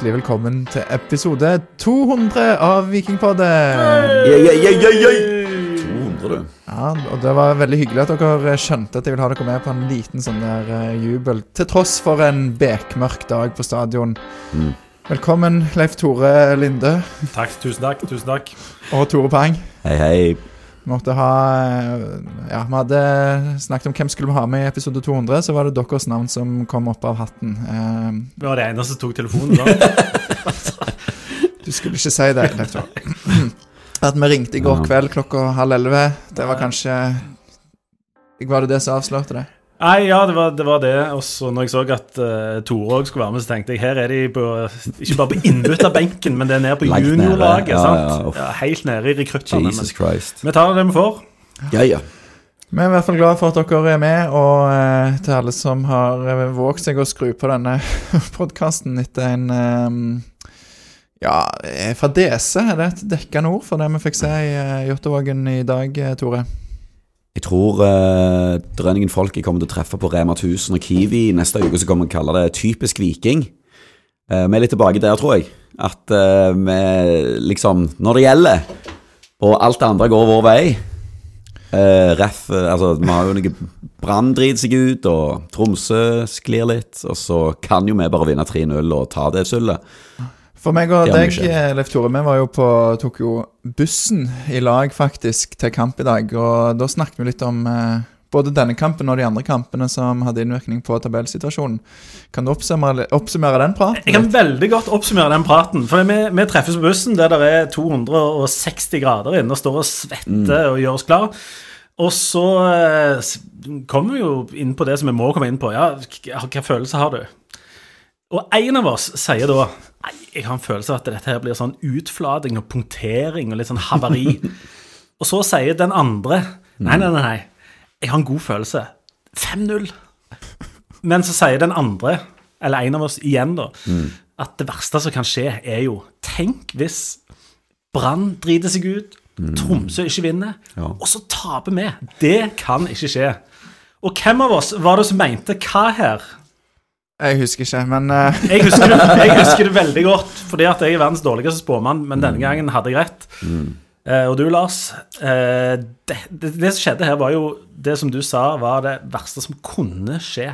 Hjertelig velkommen til episode 200 av Vikingpodden. Yeah, yeah, yeah, yeah, yeah. 200, du. Ja, og Det var veldig hyggelig at dere skjønte at jeg ville ha dere med på en liten sånn der eh, jubel. Til tross for en bekmørk dag på stadion. Mm. Velkommen, Leif Tore Linde Takk, tusen takk, tusen takk. og Tore Pang. Hei, hei. Måtte ha eh, Ja, vi hadde snakket om hvem skulle vi ha med i episode 200. Så var det deres navn som kom opp av hatten. Eh, Det var det eneste som tok telefonen da. Du skulle ikke si det, lektor. At vi ringte i går kveld klokka halv elleve, det var kanskje Var det det som avslørte det? Nei, ja, det var det. Var det. Og så når jeg så at uh, Tore òg skulle være med, så tenkte jeg her er de på Ikke bare på innbytterbenken, men det er nede på juniorlaget. Ja, sant? ja. Ja, helt nede i rekruttene. Jesus Christ. vi tar det vi får. Ja, ja. Vi er i hvert fall glad for at dere er med, og uh, til alle som har eh, våget seg å skru på denne podkasten etter en um, Ja, fadese. er det et dekkende ord for det vi fikk se i uh, Jåttåvågen i dag, Tore? Jeg tror uh, Drønningen folk jeg kommer til å treffe på Rema 1000 og Kiwi neste uke, så kommer å kalle det typisk viking. Uh, vi er litt tilbake der, tror jeg. At uh, vi liksom Når det gjelder, og alt det andre går vår vei uh, Ref Altså, vi har jo noe Brann driter seg ut, og Tromsø sklir litt. Og så kan jo vi bare vinne 3-0 og ta det sølvet. For meg og deg, eh, Leif Tore, vi var jo på, tok jo bussen i lag faktisk til kamp i dag. Og da snakket vi litt om eh, både denne kampen og de andre kampene som hadde innvirkning på tabellsituasjonen. Kan du oppsummere, oppsummere den praten? Jeg kan veldig godt oppsummere den praten. For vi, vi treffes på bussen der det er 260 grader inne og står og svetter og gjør oss klar. Og så eh, kommer vi jo inn på det som vi må komme inn på. Ja, hva følelse har du? Og en av oss sier da Nei, jeg har en følelse av at dette her blir sånn utflating og punktering og litt sånn havari. og så sier den andre Nei, nei, nei, nei. Jeg har en god følelse. 5-0. Men så sier den andre, eller en av oss igjen, da, at det verste som kan skje, er jo Tenk hvis Brann driter seg ut, Tromsø ikke vinner, Ja. og så taper vi. Det kan ikke skje. Og hvem av oss var det som mente hva her? Jeg husker ikke, men uh... Jeg husker, det, jeg husker det veldig godt, fordi at jeg er verdens dårligste spåmann, men denne gangen hadde jeg rett. Eh, og du, Lars, Uh, det, det, det som skjedde her, var jo det som du sa var det verste som kunne skje.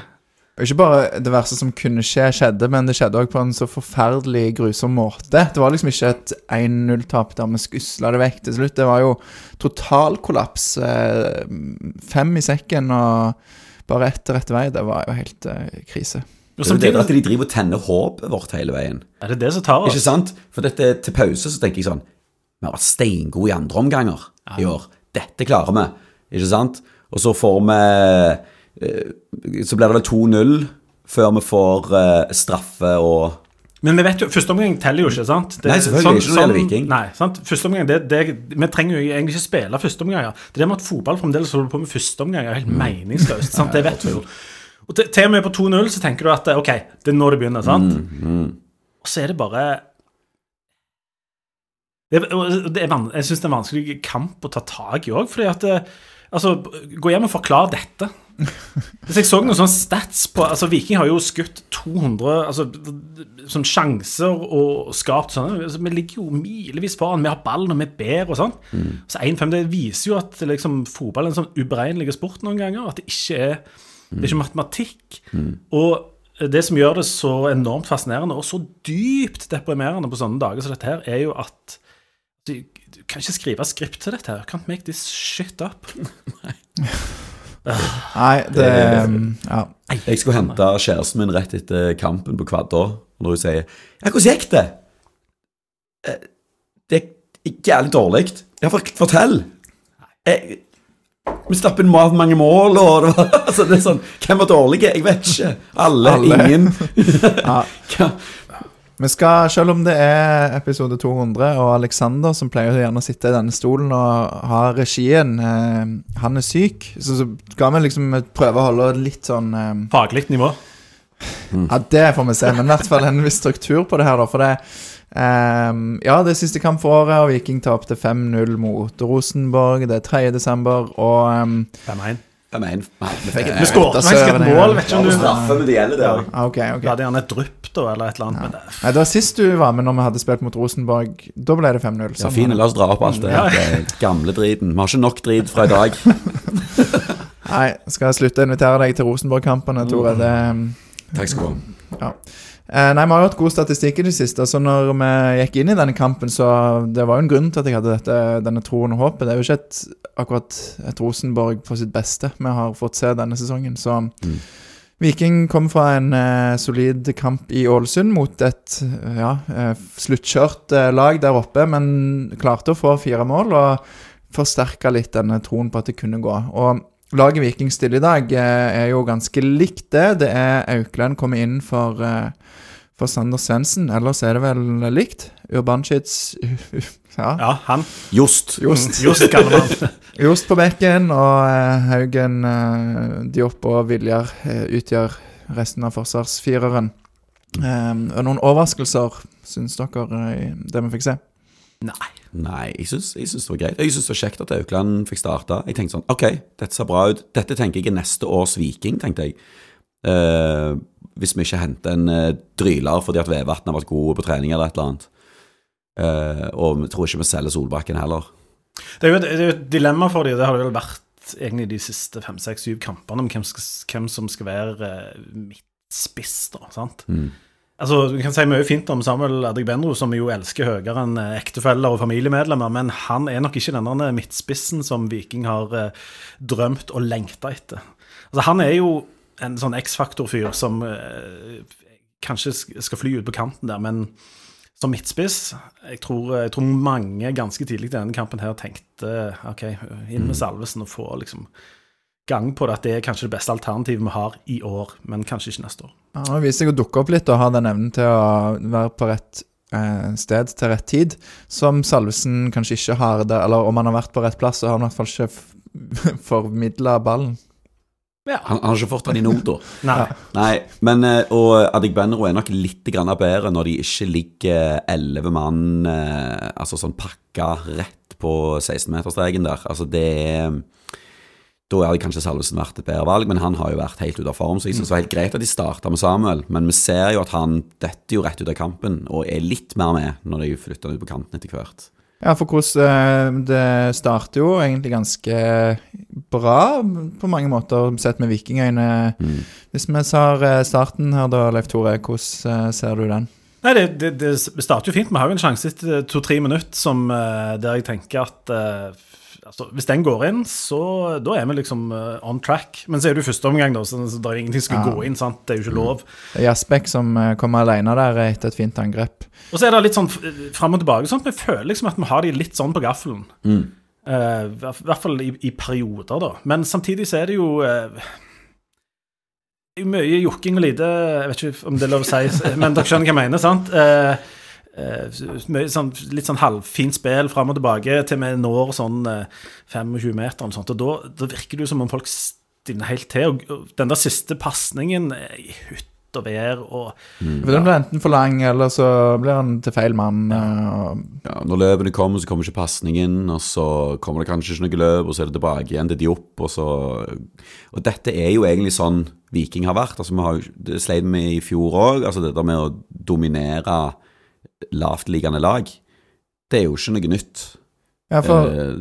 ikke bare det verste som kunne skje, skjedde, men det skjedde òg på en så forferdelig grusom måte. Det var liksom ikke et 1-0-tap der vi skusla det vekk til slutt. Det var jo totalkollaps. eh, Fem i sekken og bare ett rett vei. Det var jo helt krise. Og Det er det at de driver og tenner håpet vårt hele veien. er det det som tar oss? Ikke sant? For dette til pause så tenker jeg sånn Vi har vært steingode i andre omganger i år. Dette klarer vi. Ikke sant? Og så får vi eh, Så blir det vel 2-0 før vi får eh, straffe og Men vi vet jo, første omgang teller jo ikke, sant? Det- Nei, selvfølgelig ikke når det gjelder Viking. Nei, sant? Første omgang, det, det, Vi trenger jo egentlig ikke spille første omgang. Det der med at fotball fremdeles holder på med første omgang, er helt Mm. meningsløst. sant? Det vet vi jo. Og til, til og med på 2-0 så tenker du at ok, det er nå det begynner, sant? Mm, Og så er det bare det, det er, Jeg syns det er en vanskelig kamp å ta tak i òg, fordi at eh, Altså, gå hjem og forklar dette. Hvis jeg så noen sånne stats på Altså, Viking har jo skutt 200 altså, sånn sjanser og skapt sånn altså, Vi ligger jo milevis foran. Vi har ballen, og vi er bedre og sånn. Så 1-5 det viser jo at liksom, fotball er en sånn uberegnelig sport noen ganger. At det ikke er Det er ikke matematikk. Og det som gjør det så enormt fascinerende og så dypt deprimerende på sånne dager som dette her, er jo at du, du kan ikke skrive skript til dette her. Can't make this shit up. Nei, det Ja. Jeg skulle hente kjæresten min rett etter kampen på Kvadda, og når hun sier 'Ja, hvordan gikk det?' «Eh, Det gikk jævlig dårlig. Ja, fortell. Jeg, vi slapp inn mat mange mål, og det var altså, det er sånn Hvem var dårlige? Jeg vet ikke. Alle. Alle. Ingen. Ja. Vi skal, selv om det er episode 200, og Alexander som pleier å gjerne sitte i denne stolen og ha regien, eh, han er syk, så, så skal vi liksom prøve å holde litt sånn eh, Faglig nivå. Ja, det får vi se, men i hvert fall en viss struktur på det her, da. For det ehm, Ja, det er siste kamp for året, og Viking tapte 5-0 mot Rosenborg. Det er 3. desember, og um, 5-1. Vi skåret faktisk et mål, vet ikke om du straffe, men det gjelder det òg. ah, okay, ok. Vi hadde gjerne et drypp da, eller et eller annet. Men det, Nei, det var sist du var med når vi hadde spilt mot Rosenborg. Da ble det 5-0. Ja, sånn fine, la oss dra opp alt det, Ja. det gamle driten. Vi har ikke nok drit fra i dag. Nei, skal jeg slutte å invitere deg til Rosenborg-kampene, Tore? Det ehm, Takk skal du ha. Eh, nei, Vi har jo hatt god statistikk i det siste. Så når vi gikk inn i denne kampen, så Det var jo en grunn til at jeg hadde dette, denne troen og håpet. Det er jo ikke et, akkurat et Rosenborg på sitt beste vi har fått se denne sesongen. Så Mm. Viking kom fra en eh, solid kamp i Ålesund mot et eh, ja, eh, sluttkjørt eh, lag der oppe, men klarte å få fire mål og forsterka litt denne troen på at det kunne gå. Og Laget Viking stiller i dag eh, er jo ganske likt det. Det er Aukland kommer inn for, eh, for Sander Svendsen. Ellers er det vel likt. Urbancic ja. ja, han. Jost. Jost. Just kaller man. Jost på bekken, og eh, Haugen, Diop og Viljar utgjør resten av forsvarsfireren. Og noen overraskelser, syns dere, i det vi fikk se? Nei. Nei, jeg syns, det var greit. Jeg syns det var kjekt at Aukland fikk starta. Jeg tenkte sånn OK, dette ser bra ut. Dette tenker jeg er neste års Viking, tenkte jeg. Uh, hvis vi ikke henter en uh, dryler fordi at Vevatn har vært god på trening eller et eller annet. Uh, og vi tror ikke vi selger Solbakken heller. Det er jo et, er jo et dilemma for dem, det har det vel vært egentlig de siste fem, seks, syv kampene, om hvem, hvem som skal være eh, midtspiss, da. sant? Mm. Altså, Vi kan si mye fint om Samuel Adegbenro, som vi jo elsker høyere enn eh, ektefeller og familiemedlemmer, men han er nok ikke denne midtspissen som Viking har eh, drømt og lengta etter. Altså, Han er jo en sånn X-faktor-fyr som eh, kanskje skal fly ut på kanten der, men som midtspiss jeg tror, jeg tror mange ganske tidlig i denne kampen her tenkte OK, inn med Salvesen og få liksom gang på det, at det er kanskje det beste alternativet vi har i år, men kanskje ikke neste år. Ja, Han viser seg å dukke opp litt og ha den evnen til å være på rett eh, sted til rett tid, som Salvesen kanskje ikke har det. Eller om han har vært på rett plass, så har han i hvert fall ikke formidla ballen. Ja. Han, han har ikke fått den i nota. Nei. Nei, men og Og Adegbenro er nok litt grann bedre når de ikke ligger elleve mann eh, altså sånn pakka rett på 16-meterstreken der. Altså det er Da hadde kanskje Salvesen vært et bedre valg, men han har jo vært helt ute av form. Så jeg synes det var helt greit at de starta med Samuel, men vi ser jo at han detter jo rett ut av kampen og er litt mer med når de flytter han ut på kanten etter hvert. Ja, for hvordan eh, Det starter jo egentlig ganske bra på mange måter, sett med vikingøyne. Mm. Hvis vi tar eh, starten her da, Leif Tore, hvordan eh, ser du den? Nei, det, det, det starter jo fint. Vi har jo en sjanse etter to-tre minutter som, der jeg tenker at altså, Hvis den går inn, så da er vi liksom eh, on track. Men så er det jo første omgang, da, så, så det er ingenting som skal Ja. gå inn. sant? Det er jo ikke lov. Det er Jasbekk som eh, kommer alene der etter et fint angrep. Og så er det litt sånn f- fram og tilbake. sånn at Vi føler liksom at vi har de litt sånn på gaffelen. Mm. Uh, I hvert- hvert fall i, i perioder, da. Men samtidig så er det jo eh, jo mye jokking og lite Jeg vet ikke om det er lov å si, men dere skjønner hva jeg mener, sant? Eh, eh, mye sånn, litt sånn halvfint spill fram og tilbake til vi når sånn eh, 25 meter og sånt. Og da, da virker det jo som om folk stinner helt til. Og, den der siste pasningen eh, i hytt og vær og For Den blir enten for lang, eller så blir han til feil mann. Ja. Ja, når løpene kommer, så kommer ikke pasningen, og så kommer det kanskje ikke noe løp, og så er det tilbake igjen til Diop, og så Og dette er jo egentlig sånn Viking har vært. altså vi har jo, Det sleit vi i fjor òg. Altså det der med å dominere lavtliggende lag, det er jo ikke noe nytt. Ja, for Eh,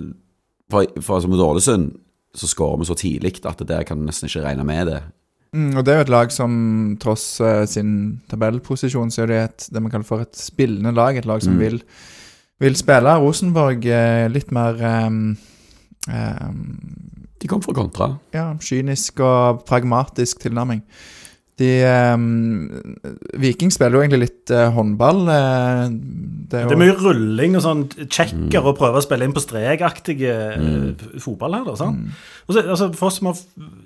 for, for altså, mot Ålesund så skårer vi så tidlig at det der kan du nesten ikke regne med det. Mm, og det er jo et lag som tross uh, sin tabellposisjon, så er det et, det man kaller for et spillende lag. Et lag som Mm. vil, vil spille. Rosenborg uh, litt mer um, um, De kom for kontra. ja, kynisk og pragmatisk tilnærming. De um, Viking spiller jo egentlig litt uh, håndball. eh, det er er Det er mye rulling og sånn checker og prøve å spille inn på strekaktige eh, fotball her. da, sant? Og så, altså, For oss som har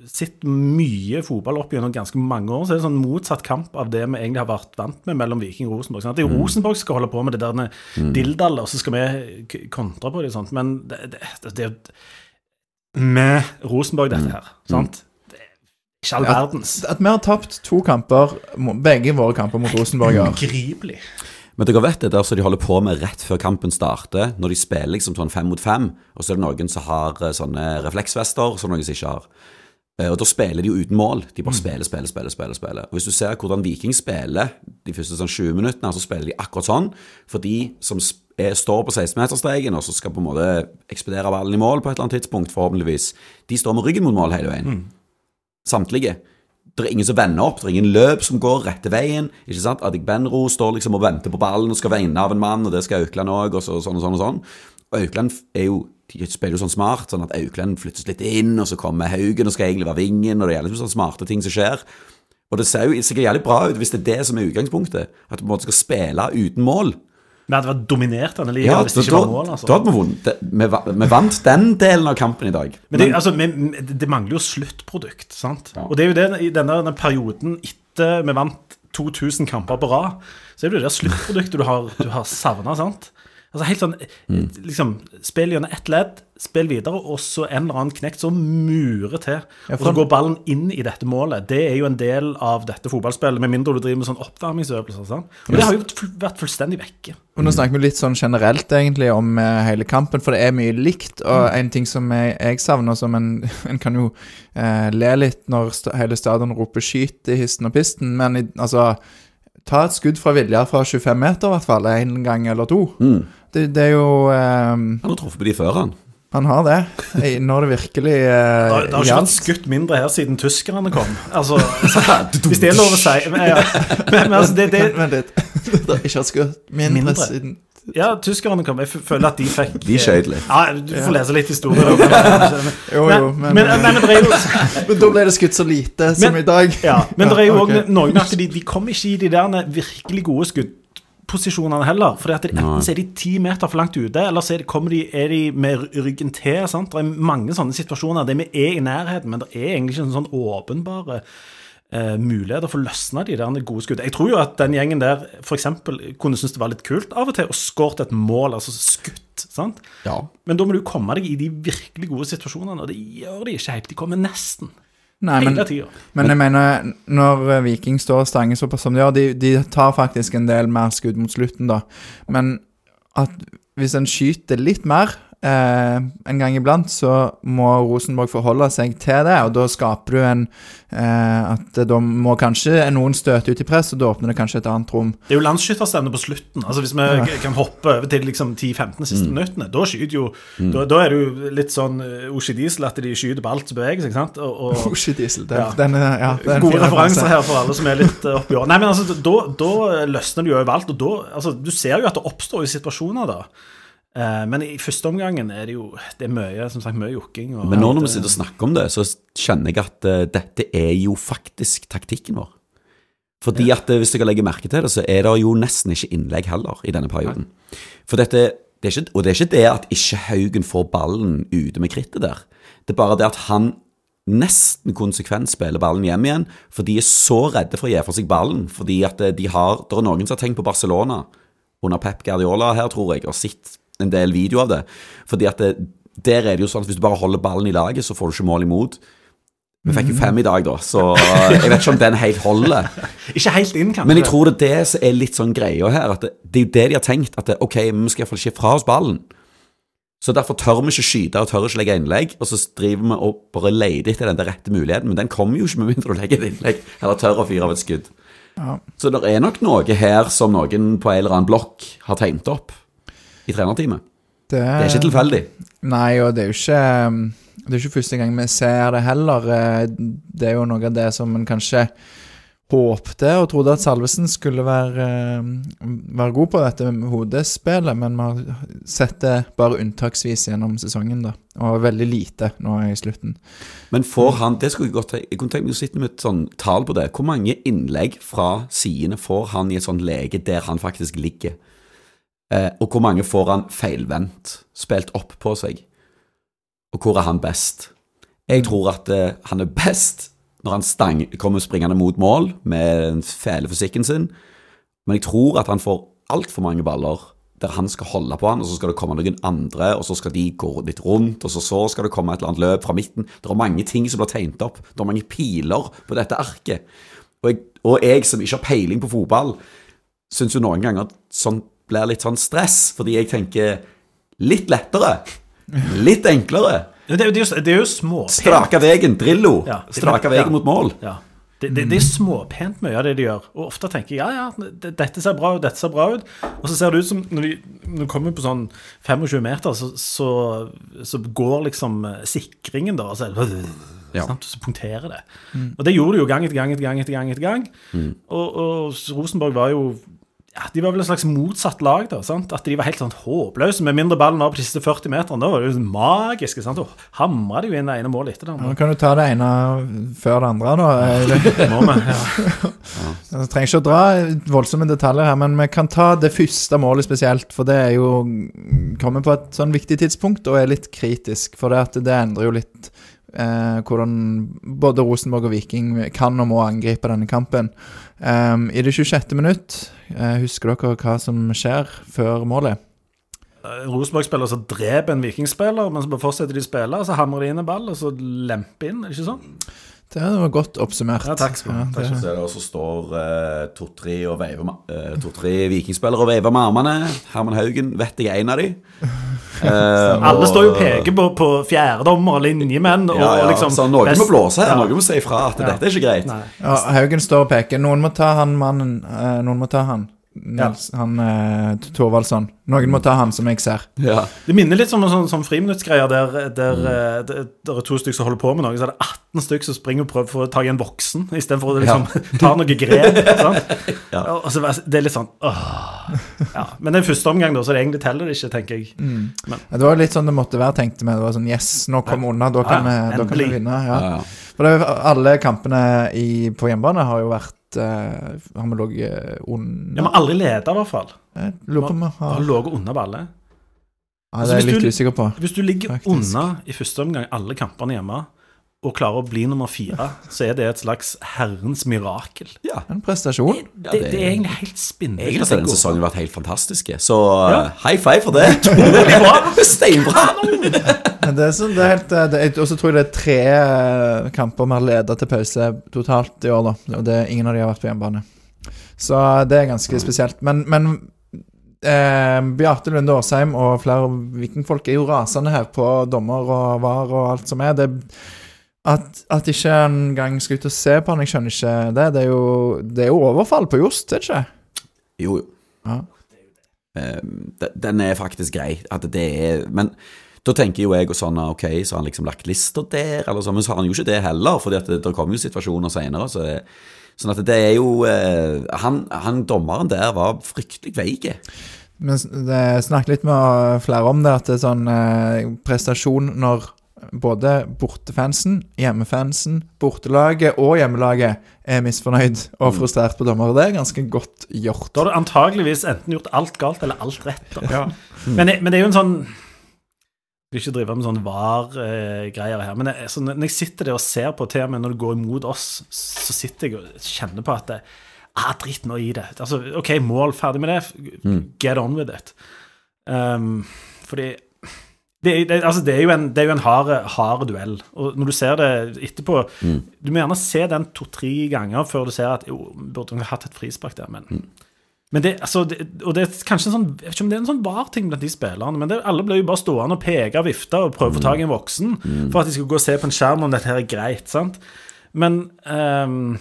sett mye fotball opp gjennom ganske mange år, så er det sånn motsatt kamp av det vi egentlig har vært vant med mellom Viking og Rosenborg. Sant? Det er jo Rosenborg som skal holde på med det der med dildaller, og så skal vi kontre på det. sånt. Men det, det, det, det er jo med Rosenborg, dette her. sant? Ikke all verdens. At vi har tapt to kamper, begge våre kamper mot Rosenborg i år. Ugripelig. Men dere vet det der som de holder på med rett før kampen starter, når de spiller liksom sånn fem mot fem, og så er det noen som har eh, sånne refleksvester, og så er det noen som ikke har. Eh, Og da spiller de jo uten mål. De bare spiller, spiller, spiller, spiller. spiller. Og Hvis du ser hvordan Viking spiller de første sånn 20 minuttene, så spiller de akkurat sånn. For de som er, står på 16-meterstreken og så skal på en måte ekspedere ballen i mål på et eller annet tidspunkt, forhåpentligvis, de står med ryggen mot mål hele veien. Samtlige. Det er ingen som vender opp, det er ingen løp som går rette veien. ikke sant? Adik Benro står liksom og venter på ballen og skal vende av en mann, og det skal Aukland òg, og så, sånn og sånn og sånn. Og Aukland er jo de spiller jo sånn smart, sånn at Aukland flyttes litt inn, og så kommer Haugen og skal egentlig være vingen, og det er liksom sånne smarte ting som skjer. Og det ser jo sikkert jævlig bra ut hvis det er det som er utgangspunktet, at du på en måte skal spille uten mål. Vi hadde vært dominert denne ligaen Ja, hvis det ikke da, var mål. altså. da hadde vi vunnet. Vi, vant den delen av kampen i dag. Men det, altså, vi, det mangler jo sluttprodukt, sant? Ja. Og det er jo det i denne, denne perioden etter vi vant 2000 kamper på rad, så er det jo det sluttproduktet du har, du har savna, sant? Altså helt sånn Mm. liksom Spill gjennom ett ledd, spill videre, og så en eller annen knekt som murer til. Ja, Og så går ballen inn i dette målet. Det er jo en del av dette fotballspillet, med mindre du driver med sånn oppvarmingsøvelser. Sånn. Og det har jo vært fullstendig vekke. Og nå snakker vi litt sånn generelt egentlig om eh, hele kampen, for det er mye likt. Og en ting som jeg, jeg savner, som en, en kan jo eh, le litt når st hele stadion roper 'skyt' i histen og pisten, men i, altså Ta et skudd fra Viljar fra 25 meter, i hvert fall. En gang eller to. Mm. Det, det er jo um, Han har truffet på de før, han. Han har det. Når det virkelig eh, Det har, det har ikke vært skutt mindre her siden tyskerne kom. Altså, hvis det er lov å si. Men, ja. men, men altså, det, det, Vent litt. Det har ikke vært skutt mindre, Mindre. siden ja, tyskerne kom. Jeg føler at de fikk De skøyt litt. Ja, du får lese litt historie. Jo, Men, jo, men, men, men, men er jo men da ble det skutt så lite som Men- i dag. Ja, men det er jo òg okay. noen at de, de kom ikke i de der virkelig gode skuddposisjonene heller. For enten så er de ti meter for langt ute, eller så er de, kommer de, er de med ryggen til. sant? Det er mange sånne situasjoner der vi er i nærheten, men det er egentlig ikke sånn åpenbare eh, muligheter for å løsne de der gode skuddene. Jeg tror jo at den gjengen der f.eks. kunne synes det var litt kult av og til å skåret et mål, altså skutt. sant? Ja. Men da må du komme deg i de virkelig gode situasjonene, og det gjør de ikke helt. De kommer nesten. Nei, men, men jeg mener, når eh, Viking står og stanger såpass som de gjør, de, de tar faktisk en del mer skudd mot slutten, da. Men at hvis en skyter litt mer eh, en gang iblant, så må Rosenborg forholde seg til det, og da skaper du en eh, At da må kanskje noen støte ut i press, og da åpner det kanskje et annet rom. Det er jo landsskytterstevne på slutten. Altså Hvis vi Ja. kan hoppe over til liksom 10-15 siste minuttene, da skyter jo da, da er det jo litt sånn uh, Oshi Diesel at de skyter på alt som beveger seg. ikke sant? Og, og Oshi Diesel. det, Ja. den, er- ja, det er en Gode referanser referanse. her for alle som er litt uh, oppi år. Nei, men altså, da, da løsner det jo overalt. Og da, altså, du ser jo at det oppstår jo situasjoner da. Eh, men i første omgangen er det jo det er mye som sagt, mye jokking. Men nå når vi sitter og snakker om det, så kjenner jeg at eh, dette er jo faktisk taktikken vår. Fordi at eh, hvis dere legger merke til det, så er det jo nesten ikke innlegg heller i denne perioden. For dette, det er ikke, og det er ikke det at ikke Haugen får ballen ute med krittet der. Det er bare det at han nesten konsekvent spiller ballen hjem igjen, for de er så redde for å gi fra seg ballen. Fordi at eh, de har Det er noen som har tenkt på Barcelona under Pep Guardiola her, tror jeg, og sett en del video av det. Fordi at det, der er det jo sånn at hvis du bare holder ballen i laget, så får du ikke mål imot. Vi fikk jo fem i dag, da, så jeg vet ikke om den helt holder. Ikke helt inn, kanskje. Men jeg tror det er det som er litt sånn greia her. At det, det er jo det de har tenkt. At det, ok, vi skal iallfall ikke fra oss ballen. Så derfor tør vi ikke skyte og tør ikke legge innlegg. Og så driver vi og bare leter etter den der rette muligheten. Men den kommer jo ikke med mindre du legger et innlegg eller tør å fyre av et skudd. Ja. Så det er nok noe her som noen på en eller annen blokk har tegnet opp i trenerteamet. Det Det er ikke tilfeldig. Nei, og det er jo ikke um, Det er ikke første gang vi ser det heller. Eh, Det er jo noe av det som en kanskje håpte og trodde at Salvesen skulle være, eh, være god på dette med hodespillet, men vi har sett det bare unntaksvis gjennom sesongen, da. Og veldig lite nå i slutten. Men får han Det skulle jeg godt Jeg kunne tenkt meg å sitte med et sånn tall på det. Hvor mange innlegg fra sidene får han i et sånt lege der han faktisk ligger? Eh, og hvor mange får han feilvendt, spilt opp på seg? Og hvor er han best? Jeg tror at eh, han er best når han stang, kommer springende mot mål med den fæle fysikken sin, men jeg tror at han får altfor mange baller der han skal holde på han, og så skal det komme noen andre, og så skal de gå litt rundt, og så, så skal det komme et eller annet løp fra midten. Det er mange ting som blir tegnet opp. Det er mange piler på dette arket. Og jeg, og jeg som ikke har peiling på fotball, syns jo noen ganger at sånn blir litt sånn stress, fordi jeg tenker litt lettere. Litt enklere. Det, er jo- det, er jo- småpent. Strake veien, Drillo. Ja. Strake veien Ja. mot mål. Ja. Det, det, det er småpent mye av det de gjør. Og ofte tenker jeg ja, ja, dette ser bra ut, dette ser bra ut. Og så ser det ut som når de, når de kommer på sånn 25 meter, så, så, så går liksom eh, sikringen, da. Altså, Ja. sant? Så punkterer det. Og det gjorde de jo gang etter gang etter gang. etter gang, etter gang. Og, og Rosenborg var jo De var vel et slags motsatt lag, da. sant? At de var helt sånn håpløse. Med mindre ballen var på de siste 40 meterne, da var det jo magiske. sant? Og hamra de jo inn det ene målet etter det Nå kan du ta det ene før det andre, da. Må vi, ja. Jeg trenger ikke å dra voldsomme detaljer her, men vi kan ta det første målet spesielt. For det er jo kommer på et sånn viktig tidspunkt og er litt kritisk. For det, at det endrer jo litt eh, hvordan både Rosenborg og Viking kan og må angripe denne kampen. Um, I det 26. minutt, uh, husker dere hva som skjer før målet? Eh, Rosenborg-spiller som dreper en vikingspiller, men så fortsetter de å spille, så hamrer de inn en ball, og så lemper inn. Er det ikke sånn? Det var godt oppsummert. Ja, takk skal du ha. Ja, Takk det- Så også står uh, to-tre og to-tre vikingspillere og veiver med armene. Herman Haugen vet jeg er en av de. Eh, Alle og- står jo og peker på, på fjerdedommer og linjemenn. Og, Ja, ja, liksom så noen best- må blåse her, Ja. noen må si ifra at Ja. dette er ikke greit. Ja, Haugen står og peker. Noen må ta han mannen Noen må ta han. Nils, Han eh, Thorvaldsson. Noen må ta han, som jeg ser. Ja. Det minner litt om en sånn, sånn friminuttsgreier der, der, Mm. eh, der, der er to stykker som holder på med noe, så er det 18 stykker som springer og prøver for å ta igjen voksen, istedenfor å liksom, ta noe grep. Ja. Og så, det er litt sånn åh. Ja. Men det er første omgang, da, så det egentlig teller det ikke, tenker jeg. Ja, Det var litt sånn det måtte være, tenkte vi. Det var sånn Yes, nå kom vi unna. Da kan, Ja, vi, da kan vi vinne. Ja. Ja, ja. For det, alle kampene i, på hjemmebane har jo vært eh, Har vi ligget under Vi har aldri leda, i hvert fall. Jeg lurer på om vi har ligget under balle. ja, Det er jeg litt usikker på. Hvis du ligger Faktisk. unna i første omgang alle kampene hjemme, og klarer å bli nummer fire, så er det et slags herrens mirakel. ja. En prestasjon. Det, det- det er egentlig helt spinnvilt. Egentlig har denne sesongen vært helt fantastisk. så Ja. eh, high five for det. Steinbra! Men det er sånn, det er helt eh, det Og så tror jeg det er tre eh, kamper vi har ledet til pause totalt i år, da. Og det, ingen av de har vært på hjemmebane. Så det er ganske spesielt. Men, men eh, Bjarte Lunde Årsheim og flere vikingfolk er jo rasende her på dommer og var og alt som er. Det, at, at ikke engang skal ut og se på han, jeg skjønner ikke det. Det er jo, det er jo overfall på Jost, er det ikke? Jo, jo. Ja. Eh, Den er faktisk grei. At det er Men da tenker jo jeg og sånn Ok, så har han liksom lagt lister der, eller sånn, men så har han jo ikke det heller, at det, det kommer jo situasjoner senere. Så det, sånn at det er jo eh, han, han dommeren der var fryktelig veik. Men snakk litt med flere om det, at det er sånn eh, prestasjon når både bortefansen, hjemmefansen, bortelaget og hjemmelaget er misfornøyd og frustrert på dommer. Det er ganske godt gjort. Da har du antageligvis enten gjort alt galt eller alt rett. Da. Men, men det er jo en sånn Jeg vil ikke drive med sånn var-greier her, men jeg, så når jeg sitter der og ser på til når det går imot oss, så sitter jeg og kjenner på at det, ah, Drit nå i det. Altså, OK, mål, ferdig med det. Get on with it. Um, fordi det, det, altså det er jo en, det er jo en hard, hard duell. Og når du ser det etterpå Du må gjerne se den to-tre ganger før du ser at jo, burde hun hatt et frispark der, men men det, altså, det, og det er kanskje en sånn Jeg vet ikke om det er en sånn var-ting blant de spillerne, men det, alle blir jo bare stående og peke og vifte og prøve å få tak i en voksen for at de skal gå og se på en skjerm om dette her er greit. sant? Men ehm,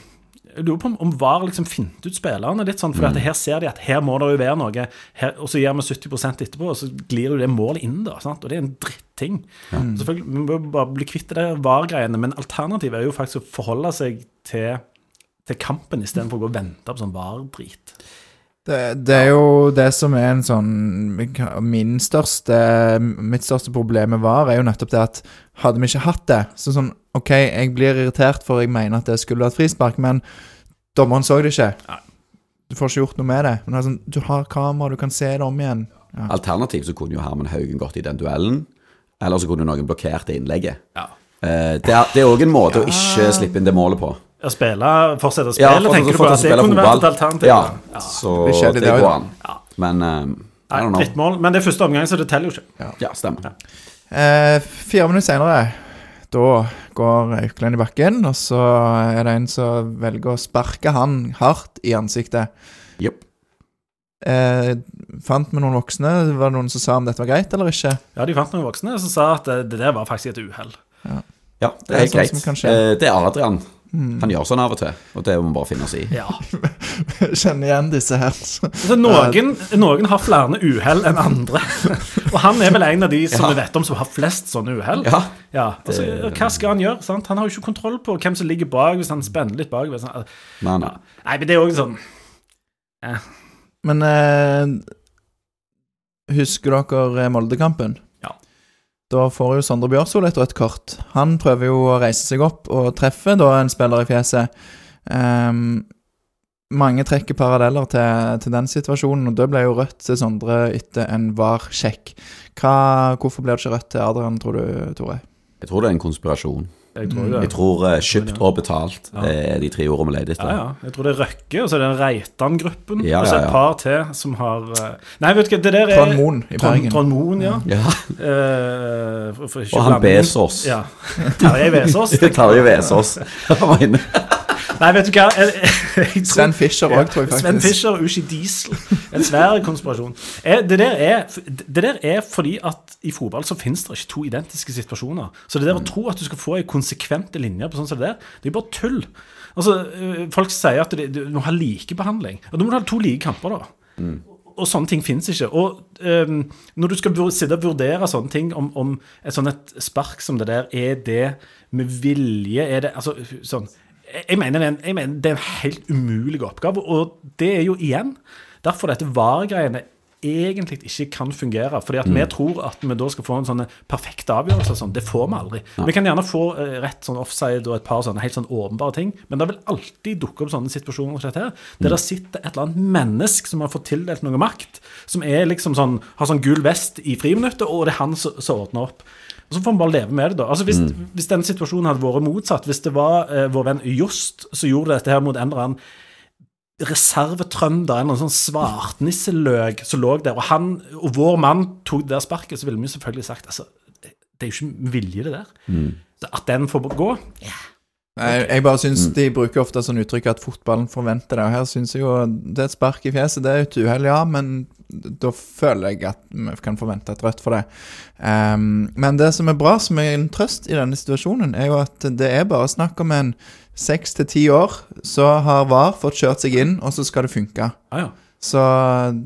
jeg lurer på om, om VAR liksom fant ut spillerne litt sånn, for at her ser de at her må det jo være noe, her, og så gir vi 70% etterpå, og så glir jo det målet inn, da. sant? Og det er en dritting. Selvfølgelig, Vi må bare bli kvitt det VAR-greiene, men alternativet er jo faktisk å forholde seg til, til kampen istedenfor å gå og vente på sånn VAR-drit. Det, det er jo det som er en sånn Min største Mitt største problem med VAR er jo nettopp det at hadde vi ikke hatt det Så sånn OK, jeg blir irritert, for jeg mener at det skulle vært frispark, men dommeren så det ikke. Du får ikke gjort noe med det. Men det er sånn, du har kamera, du kan se det om igjen. Alternativt så kunne jo Herman Haugen gått i den duellen, eller så kunne noen blokkert det innlegget. Ja. Eh, det er det òg en måte å ikke slippe inn det målet på. Å spille, fortsette å Ja, spille, for- tenker du på at det kunne vært et alternativ? Ja, ja. så Det skjedde det, det går an. Ja. Men uh, I Nei, don't know. drittmål. Men det er første omgang, så det teller jo ikke. Ja, stemmer. Uh, fire minutter senere, da går Aukland i bakken, og så er det en som velger å sparke han hardt i ansiktet. Yep. Eh, fant vi noen voksne? Var det noen som sa om dette var greit eller ikke? Ja, de fant noen voksne som sa at det, det der var faktisk et uhell. Ja, det Det er er sånn greit. Eh, det er Adrian. Han gjør sånn av og til, og det må vi bare finne oss i. Ja. Kjenner igjen disse her. Altså, noen, noen har flere uhell enn andre. Og han er vel en av de som Ja. vi vet om som har flest sånne uhell. Ja, Ja, altså, Hva skal han gjøre? sant? Han har jo ikke kontroll på hvem som ligger bak, hvis han spenner litt bak. Hvis han, nei, ja. Nei, men det er òg sånn Men eh, husker dere eh, Moldekampen? Da får jo Sondre Bjørsol et rødt kort. Han prøver jo å reise seg opp og treffe da en spiller i fjeset. Um, mange trekker paralleller til, til den situasjonen, og det ble jo rødt til Sondre etter en var-sjekk. Hvorfor ble det ikke rødt til Adrian, tror du, Tore? jeg tror det er en konspirasjon. Jeg tror det. Jeg tror uh, kjøpt og betalt Ja. er de tre ordene vi leter etter. ja. Jeg tror det er Røkke, og så er det Reitan-gruppen. Ja, og så et par til som har eh, Nei, vet du hva, det der er Trond Moen i Bergen. Trond Moen, ja. Ja. Eh, for, for Og han Besås. Ja. Terje Vesås. Terje Vesås. Han var inne. Nei, vet du hva jeg, jeg, Sven Fischer òg, tror jeg faktisk. Sven Fischer og Ushi Diesel. En svær konspirasjon. Eh, Det der, er, det der er fordi at i fotball så finnes det ikke to identiske situasjoner. Så det der å tro at du skal få ei konsekvente linjer på sånn som det der, det er bare tull. Altså, øh, Folk sier at du må ha likebehandling. Og da må du ha to like kamper, da. Og sånne ting finnes ikke. Og um, når du skal sitte og vurdere sånne ting, om, om et sånt et spark som det der, er det med vilje? Er det altså sånn jeg mener, er en, jeg mener det er en helt umulig oppgave, og det er jo igjen derfor dette VAR-greiene egentlig ikke kan fungere. Fordi at vi tror at vi da skal få en sånn perfekt avgjørelse. Sånn. Det får vi aldri. Vi kan gjerne få eh, rett sånn offside og et par sånne helt sånn åpenbare ting, men det vil alltid dukke opp sånne situasjoner som dette her, der det sitter et eller annet menneske som har fått tildelt noe makt, som er liksom sånn, har sånn gul vest i friminuttet, og det er han som ordner opp. Og Så får vi bare leve med det, da. Altså Hvis, hvis den situasjonen hadde vært motsatt, hvis det var eh, vår venn Jost som gjorde dette her mot en eller annen reservetrønder, en sånn svartnisseløk som lå der, og han og vår mann tok det der sparket, så ville vi selvfølgelig sagt altså, det er jo ikke vilje, det der. Mm. At den får gå Nei, jeg bare syns de bruker ofte sånn uttrykk at fotballen forventer det. Og her syns jeg jo det er et spark i fjeset, det er et uhell, ja, men da føler jeg at vi kan forvente et rødt for det. Um, men det som er bra, som er en trøst i denne situasjonen, er jo at det er bare snakk om en seks til ti år, så har VAR fått kjørt seg inn, og så skal det funke. Ah, ja. Så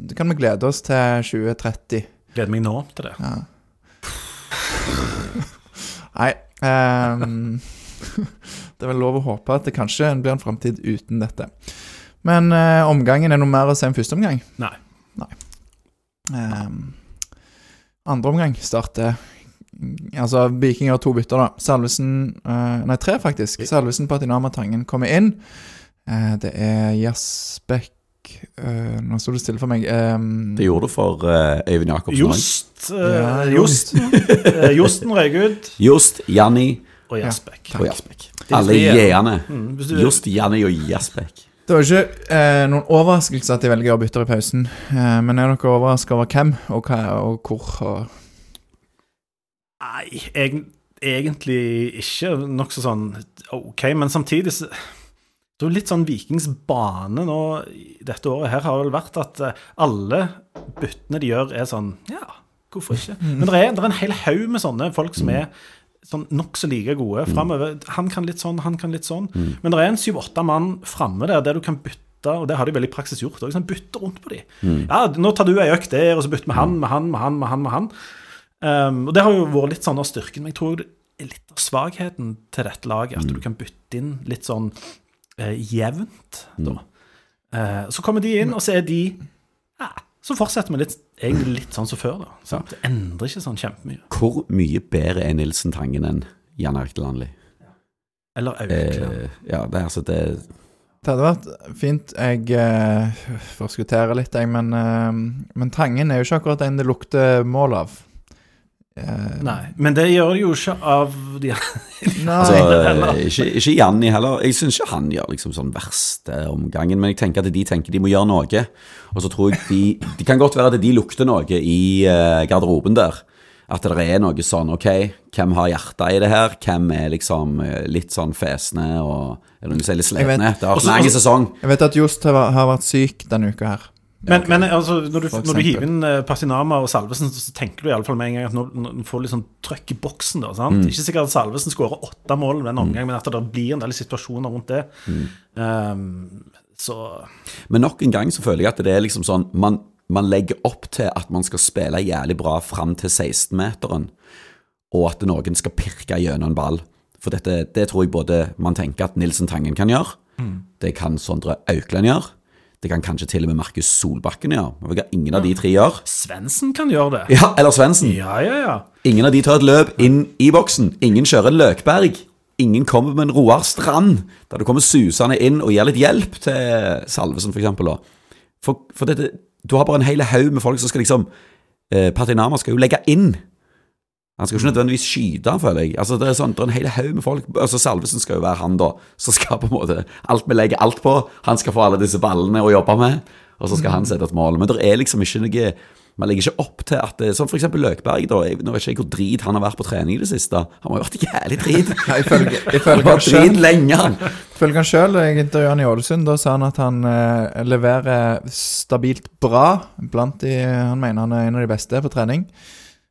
det kan vi glede oss til 2030. Gleder meg nå til det. Nei um, Det er vel lov å håpe at det kanskje blir en framtid uten dette. Men uh, omgangen er noe mer å se enn første omgang. Nei. Ehm, andre omgang starter Altså, Viking har to bytter, da. Salvesen uh, Nei, tre, faktisk. Salvesen, Patinama, Tangen kommer inn. Uh, det er Jasbekk eh, Nå sto det stille for meg. Um, Det gjorde det for Øyvind Jacobsen Just Jost, Ja, just eh, Josten røyk ut, Jost, Janni og Jasbekk. og Jasbekk. Alle j-ene. Mm, du- Jost, Janni og Jasbekk. Det var ikke eh, noen overraskelse at de velger å bytte i pausen. Eh, men er dere overraska over hvem og, hva, og hvor? Og Nei, egen, egentlig ikke. Nokså sånn OK, men samtidig så Det er jo litt sånn Vikings bane nå dette året her har vel vært at eh, alle byttene de gjør, er sånn Ja, hvorfor ikke? Men det er, det er en hel haug med sånne folk som er sånn nokså like gode framover. Han kan litt sånn, han kan litt sånn. Men det er en syv-åtte mann framme der der du kan bytte og det har de vel i praksis gjort òg. Sånn, bytte rundt på de. Ja, nå tar du ei økt der, og så bytter vi han med han med han med han. med han. Um, og det har jo vært litt sånn av styrken. Men jeg tror det er litt av svakheten til dette laget. At du kan bytte inn litt sånn eh, jevnt, da. Eh, så kommer de inn, og så er de ja, Så fortsetter vi litt, egentlig litt sånn som før, da. Ja. Det endrer ikke sånn kjempemye. Hvor mye bedre er Nilsen Tangen enn Jan Erik Landli? Eller Aukland. Eh, ja, det er altså det Det hadde vært fint. Jeg eh, forskutterer litt, jeg, men, eh, men Tangen er jo ikke akkurat en det lukter mål av. Eh, Nei, men det gjør det jo ikke av de. Altså, ikke, ikke Janni heller. Jeg syns ikke han gjør liksom sånn verste omgangen, men jeg tenker at de tenker de må gjøre noe. Og så tror jeg de Det kan godt være at de lukter noe i eh, garderoben der. At det er noe sånn OK, hvem har hjertet i det her? Hvem er liksom eh, litt sånn fesne og Er det noen som er litt slitne? Det har vært en lang sesong. Jeg vet at Jost har, har vært syk denne uka her. Men, men altså, når, du, når du hiver inn eh, Pasinama og Salvesen, så tenker du i alle fall med en gang at nå, nå du får litt sånn trøkk i boksen. da, sant? Ikke sikkert at Salvesen skårer åtte mål med en omgang, men at det blir en del situasjoner rundt det. Um, så Men nok en gang så føler jeg at det er liksom sånn Man, man legger opp til at man skal spille jævlig bra fram til 16-meteren, og at noen skal pirke gjennom en ball. For dette, det tror jeg både man tenker at Nilsen Tangen kan gjøre, det kan Sondre Auklend gjøre, det kan kanskje til og med Markus Solbakken gjøre. Ja. hva ingen av de tre gjør. Svendsen kan gjøre det. Ja, eller Svendsen. Ja, ja, ja. Ingen av de tar et løp inn i boksen. Ingen kjører en Løkberg. Ingen kommer med en Roar Strand, der du kommer susende inn og gir litt hjelp til Salvesen, for eksempel. For, for dette, du har bare en hel haug med folk som skal liksom eh, Patinama skal jo legge inn. Han skal ikke nødvendigvis skyte, føler jeg. Altså, det er sånn, det er en hel haug med folk. Altså, Salvesen skal jo være han, da, som skal på en måte Alt vi legger alt på. Han skal få alle disse ballene å jobbe med, og så skal han sette et mål. Men det er liksom ikke noe man legger ikke opp til at det, Som for eksempel Løkberg. da, jeg, Nå vet ikke jeg hvor drit han har vært på trening i det siste. Han må jo vært jævlig drit. Ja, Ifølge, ifølge har han drit lenge, han. ifølge han sjøl, jeg intervjuet han i Ålesund, da sa han at han eh, leverer stabilt bra. Blant de Han mener han er en av de beste på trening.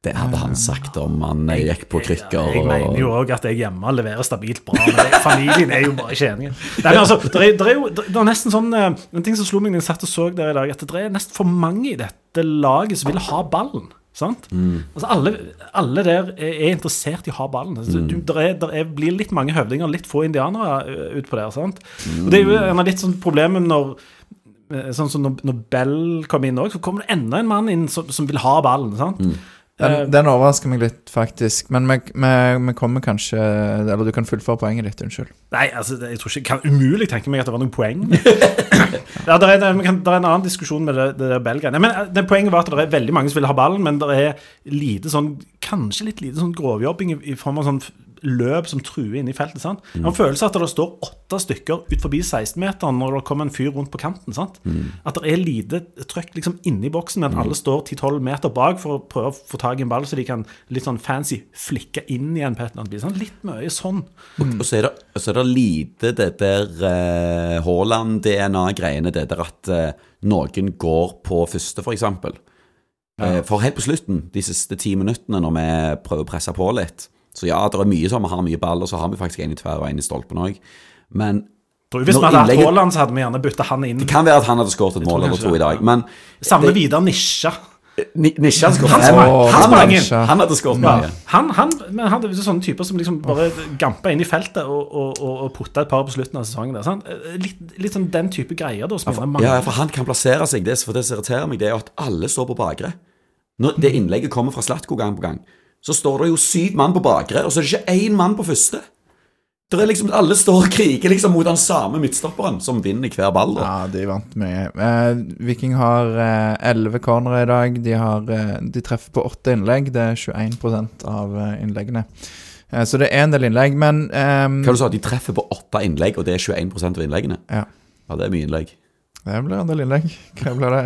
Det hadde han sagt om han eh, gikk på krykker. Jeg mener jo òg at jeg hjemme leverer stabilt bra, men familien er jo bare ikke. Det men altså, det, er, det, er jo, det er nesten sånn eh, En ting som slo meg da jeg satt og så der i dag, at det er nesten for mange i dette laget som vil ha ballen. Sant? Altså alle, alle der er, er interessert i å ha ballen. Altså, mm. der er, der er, blir litt mange høvdinger, litt få indianere uh, utpå der. Sant? Og Det er jo en av litt sånn problemet når eh, Sånn som når, når Bell kom inn òg, så kommer det enda en mann inn som, som vil ha ballen. Sant? Eh, Den, den overrasker meg litt, faktisk. Men vi, vi, vi kommer kanskje Eller du kan fullføre poenget ditt, unnskyld. Nei, altså, jeg tror ikke, kan umulig tenke meg at det var noen poeng. ja, det er, kan, der er en annen diskusjon med det, det der belgierne. Men eh, det Poenget var at det er veldig mange som vil ha ballen, men det er lite sånn, kanskje litt lite sånn grovjobbing i, i form av sånn løp som truer inne i feltet. sant? Mm. Han føler seg at det står åtte stykker ut forbi 16-meteren når det kommer en fyr rundt på kanten. sant? At det er lite trøkk liksom inni boksen, men at alle står 10-12 meter bak for å prøve å få tak i en ball, så de kan litt sånn fancy flikke inn igjen på et eller annet vis. Litt mye sånn. Og, og så er det, så er det lite det der uh, Haaland-DNA-greiene, det der at uh, noen går på første, for eksempel. Eh, for helt på slutten, de siste ti minuttene, når vi prøver å presse på litt Så ja, det er mye sånn, vi har mye ball, og så har vi faktisk en i tverr og en i stolpen òg. Men Tror Hvis vi hadde hatt Haaland, så hadde vi gjerne bytta han inn. det kan være at han hadde skåret et mål eller to i dag. Men Samme det- Vidar Nisja. Nisja hadde skåret Han han inn. Han, han hadde skåret mye. Han, han, men han er sånne typer som liksom bare gampa inn i feltet og, og, og, og putta et par på slutten av sesongen. Der, sant? Litt, litt sånn den type greier. da som for, mange- Ja, for han kan plassere seg. Det, for det som irriterer meg, det er at alle står på bakre. Når det innlegget kommer fra Slatko gang på gang, så står det jo syv mann på bakre, og så er det ikke én mann på første. Det er liksom, Alle står og kriger liksom mot den samme midtstopperen, som vinner hver ball. da. Ja, de vant mye. Eh, Viking har elleve cornere i dag. De, har, eh, de treffer på åtte innlegg. Det er 21% av eh, innleggene. Eh, så det er en del innlegg, men ehm, Hva du sa De treffer på åtte innlegg, og det er 21% av innleggene. Ja. Ja, det er mye innlegg. Det blir en del innlegg. Hva blir det?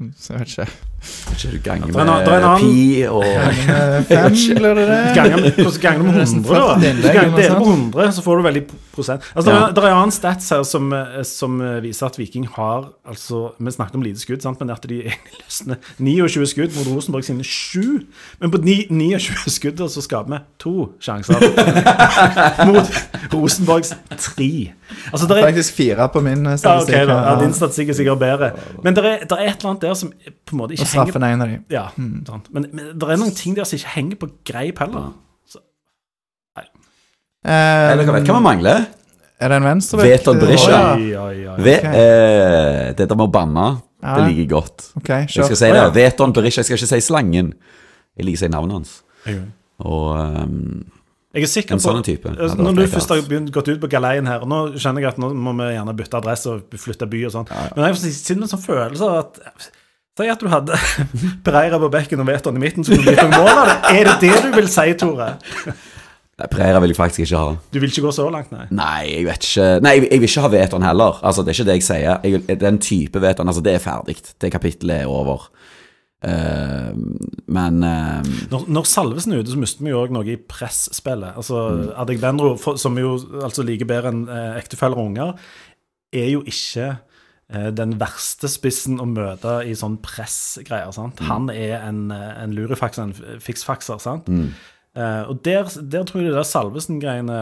Jeg vet ikke. Ikke du ganger Det er en annen- det er en med annen- pi og Eh, Fem, blir det det? Ganger med, hvordan ganger du med 100, da? Hvis du ganger- deler på 100, så får du veldig prosent. Altså, Ja. det er en annen stats her som, eh, som eh, viser at Viking har altså, Vi snakket om lite skudd, sant? men at de egentlig løsner 29 skudd mot Rosenborg sine 7. Men på ni- 29 skudd så skaper vi to sjanser mot Rosenborgs tre. Altså, det er, Faktisk fire på min eh, ja, ok, statistikk. da. Ja, din statistikk er sikkert bedre. Men det er, det er et eller annet der som på en måte ikke straffen er en av de. ja, mm. Men, men det er noen ting der som ikke henger på greip heller. Eh, Eller hva vet hva vi mangler? Er det en venstre? Veton ja. Oi. Ve, Ok. eh, det der med å banne, Ja. det liker jeg godt. Ok, Jeg skal si det. ja. Veton Berisha. Jeg skal ikke si slangen. Jeg liker å si navnet hans. Ja. Og um, Jeg er sikker En på sånn Altså, Når du først har begynt, gått ut på galeien her Nå skjønner jeg at nå må vi gjerne bytte adresse og flytte by og sånn. Men jeg sitter med en sånn følelse av at Si at du hadde Pereira på bekken og Veton i midten, så kunne du noen mål av det. Er det det du vil si, Tore? Nei, Pereira vil jeg faktisk ikke ha. Du vil ikke gå så langt, nei? Nei, jeg vet ikke Nei, jeg, jeg vil ikke ha Veton heller. Altså, Det er ikke det jeg sier. Jeg, vil- den type Veton, altså, det er ferdig. Det kapittelet er over. Uh, men uh, Når, når Salvesen er ute, så mister vi jo òg noe i presspillet. Altså, Adegbenro, for- som jo altså liker bedre enn eh, ektefeller og unger, er jo ikke den verste spissen å møte i sånn pressgreier. sant? Han er en, eh, en lurifakser, en fiksfakser. sant? Eh, og der, der tror jeg det der Salvesen-greiene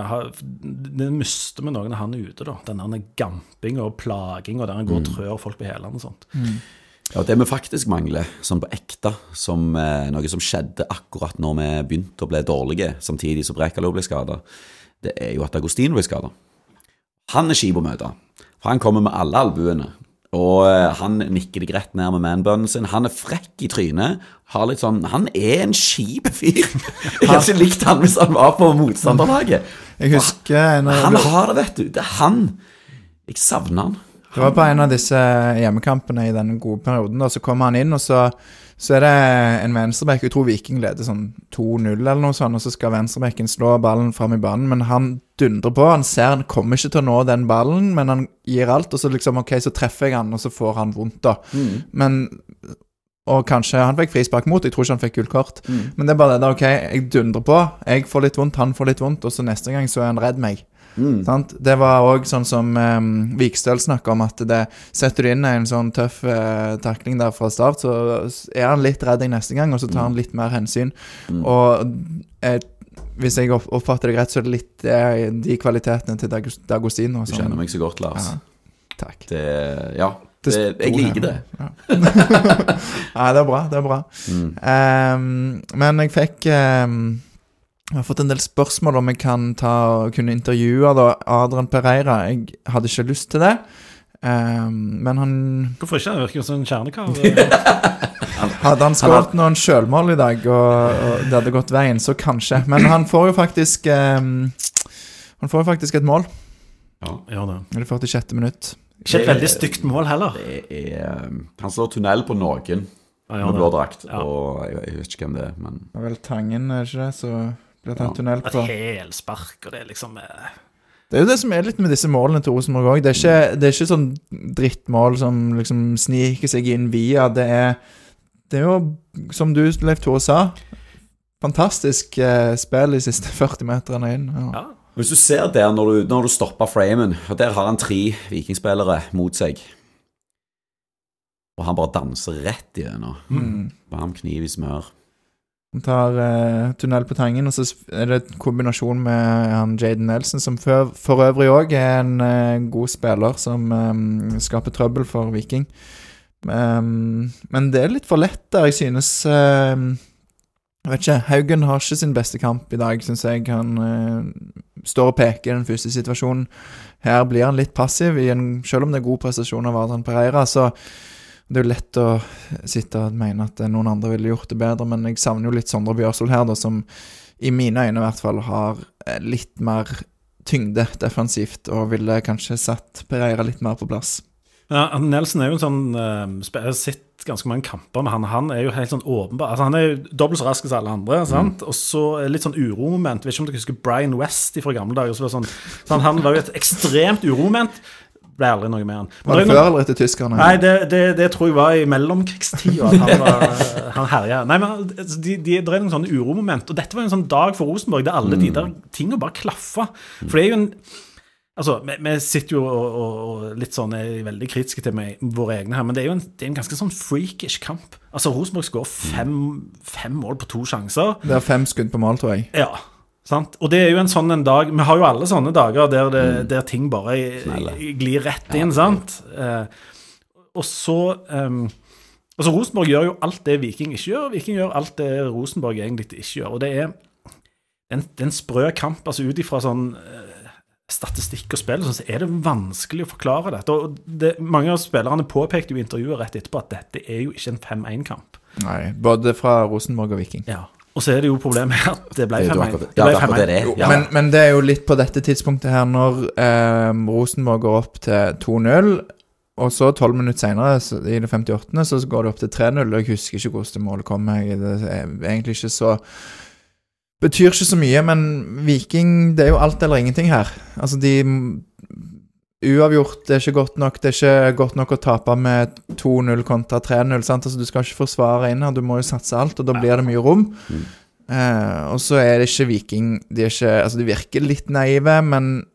Det mister vi noen når han ute. da, Den der gampinga og plaginga der han går og trør folk på hælene og sånt. ja, det vi faktisk mangler, sånn på ekte, som eh, noe som skjedde akkurat når vi begynte å bli dårlige, samtidig som Brekalo ble skada, det er jo at Agostino ble skada. Han er kjip å møte, for han kommer med alle albuene. Og eh, han nikker deg rett ned med manbunnen sin. Han er frekk i trynet. Har litt sånn, Han er en kjip fyr. Jeg hadde ikke likt han hvis han var på motstanderlaget. Jeg husker en av, Han har det, vet du. Det er han. Jeg savner han. Det var på en av disse hjemmekampene i den gode perioden. da, Så kom han inn, og så, så er det en venstreback. Jeg tror Viking leder sånn 2-0 eller noe sånt, og så skal venstrebacken slå ballen fram i banen. Men han dundrer på. Han ser han kommer ikke til å nå den ballen, men han gir alt. Og så liksom, ok, så treffer jeg han, og så får han vondt, da. Men og kanskje han fikk frispark mot, jeg tror ikke han fikk gult kort. Men det er bare det der, ok, jeg dundrer på, jeg får litt vondt, han får litt vondt, og så neste gang så er han redd meg. Sant? Det var òg sånn som um, Vikstøl snakka om, at det setter du inn en sånn tøff uh, takling der fra start, så er han litt redd deg neste gang, og så tar han litt mer hensyn. Og eh, hvis jeg oppfatter deg rett, så er det litt eh, de kvalitetene til Dag- Dagostino. Du kjenner meg så godt, Lars. Ja. Takk. Det, ja, det, jeg liker det. Ja. Nei, det er bra. Det er bra. Um, men jeg fikk ehm, Jeg har fått en del spørsmål om jeg kan ta og kunne intervjue da, Adrian Pereira. Jeg hadde ikke lyst til det, um, men han Hvorfor ikke? Han virker som en kjernekar. Hadde han skåret noen sjølmål i dag, og, og det hadde gått veien, så kanskje. Men han får jo faktisk um, Han får jo faktisk et mål Ja, det. i det 46. minutt. Ikke et veldig stygt mål heller. Det er um, Han slår tunnel på noen med blå drakt, Ja. og jeg, jeg vet ikke hvem det er, men Det er vel Tangen, er det ikke det? Så blir det Ja. en tunnel Et på. helspark, og det er liksom eh, Det er jo det som er litt med disse målene til Rosenborg òg. Det, er ikke- det er ikke sånn drittmål som liksom sniker seg inn via. Det er, det er jo, som du, Leif Tore, sa, fantastisk eh, spill de siste 40 meterne inn. Ja. Ja. Hvis du ser der når du, når du stopper framen, og der har han tre vikingspillere mot seg Og han bare danser rett igjennom. Mm. Varm kniv i smør. Han tar eh, tunnel på Tangen, og så er det en kombinasjon med han Jaden Nelson, som for, for øvrig òg er en eh, god spiller som eh, skaper trøbbel for Viking. Um, men det er litt for lett der, jeg synes eh, Jeg vet ikke, Haugen har ikke sin beste kamp i dag, syns jeg. Han eh, står og peker i den første situasjonen. Her blir han litt passiv, en, selv om det er god prestasjon av Adrian Pereira. så det er jo lett å sitte og mene at eh, noen andre ville gjort det bedre, men jeg savner jo litt Sondre Bjørsvold her, da, som i mine øyne i hvert fall har eh, litt mer tyngde defensivt, og ville kanskje satt Pereira litt mer på plass. Ja, Nelson er jo en sånn uh, Jeg har sett ganske mange kamper med han. Han er jo helt sånn åpenbar altså, Han er jo dobbelt så rask som alle andre. sant? Og så litt sånn uromoment. Vet ikke om dere husker Brian West fra gamle dager. Så var sånn, sånn, han var jo et ekstremt uromoment. Ble aldri noe med han. Men Var det det før eller etter tyskerne? Nei, det, det, det tror jeg var i mellomkrigstida han, han herja. Nei, men altså, de, de, det er noen sånne uromoment. Og dette var en sånn dag for Rosenborg der alle de der tinga bare klaffa. For det er jo en Altså, vi, vi sitter jo og, og, litt sånn er veldig kritiske til meg, våre egne her, men det er jo en, det er en ganske sånn freakish kamp. Altså, Rosenborg skårer fem, fem mål på to sjanser. Det er fem skudd på mål, tror jeg. Ja, sant? Og det er jo en sånn en dag Vi har jo alle sånne dager der, det, der ting bare glir rett inn, sant? Eh, og så um, Altså, Rosenborg gjør jo alt det Viking ikke gjør. Viking gjør alt det Rosenborg egentlig ikke gjør. Og det er en, en sprø kamp. altså Ut ifra sånn eh, statistikk og spill, så er det vanskelig å forklare dette. Og det, mange av spillerne påpekte jo i intervjuet rett etterpå at dette er jo ikke en 5-1-kamp. Nei, Både fra Rosenborg og Viking. Ja. Og så er det jo problemet at det ble Det er jo 5-1. akkurat det. Det Ja, ble det akkurat 5-1. det det. Ja. Men, men det er jo litt på dette tidspunktet her, når eh, Rosenborg går opp til 2-0, og så 12 minutter senere, så- i det 58., så går det opp til 3-0. og Jeg husker ikke hvordan det målet kom. Jeg, det er egentlig ikke så Betyr ikke så mye, men Viking Det er jo alt eller ingenting her. Altså, de Uavgjort det er ikke godt nok. Det er ikke godt nok å tape med 2-0 kontra 3-0. sant? Altså, Du skal ikke forsvare inn her, du må jo satse alt, og da blir det mye rom. Mm. Eh, og så er det ikke Viking De er ikke Altså, de virker litt naive, men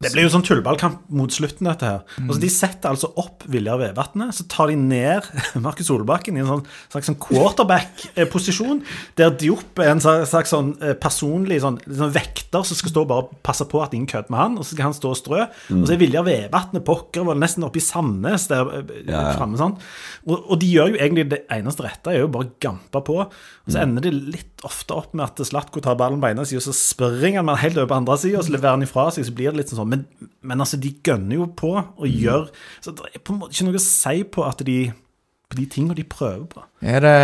Det blir jo sånn tullballkamp mot slutten, dette her. Mm. Altså, De setter altså opp Viljar Vevatnet, så tar de ned Markus Solbakken i en sånn, slags sånn quarterback-posisjon, der Diop er en slags, sånn eh, personlig sånn, sånn vekter som skal stå og bare passe på at ingen kødder med han, og så skal han stå og strø. Og så er Viljar Vevatnet pokker var nesten oppe i Sandnes der eh, Ja, ja. framme. Sånn. Og, og de gjør jo egentlig det eneste rette, er jo bare gampe på. Og så ender det litt ofte opp med at Slatko tar ballen på ene sida, så springer han med den helt over på andre sida, og så leverer han ifra seg, så blir det litt sånn. Men, men altså, de gønner jo på og gjør Så det er på en måte ikke noe å si på at de på de tingene de prøver på. er det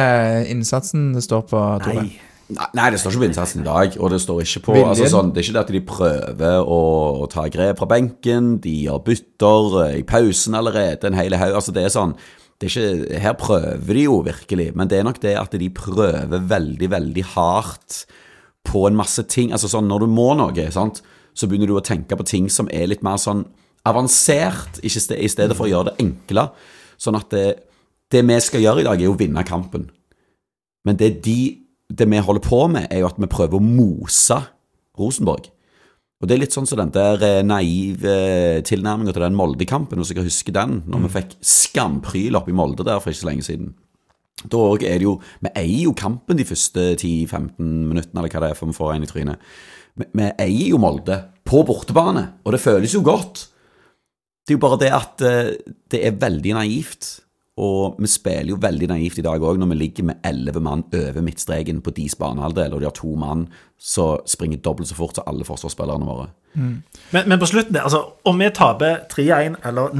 innsatsen det står på, Tore? Nei. Nei, det står ikke på innsatsen i dag, og det står ikke på altså, sånn, Det er ikke det at de prøver å, å ta grep fra benken, de gjør bytter eh, i pausen allerede, en hel haug. Altså, det er sånn det er ikke, Her prøver de jo virkelig, men det er nok det at de prøver veldig, veldig hardt på en masse ting. Altså sånn, Når du må noe, sant, så begynner du å tenke på ting som er litt mer sånn avansert, i stedet for å gjøre det enkle. Sånn at det, det vi skal gjøre i dag, er å vinne kampen. Men det, de, det vi holder på med, er jo at vi prøver å mose Rosenborg. Og det er litt sånn som den der eh, naive tilnærminga til den Molde-kampen, hvis jeg huske den, når vi fikk skampryl opp i Molde der for ikke så lenge siden. Da er det jo Vi eier jo kampen de første 10-15 minuttene, eller hva det er, for vi får en i trynet. Vi, eier jo Molde på bortebane, og det føles jo godt. Det er jo bare det at eh, det er veldig naivt. Og vi spiller jo veldig naivt i dag òg, når vi ligger med elleve mann over midtstreken på deres banehalvdel, og de har to mann som springer dobbelt så fort som alle forsvarsspillerne våre. Men, men på slutten altså, om vi taper 3-1 eller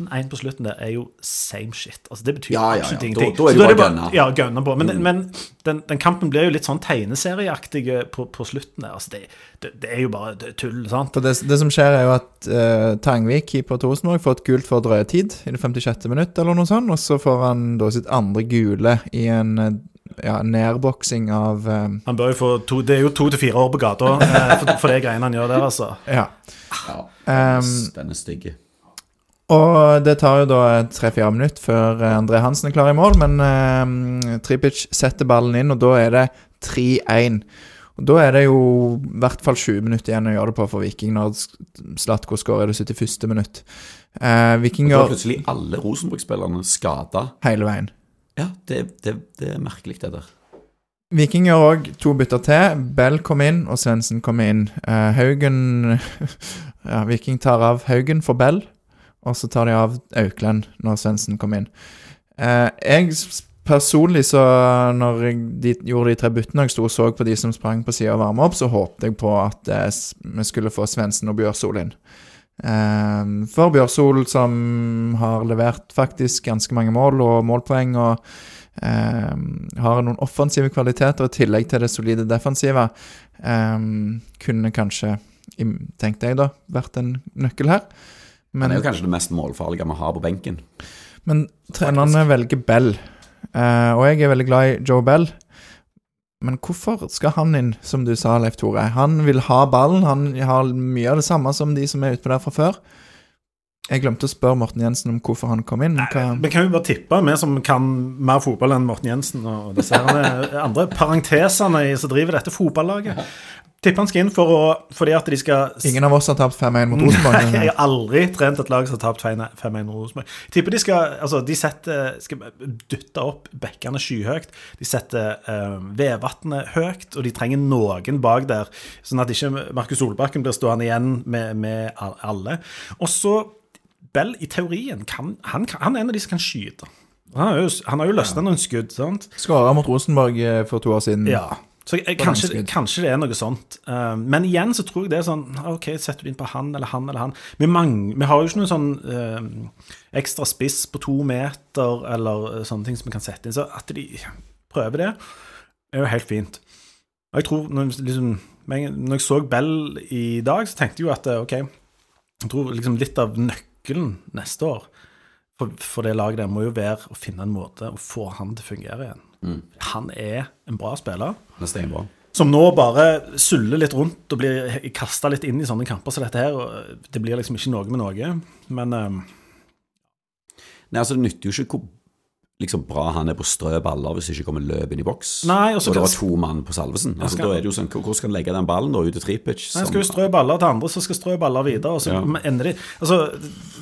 19-1 på slutten der, er jo same shit. Altså, det betyr Ja, ja, ja. absolutt ingenting. da er Så det bare gønna. Ja, gønna på. Men, men den, den kampen blir jo litt sånn tegneserieaktig på, på slutten der. Altså, det, det, det er jo bare det er tull, sant? Det, det som skjer, er jo at uh, Tangvik, keeper til Rosenborg, får et gult for drøye tid i det 56. minutt, eller noe sånt, og så får han da sitt andre gule i en eh, ja, nedboksing av um... Han bør jo få to, Det er jo to til fire år på gata eh, for, for det greiene han gjør der, altså. Ja. Ja, Um, den er stygg. Og det tar jo da tre-fire minutter før eh, André Hansen er klar i mål, men eh, Tripic setter ballen inn, og da er det 3-1. Og Da er det jo i hvert fall 20 minutter igjen å gjøre det på for Viking, når Slatko skårer det 71. minutt. Eh, Viking Da er plutselig alle Rosenborg-spillerne skada. hele veien. Ja, det, det, det er merkelig, det der. Viking gjør òg to bytter til. Bell kom inn, og Svendsen kom inn. Eh, Haugen ja, Viking tar av Haugen for Bell, og så tar de av Auklend når Svendsen kom inn. Eh, jeg personlig, så når jeg, de gjorde de tre byttene, og jeg sto og så på de som sprang på sida og varma opp, så håpte jeg på at eh, vi skulle få Svendsen og Bjørsol inn. Eh, for Bjørsol, som har levert faktisk ganske mange mål og målpoeng, og eh, har noen offensive kvaliteter i tillegg til det solide defensive, eh, kunne kanskje, tenkte jeg da, vært en nøkkel her. Han er jo kanskje det mest målfarlige vi har på benken. men trenerne velger Bell, eh, og jeg er veldig glad i Joe Bell. Men hvorfor skal han inn, som du sa, Leif Tore? Han vil ha ballen, han har mye av det samme som de som er utpå der fra før. Jeg glemte å spørre Morten Jensen om hvorfor han kom inn. Hva, Vi kan jo bare tippe, vi som kan mer fotball enn Morten Jensen og disse andre parentesene i- som driver dette fotballaget. Tipper han skal inn for å, fordi at de skal ingen av oss har tapt 5-1 mot Rosenborg. Nei, jeg har aldri trent et lag som har tapt 5-1 mot Rosenborg. Jeg tipper de skal altså, de setter, skal dytte opp bekkene skyhøyt. De setter uh, Vevatnet høyt, og de trenger noen bak der, sånn at ikke Markus Solbakken blir stående igjen med, med alle. Og så Bell, i teorien, kan, han, han er en av de som kan skyte. Han har jo, han har jo løsna noen skudd, sant? Skåra mot Rosenborg eh, for to år siden. Ja. Så jeg, kanskje, kanskje det er noe sånt. Eh, men igjen så tror jeg det er sånn OK, setter du inn på han eller han eller han. Vi, mang- vi har jo ikke noen sånn eh, ekstra spiss på to meter eller eh, sånne ting som vi kan sette inn. Så at de prøver det. er jo helt fint. Og jeg tror, når, liksom, når jeg så Bell i dag, så tenkte jeg jo at OK, jeg tror liksom litt av nøkkelen neste år for, for det laget der må jo være å finne en måte å få han til å fungere igjen. Han er en bra spiller. Er steinbra. Som nå bare suller litt rundt og blir kasta litt inn i sånne kamper som dette her. og Det blir liksom ikke noe med noe. Men um... Nei, altså Det nytter jo ikke hvor liksom, bra han er på strø baller hvis det ikke kommer løp inn i boks. Nei, og og det var to mann på Salvesen. Altså, skal- da er det jo sånn, Hvor skal han legge den ballen da ut til tripitch? han skal jo strø baller til andre så skal strø baller videre, og så Ja. ender de Altså,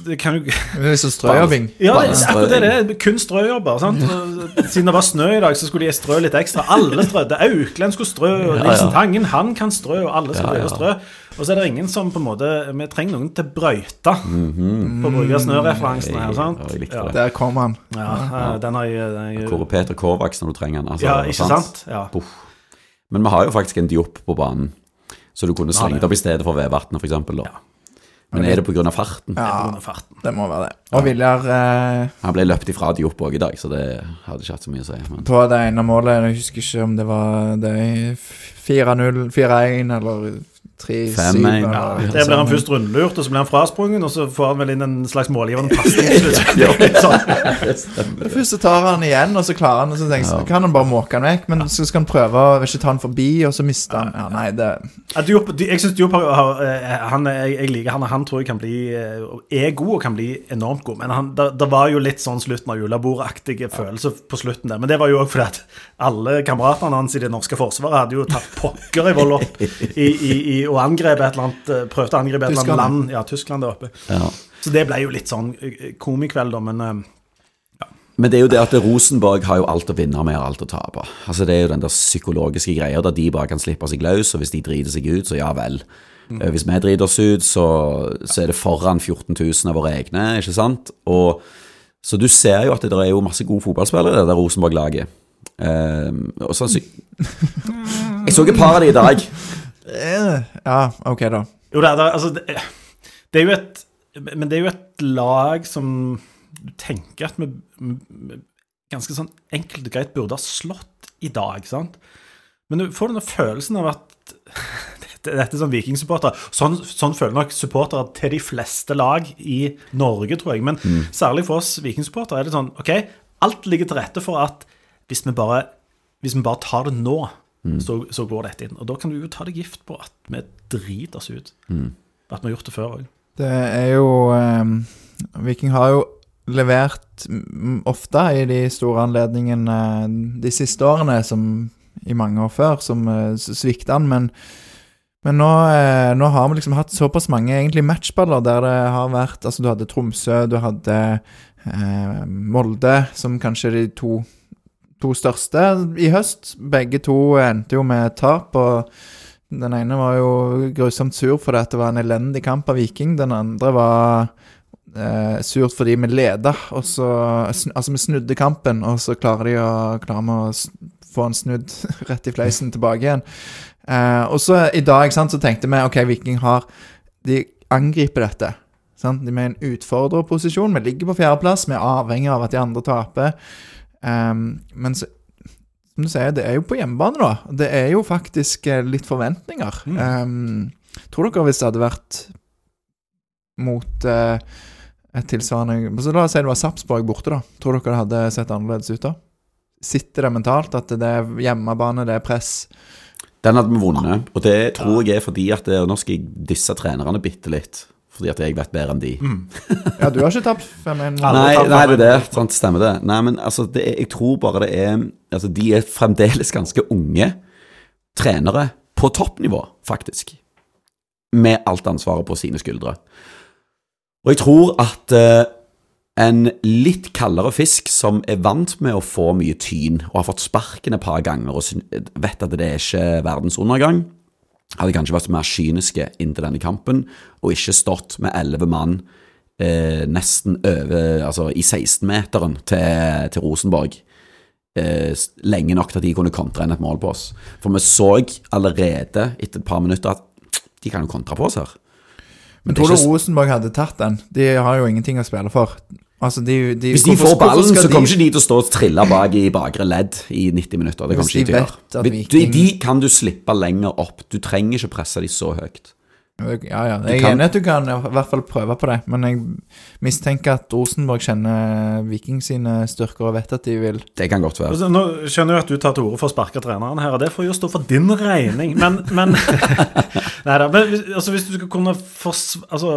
det kan jo Det er liksom strøjobbing. Ja, det, akkurat det. Det er kun strøjobber. sant? Siden det var snø i dag, så skulle de strø litt ekstra. Alle strødde. Auklend skulle strø, og Nilsen. Tangen han kan strø, og alle skal Ja, ja. strø. Og så er det ingen som på en måte Vi trenger noen til brøyta, -hmm. for å bruke snøreferansen her. sant? Ja, jeg likte Ja. det. Der kom han. Ja, eh, den har jeg, den har Hvor er Peter Kovacs når du trenger han? Altså, Ja, ikke sant? Ja. Puff. Men vi har jo faktisk en Diop på banen, så du kunne slengt opp i stedet for Vevatnet, f.eks. da. Men er det pga. farten? På Ja, av farten. det må være det. Og Viljar eh, Han ble løpt ifra Diop òg i dag, så det hadde ikke hatt så mye å si. Men på det ene målet Jeg husker ikke om det var det 4-0, 4-1 eller 3-7. 5-1, ja. noe Der blir han først rundlurt, og så blir han frasprunget, og så får han vel inn en slags målgivende pasning. til slutt. Det. Først så tar han igjen, og så klarer han Og så tenker så kan han bare måke han vekk. Men så skal han prøve å ikke ta han forbi, og så mister han Ja, nei, det Ja, Diop, jeg synes Diop har, har eh, han, jeg, jeg liker han, og han tror jeg kan bli eh, er god og kan bli enormt god. Men han, det, det var jo litt sånn slutten av julebordaktige følelser på slutten der. Men det var jo òg fordi at alle kameratene hans i det norske forsvaret hadde jo tatt pokker i vold opp i, i, i, og angrep et eller annet eh, Prøvde å angripe et eller annet land. Ja, Tyskland der oppe. ja. Så det ble jo litt sånn eh, komikveld, da. Men eh, Men det er jo det at Rosenborg har jo alt å vinne, og vi alt å tape. Altså Det er jo den der psykologiske greia der de bare kan slippe seg løs, og hvis de driter seg ut, så ja vel. Mm. Hvis vi driter oss ut, så, så er det foran 14 000 av våre egne, ikke sant? Og, så du ser jo at det er jo masse gode fotballspillere i det der Rosenborg-laget. Um, og sånn Jeg så et par av de i dag. Eh, Ja, OK, da. Jo, det er, det, altså, det, det er jo et Men det er jo et lag som du tenker at vi, vi ganske sånn enkelt og greit burde ha slått i dag, sant? Men du får denne følelsen av at dette, dette er sånn vikingsupportere sånn, sånn føler nok supportere til de fleste lag i Norge, tror jeg. Men særlig for oss vikingsupportere er det sånn OK, alt ligger til rette for at hvis vi bare, hvis vi bare tar det nå, så, så går dette inn. Og da kan du jo ta deg gift på at vi driter oss ut. At vi har gjort det før òg. Det er jo eh, Viking har jo levert mm, ofte i de store anledningene eh, de siste årene, som i mange år før, som eh, svikta han, men men nå, eh, nå har vi liksom hatt såpass mange egentlig matchballer der det har vært Altså, du hadde Tromsø, du hadde eh, Molde, som kanskje er de to, to største i høst. Begge to endte jo med tap, og den ene var jo grusomt sur fordi det var en elendig kamp av Viking. Den andre var eh, surt fordi vi leda, Altså, vi snudde kampen, og så klarer de å klarer vi å få en snudd rett i fleisen tilbake igjen. Eh, og så i dag sant, så tenkte vi OK, Viking har De angriper dette. Sant? De er i en utfordrerposisjon. Vi ligger på fjerdeplass. Vi er avhengig av at de andre taper. Um, men så, som du sier, det er jo på hjemmebane, da. Det er jo faktisk eh, litt forventninger. Um, tror dere hvis det hadde vært mot uh, et tilsvarende så La oss si det var Sarpsborg borte, da. Tror dere det hadde sett annerledes ut da? Sitter det mentalt at det er hjemmebane, det er press? Den hadde vi vunnet, og det tror jeg er fordi at det, Nå skal jeg disse trenerne bitte litt, fordi at jeg vet bedre enn de. Ja, du har ikke tapt 5-1? Aldri Nei, nei, det er det. Sant, stemmer det. Nei, men altså, det er, jeg tror bare det er Altså, de er fremdeles ganske unge trenere på toppnivå, faktisk. Med alt ansvaret på sine skuldre. Og jeg tror at eh, en litt kaldere fisk som er vant med å få mye tyn, og har fått sparken et par ganger og vet at det er ikke verdens undergang, hadde kanskje vært mer kyniske inntil denne kampen, og ikke stått med elleve mann eh, nesten over Altså i 16-meteren til, til Rosenborg. Eh, lenge nok til at de kunne kontre inn et mål på oss. For vi så allerede etter et par minutter at de kan jo kontre på oss her. Men er tror du ikke Rosenborg hadde tatt den? De har jo ingenting å spille for. Altså, de, de, Hvis de hvorfor- får ballen, så kommer ikke de til å stå og trille bak i bakre ledd i 90 minutter. Det kommer ikke de de til å gjøre. De, de kan du slippe lenger opp. Du trenger ikke presse de så høyt. Ja, ja. Jeg er kan- enig at du kan i hvert fall prøve på det, men jeg mistenker at Rosenborg kjenner Viking sine styrker og vet at de vil Det kan godt være. Altså, Nå skjønner jeg at du tar til orde for å sparke treneren her, og det får jo stå for din regning, men, men Neida, men altså, hvis du skal kunne fors, altså,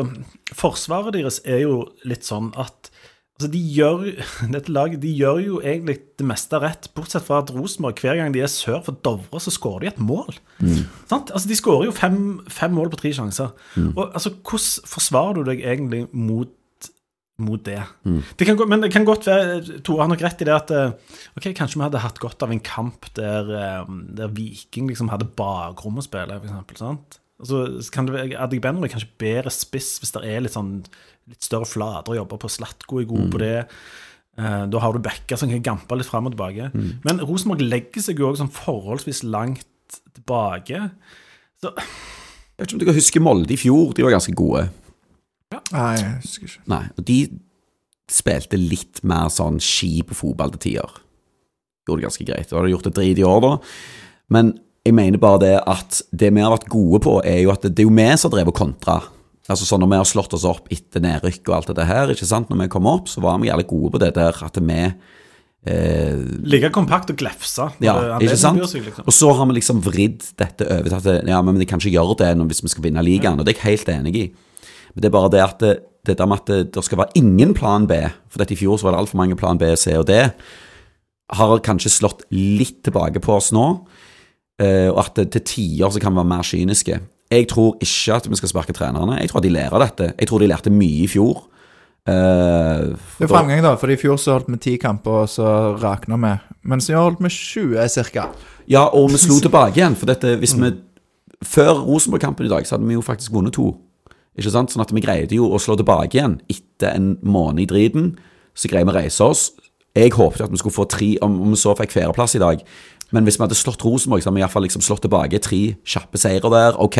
Forsvaret deres er jo litt sånn at altså, de gjør, Dette laget de gjør jo egentlig det meste rett, bortsett fra at Rosenborg hver gang de er sør for Dovre, så skårer de et mål. Sant? Altså, de skårer jo fem, fem mål på tre sjanser. Og altså, Hvordan forsvarer du deg egentlig mot mot det. det kan, men det kan godt være Tore har nok rett i det at eh, Ok, kanskje vi hadde hatt godt av en kamp der, eh, der Viking liksom hadde bakrom å spille, eksempel. Altså, så kan det er kanskje bedre spiss hvis det er litt sånn litt større flater å jobbe på. Slatko er god på det. Eh, da har du backer som kan gampe litt fram og tilbake. Men Rosenborg legger seg jo også sånn forholdsvis langt tilbake. Så Jeg vet ikke om du kan huske Molde i fjor. De var ganske gode. Nei, jeg husker ikke. Nei, og de spilte litt mer sånn ski på fotball til tider. Gjorde det ganske greit. Da hadde gjort det drit i år, da. Men jeg mener bare det at det vi har vært gode på, er jo at det, det er jo vi som har drevet kontra. Altså sånn Når vi har slått oss opp etter nedrykk og alt det her, ikke sant? Når vi kom opp, så var vi jævlig gode på det der at vi eh, Ligge kompakt og glefse. Ja, ikke sant? seg, liksom. Og så har vi liksom vridd dette over til at ja, men de kan ikke gjøre det hvis vi skal vinne ligaen, og det er jeg helt enig i. Men det er bare det at det, det der med at det, det skal være ingen plan B, for dette i fjor så var det altfor mange plan B, C og D, har kanskje slått litt tilbake på oss nå, eh, og at det til tider så kan vi være mer kyniske. Jeg tror ikke at vi skal sparke trenerne. Jeg tror at de lærer dette. Jeg tror de lærte mye i fjor. Uh, Det er framgang, da, for i fjor så holdt vi ti kamper, og så rakna vi. Mens i år holdt vi 20 cirka. Ja, og vi slo tilbake igjen. For dette, hvis vi Før Rosenborg-kampen i dag, så hadde vi jo faktisk vunnet to. Ikke sant? Sånn at vi greide jo å slå tilbake igjen etter en måned i driten. Så greide vi å reise oss. Jeg håpet at vi skulle få tre, om, om vi så fikk fjerdeplass i dag. Men hvis vi hadde slått Rosenborg, så hadde vi iallfall liksom slått tilbake tre kjappe seire der. Ok.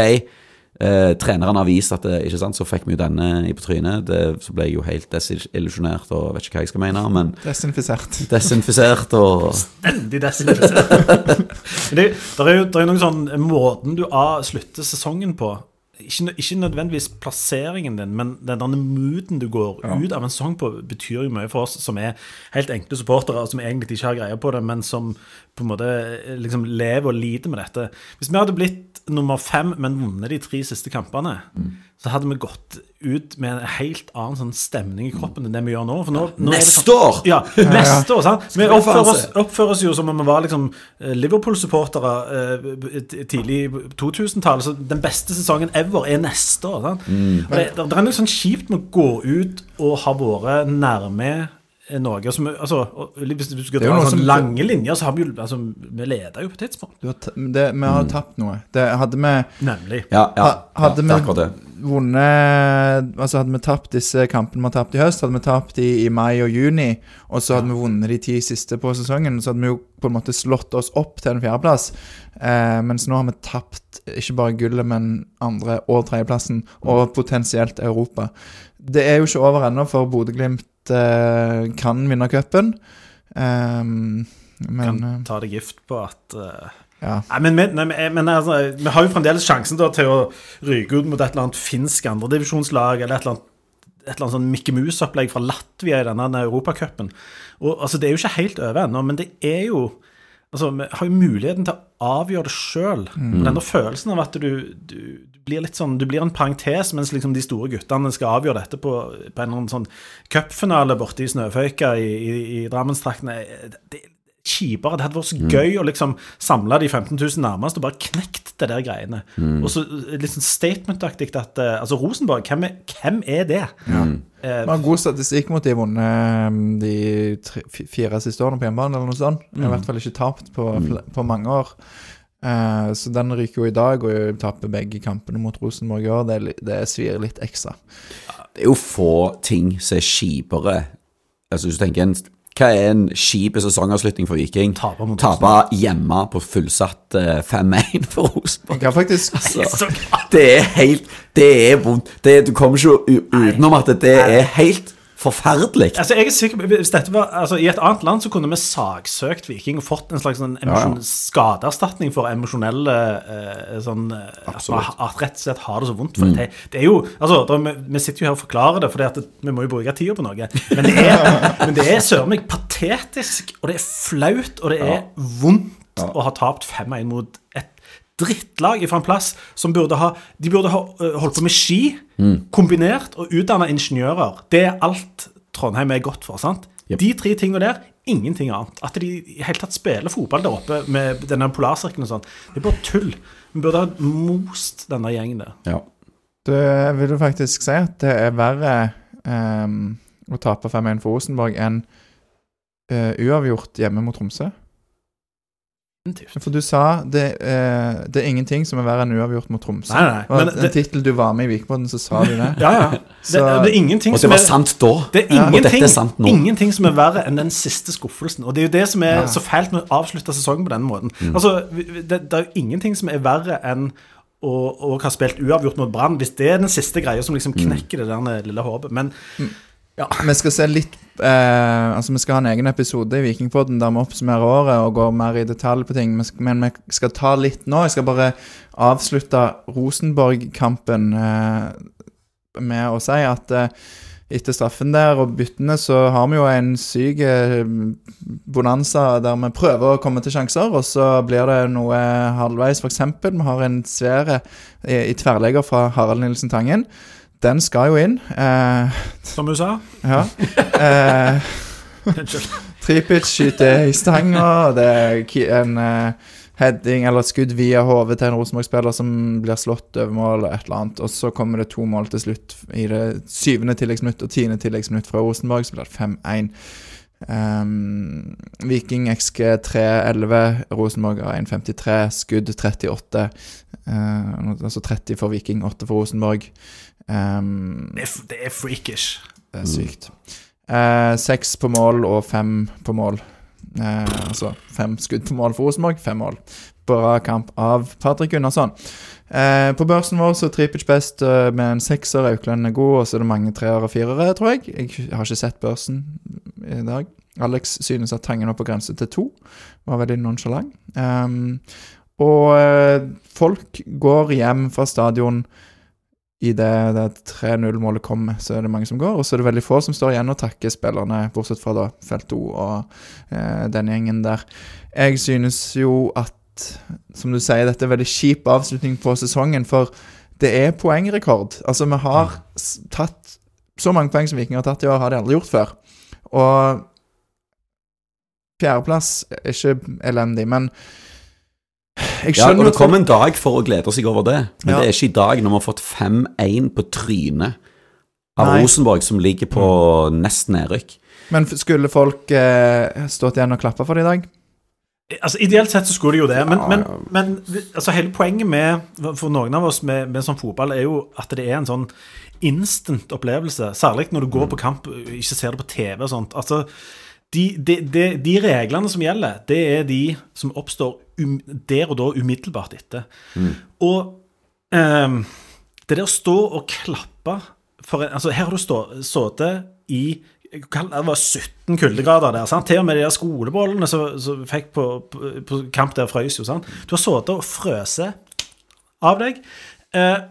Eh, treneren har vist at det, ikke sant, så fikk vi jo denne i på trynet. Det, så ble jeg jo helt desillusjonert og vet ikke hva jeg skal mene. Men Desinfisert. desinfisert og Stendig desinfisert. Det, der er jo der er noen sånn Måten du avslutter sesongen på ikke, ikke nødvendigvis plasseringen din, men den denne mooden du går ut av en sesong på, betyr jo mye for oss som er helt enkle supportere, og som egentlig ikke har greie på det, men som på en måte eh, liksom lever og lider med dette. Hvis vi hadde blitt nummer fem, men vunnet de tre siste kampene, så hadde vi gått ut med en helt annen sånn stemning i kroppen enn det vi gjør nå. For nå, nå Neste sånn- år! Ja, neste år, sant? Vi oppfører oss, oppfører oss jo som om vi var liksom eh, Liverpool-supportere eh, tidlig i 2000-tallet. Så den beste sesongen ever er neste år. Sant? Mm. Og det, det, det er noe sånn kjipt med å gå ut og ha vært nærme eh, noe som altså, Hvis du skal Det dra sånn som- lange linjer, så har vi jo altså, Vi leder jo på tidspunkt. Du har ta- det, vi har tapt noe. Det hadde vi Nemlig. Ja, ja, hadde ja, vi vunnet Altså hadde vi tapt disse kampene vi har tapt i høst, hadde vi tapt i, i mai og juni, og så hadde vi vunnet de ti siste på sesongen, så hadde vi jo på en måte slått oss opp til en fjerdeplass. Eh, mens nå har vi tapt ikke bare gullet, men andre- og tredjeplassen, og potensielt Europa. Det er jo ikke over ennå, for Bodø-Glimt eh, kan vinne cupen. Um, men Kan eh, ta deg gift på at uh, ja. Nei, men, vi- nei, men- men altså, vi har jo fremdeles sjansen da, til å ryke ut mot et eller annet finsk andredivisjonslag, eller et eller annet, et eller annet sånn Mikke Mus-opplegg fra Latvia i denne europacupen. Altså, Det er jo ikke helt over ennå, men det er jo Altså, Vi har jo muligheten til å avgjøre det sjøl. Mm. Denne følelsen av at du, du, du blir litt sånn Du blir en parentes mens liksom de store guttene skal avgjøre dette på, på en eller annen sånn cupfinale borte i Snøføyka i, i, i Drammenstraktene. Det er kjipere. Det hadde vært så gøy å liksom samle de 15 000 nærmest og bare knekt det der greiene. Og så litt sånn statement-aktig at eh, Altså, Rosenborg, hvem er, hvem er det? Eh, Vi har god statistikk mot de vunnet um, de tre, fire siste årene på hjemmebane, eller noe sånt. I hvert fall ikke tapt på, fl- på mange år. Eh, så den ryker jo i dag, og taper begge kampene mot Rosenborg i år. Det, det svir litt ekstra. Det er jo få ting som er kjipere. Altså, hvis du tenker en, Hva er en kjip sesongavslutning for Viking? Tape hjemme på fullsatt eh, 5-1 for Rosenborg. Ja, faktisk Altså, Det er helt Det er vondt. Du kommer ikke utenom at det er helt forferdelig. Altså, jeg er sikker på, hvis dette var, altså, I et annet land så kunne vi saksøkt Viking og fått en slags sånn emosjon- skadeerstatning for emosjonelle eh, sånn, eh, At man at rett og slett har det så vondt. For det, det er jo, altså, da, vi, vi sitter jo her og forklarer det, for vi må jo bruke tida på noe. Men det er, men det er søren meg patetisk, og det er flaut, og det er vondt å ha tapt 5-1 mot drittlag fra en plass som burde ha De burde ha øh, holdt på med ski, kombinert og utdanna ingeniører. Det er alt Trondheim er godt for. sant? Yep. De tre tingene der, ingenting annet. At de i hele tatt spiller fotball der oppe med denne polarsirkelen og sånn, det er bare tull. Vi burde ha most denne gjengen der. Ja. Det vil du faktisk si at det er verre um, å tape 5-1 for Rosenborg enn uh, uavgjort hjemme mot Tromsø. Definitivt. For du sa det, eh, det er ingenting som er verre enn uavgjort mot Tromsø. Nei, nei, nei. men en tittel du var med i Vikbåten, så sa du det. ja, ja. Det, Så- det er ingenting Og som det var er sant da. Det er Og dette er sant nå. ingenting som er verre enn den siste skuffelsen. Og det er jo det som er Ja. så feilt med å avslutte sesongen på den måten. Mm. Altså, vi- vi- det, det er jo ingenting som er verre enn å, å ha spilt uavgjort mot Brann, hvis det er den siste greia som liksom Mm. knekker det der lille håpet. Men Vi skal se litt eh, Altså Vi skal ha en egen episode i Vikingpodden der vi oppsummerer året og går mer i detalj på ting. Men vi skal ta litt nå. Jeg skal bare avslutte Rosenborg-kampen eh, med å si at eh, etter straffen der og byttene, så har vi jo en syk eh, bonanza der vi prøver å komme til sjanser, og så blir det noe halvveis. Eksempel, vi har en svære i, i tverrlegger fra Harald Nilsen Tangen. Den skal jo inn. Eh, som du sa ja. Eh, Tripic skyter i stanga, det er en eh, heading eller et skudd via hodet til en Rosenborg-spiller som blir slått over mål, og et eller annet. Og så kommer det to mål til slutt i det syvende tilleggsminutt og tiende tilleggsminutt fra Rosenborg, så blir det 5-1. Um, Viking XG 3-11, Rosenborg har 1,53, skudd 38. Uh, altså 30 for Viking, 8 for Rosenborg. Um, Det er, det er freakish. det er sykt. Seks på mål og fem på mål. Uh, altså fem skudd på mål for Rosenborg, fem mål. Bra kamp av Patrick Gunnarsson. Eh, på børsen vår så Tripic best med en sekser. Auklend er god, og så er det mange treere og firere, tror jeg. Jeg har ikke sett børsen i dag. Alex synes at Tangen var på grense til to. Var veldig nonchalant. Um, og eh, folk går hjem fra stadion i det, det 3-0-målet kommer, så er det mange som går. Og så er det veldig få som står igjen og takker spillerne, bortsett fra da Felt O og eh, den gjengen der. Jeg synes jo at, som du sier, dette er veldig kjip avslutning på sesongen, for det er poengrekord. Altså, vi har tatt så mange poeng som Viking har tatt i år, har de aldri gjort før. Og fjerdeplass er ikke elendig, men jeg Ja, og det kom en dag for å glede seg over det, men Ja. det er ikke i dag, når vi har fått 5-1 på trynet av Nei. Rosenborg, som ligger på nesten nedrykk. Men skulle folk eh, stått igjen og klappa for det i dag? Altså, Ideelt sett så skulle de jo det, men, Ja, men, ja. men altså, hele poenget med for noen av oss med, med sånn fotball er jo at det er en sånn instant opplevelse. Særlig når du går på kamp og ikke ser det på TV og sånt. Altså, de, de, de, de reglene som gjelder, det er de som oppstår um, der og da umiddelbart etter. Og um, det der å stå og klappe for altså Her har du sittet i det var 17 kuldegrader der. Sant? Til og med de der skolebollene som vi fikk på, på, på kamp der frøs jo. Sant? Du har sittet og frøset av deg, eh,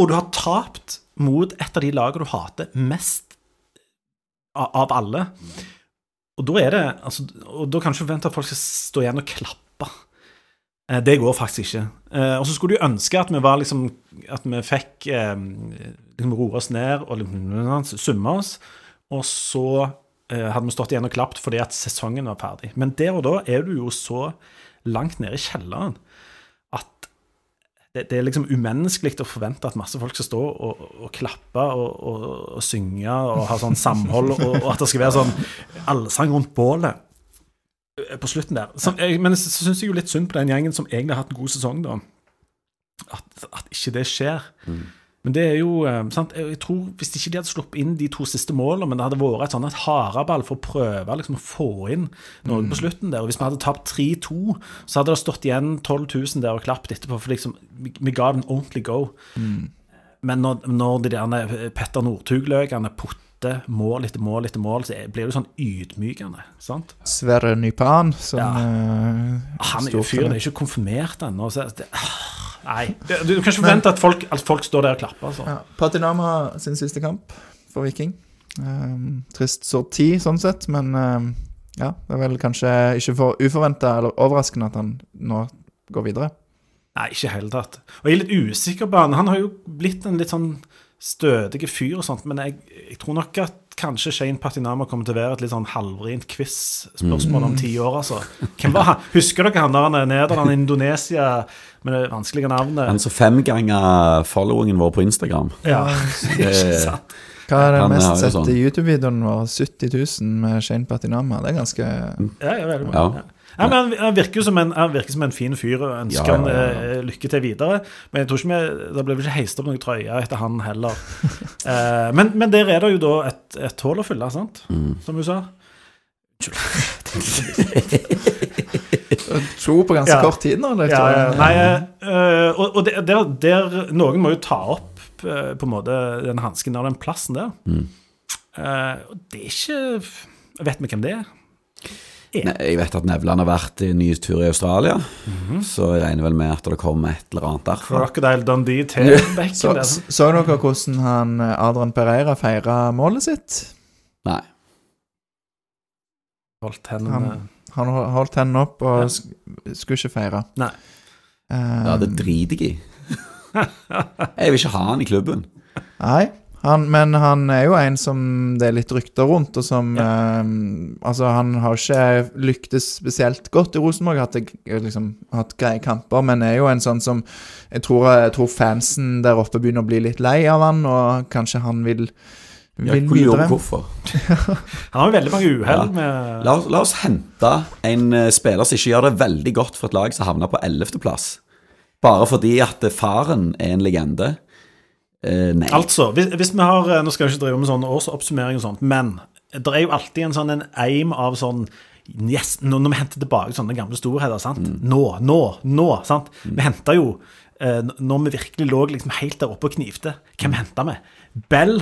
og du har tapt mot et av de lagene du hater mest av, av alle. Og da er det altså, Og da kan du ikke forvente at folk skal stå igjen og klappe. Eh, Det går faktisk ikke. Eh, Og så skulle du ønske at vi var liksom At vi fikk eh, liksom roe oss ned og liksom summe oss, og så hadde vi stått igjen og klappet fordi at sesongen var ferdig. Men der og da er du jo så langt nede i kjelleren det, det er liksom umenneskelig å forvente at masse folk skal stå og, og klappe og, og, og synge og ha sånn samhold, og, og at det skal være sånn allsang rundt bålet eh, på slutten der. Så, jeg, men så syns jeg jo litt synd på den gjengen som egentlig har hatt en god sesong, da. At, at ikke det skjer. Men det er jo eh, sant? Jeg tror Hvis ikke de hadde sluppet inn de to siste målene, men det hadde vært et sånn et haraball for å prøve liksom, å få inn noe på slutten der Og Hvis vi hadde tapt 3-2, så hadde det stått igjen 12 000 der og klappet etterpå. For liksom, vi, ga det en ordentlig go. Men når, når de der Petter Northug-løkene putter mål etter mål etter mål, så blir det sånn ydmykende. sant? Sverre Nypan, som Ja. eh, Han er jo fyren, det. er ikke konfirmert ennå. så det- ah, Nei. Du, du kan ikke forvente at folk, at folk står der og klapper. altså. Ja. Patinama sin siste kamp for Viking. Um, trist sorti, sånn sett, men um, ja, det er vel kanskje ikke for uforventa eller overraskende at han nå går videre. Nei, ikke i hele tatt. Og jeg er litt usikker på han. Han har jo blitt en litt sånn stødig fyr og sånt, men jeg, jeg tror nok at kanskje Shane Patinama kommer til å være et litt sånn halvrint quiz-spørsmål om ti år, altså. Hvem var han? Husker dere han der Nederland, Indonesia, med det vanskelige navnet? Han så fem ganger followingen vår på Instagram. Ja, ikke sant? Hva er den mest sette sånn. YouTube-videoen vår? 70 000 med Shane Patinama. Det er ganske Ja, ja, veldig bra. Ja. Ja. Ja, men han, virker jo som en, han virker som en fin fyr, og ønsker Ja, han ja, ja, eh, lykke til videre. Men jeg tror ikke vi, da blir vi ikke heist opp noen trøye etter han heller. eh, men, men der er det jo da et, et hull å fylle, sant? Mm. Som du sa. To på ganske Ja. kort tid nå. Ja, ja, nei, eh, og, og der, der, der Noen må jo ta opp eh, på en måte den hansken og den plassen der. Mm. Uh, det er ikke Vet vi hvem det er? Nei, Jeg vet at Nevland har vært i ny tur i Australia, Mhm. så jeg regner vel med at det kommer et eller annet derfra. Crocodile Dundee til bekken. Så, der. så dere hvordan han Adrian Pereira feira målet sitt? Nei. Holdt hendene Han, holdt hendene opp og Ja. sk skulle ikke feire. Nei. Um, Ja, det driter jeg i. Jeg vil ikke ha han i klubben. Nei, han, men han er jo en som det er litt rykter rundt, og som eh, Altså, han har ikke lyktes spesielt godt i Rosenborg, hatt, liksom, hatt greie kamper, men er jo en sånn som jeg tror, jeg tror fansen der oppe begynner å bli litt lei av han, og kanskje han vil, Jeg videre. på hvorfor. Han har jo veldig mange uhell Ja. med La, oss- la oss hente en eh, spiller som ikke gjør det veldig godt for et lag som havner på 11.-plass. Bare fordi at eh, faren er en legende. Eh, nei. Altså, hvis, hvis vi har eh, Nå skal jeg ikke drive med sånn årsoppsummering og sånt, men det er jo alltid en sånn en eim av sånn yes, Når vi henter tilbake sånne gamle storheter, sant? Nå, nå, nå. sant? Vi henta jo eh, når vi virkelig lå liksom helt der oppe og knivte. Hvem henta vi? Bell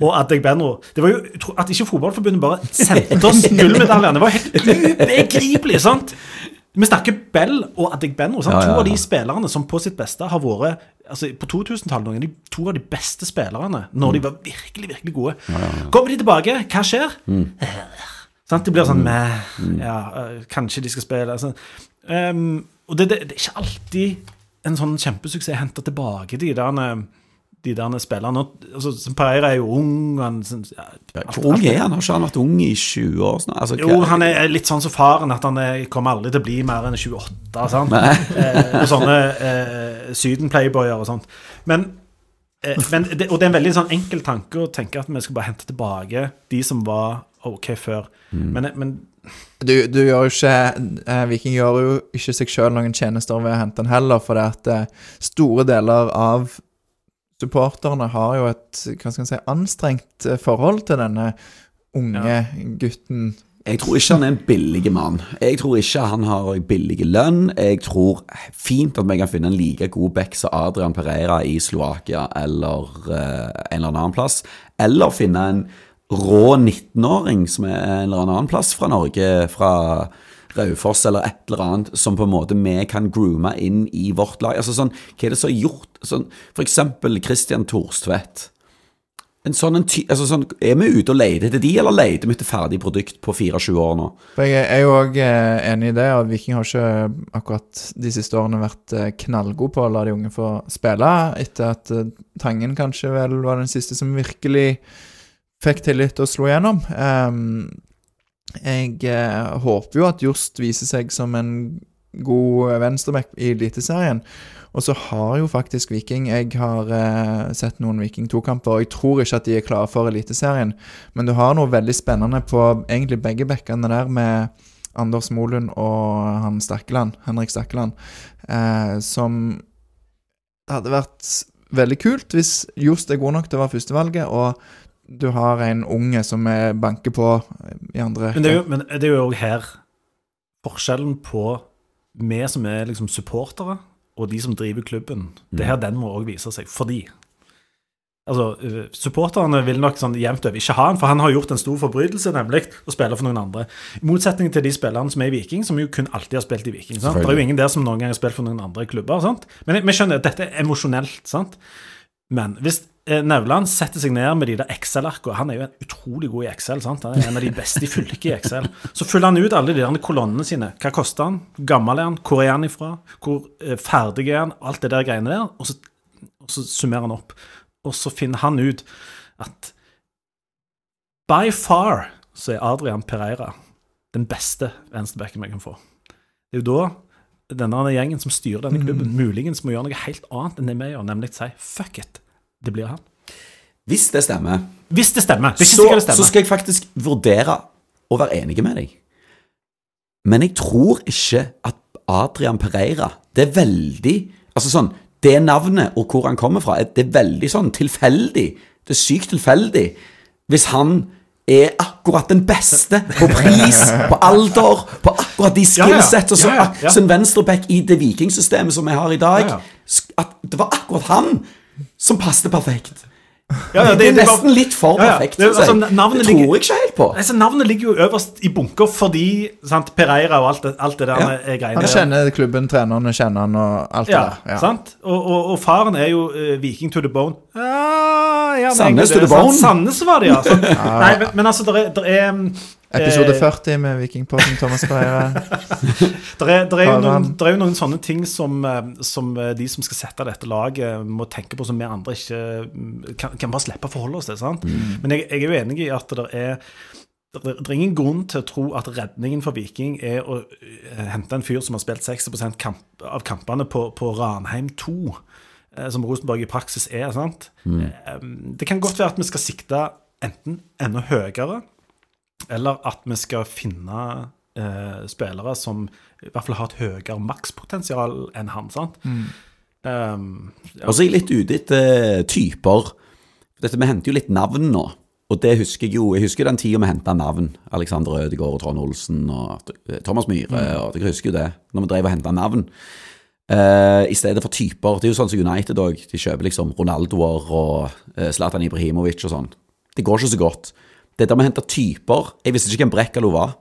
og Adegbenro. Det var jo At ikke Fotballforbundet bare sendte oss gullmedaljene, det var helt ubegripelig, sant? Vi snakker Bell og Adegbenro. sant? Ja, ja, To av de spillerne som på sitt beste har vært altså På 2000-tallet noen av de to av de beste spillerne når de var virkelig, virkelig gode. Kommer de tilbake, hva skjer? Sant? Det blir sånn med Ja, øh, kanskje de skal spille altså. um, Og det, det, det er ikke alltid en sånn kjempesuksess henter tilbake de der de der spillerne. Altså, som Pereira er jo ung han, ja, alt- Hvor ung er han? Har ikke han vært ung i 20 år Sånn? Altså, jo, han er litt sånn som faren, at han er, kommer aldri til å bli mer enn 28. Sant? Eh, og sånne eh, Syden-playboyer og sånt. Men, eh, men det, Og det er en veldig sånn enkel tanke å tenke at vi skal bare hente tilbake de som var ok før. Men, men Du, du gjør jo ikke eh, Viking gjør jo ikke seg sjøl noen tjenester ved å hente den heller, for det at eh, store deler av supporterne har jo et hva skal man si, anstrengt eh, forhold til denne unge gutten. Jeg tror ikke han er en billig mann. Jeg tror ikke han har billig lønn. Jeg tror fint at vi kan finne en like god back som Adrian Pereira i Slovakia eller uh, en eller annen plass. Eller finne en rå 19-åring som er en eller annen plass fra Norge, fra Raufoss eller et eller annet, som på en måte vi kan groome inn i vårt lag. Altså sånn, Hva er det som har gjort sånn, For eksempel Christian Thorstvedt. En sånn, en ty altså sånn, er vi ute og leter etter de, eller leter vi etter ferdig produkt på 24 år nå? For jeg er jo òg enig i det, og Viking har ikke akkurat de siste årene vært eh, knallgod på å la de unge få spille, etter at eh, Tangen kanskje vel var den siste som virkelig fikk tillit og slo gjennom. Ehm, jeg eh, håper jo at Jost viser seg som en god venstreback i Eliteserien. Og så har jo faktisk Viking Jeg har eh, sett noen Viking 2-kamper, og jeg tror ikke at de er klare for Eliteserien. Men du har noe veldig spennende på egentlig begge bekkene der, med Anders Molund og han Stakkeland, Henrik Stakkeland, eh, som hadde vært veldig kult hvis Jost er god nok til å være førstevalget, og du har en unge som er banker på i andre Men det er jo, men det er jo også her forskjellen på vi som er liksom supportere, og de som driver klubben. Det er her den må òg vise seg. Fordi Altså, uh, Supporterne vil nok sånn jevnt over ikke ha han, for han har gjort en stor forbrytelse, nemlig å spille for noen andre. I motsetning til de spillerne som er i Viking, som jo kun alltid har spilt i Viking. sant? Det er jo ingen der som noen gang har spilt for noen andre klubber. sant? Men vi skjønner at dette er emosjonelt. sant? Men hvis eh, Nevland setter seg ned med de der Excel-arkene Han er jo utrolig god i Excel. sant? Han er en av de beste i fylket i Excel. Så fyller han ut alle de der kolonnene sine. Hva koster han? Gammel er han? Hvor er han ifra? Hvor eh, ferdig er han? Alt det der greiene der. Og så, og så summerer han opp. Og så finner han ut at by far så er Adrian Pereira den beste venstrebacken vi kan få. Det er jo da denne gjengen som styrer denne klubben, muligens må gjøre noe helt annet enn det vi gjør, nemlig si fuck it, det blir han. Hvis det stemmer, Hvis det stemmer. Det er ikke så, sikkert det så skal jeg faktisk vurdere å være enig med deg. Men jeg tror ikke at Adrian Pereira Det er veldig Altså sånn Det navnet og hvor han kommer fra, det er veldig sånn tilfeldig. Det er sykt tilfeldig. Hvis han er akkurat den beste på pris, på alder, på akkurat de skillsett og så, Ja, ja, ja. som venstreback i det vikingsystemet som vi har i dag. At det var akkurat han som passet perfekt. Ja, ja, det, er nesten litt for Ja, ja. perfekt. Det- altså, navnet det tror jeg ikke helt på. Altså, Navnet ligger jo øverst i bunker fordi sant, Pereira og alt det, alt det der Ja. er greiene Han der. kjenner klubben, trenerne kjenner han og alt Ja, det der. Ja. sant? Og, og, og faren er jo uh, Viking to the bone. Ja, ja, det er Sandnes to the bone. Sandnes var det, ja. Sånn. Nei, men, men altså, det er, der er um, Episode eh, 40 med Vikingpodden Thomas Breire. det er, der er, jo, noen, der er jo noen sånne ting som, eh, som eh, de som skal sette dette laget, må tenke på som vi andre ikke mm, kan, kan bare slippe å forholde oss til. sant? Men jeg, jeg er jo enig i at det er det er ingen grunn til å tro at redningen for Viking er å eh, hente en fyr som har spilt 60 kamp, av kampene på, på Ranheim 2, eh, som Rosenborg i praksis er. sant? Mm. Det kan godt være at vi skal sikte enten enda høyere, eller at vi skal finne eh, spillere som i hvert fall har et høyere makspotensial enn han. sant? Um, ja. Og så er jeg litt ute etter typer. Dette, Vi henter jo litt navn nå. Og det husker jeg jo. Jeg husker den tida vi henta navn. Alexander Ødegaard og Trond Olsen og Thomas Myhre. og Jeg husker jo det, når vi drev og henta navn. Uh, I stedet for typer. Det er jo sånn som United òg. De kjøper liksom Ronaldoer og eh, Zlatan Ibrahimovic og sånn. Det går ikke så godt. Det der med å hente typer Jeg visste ikke hvem Brekkalo var.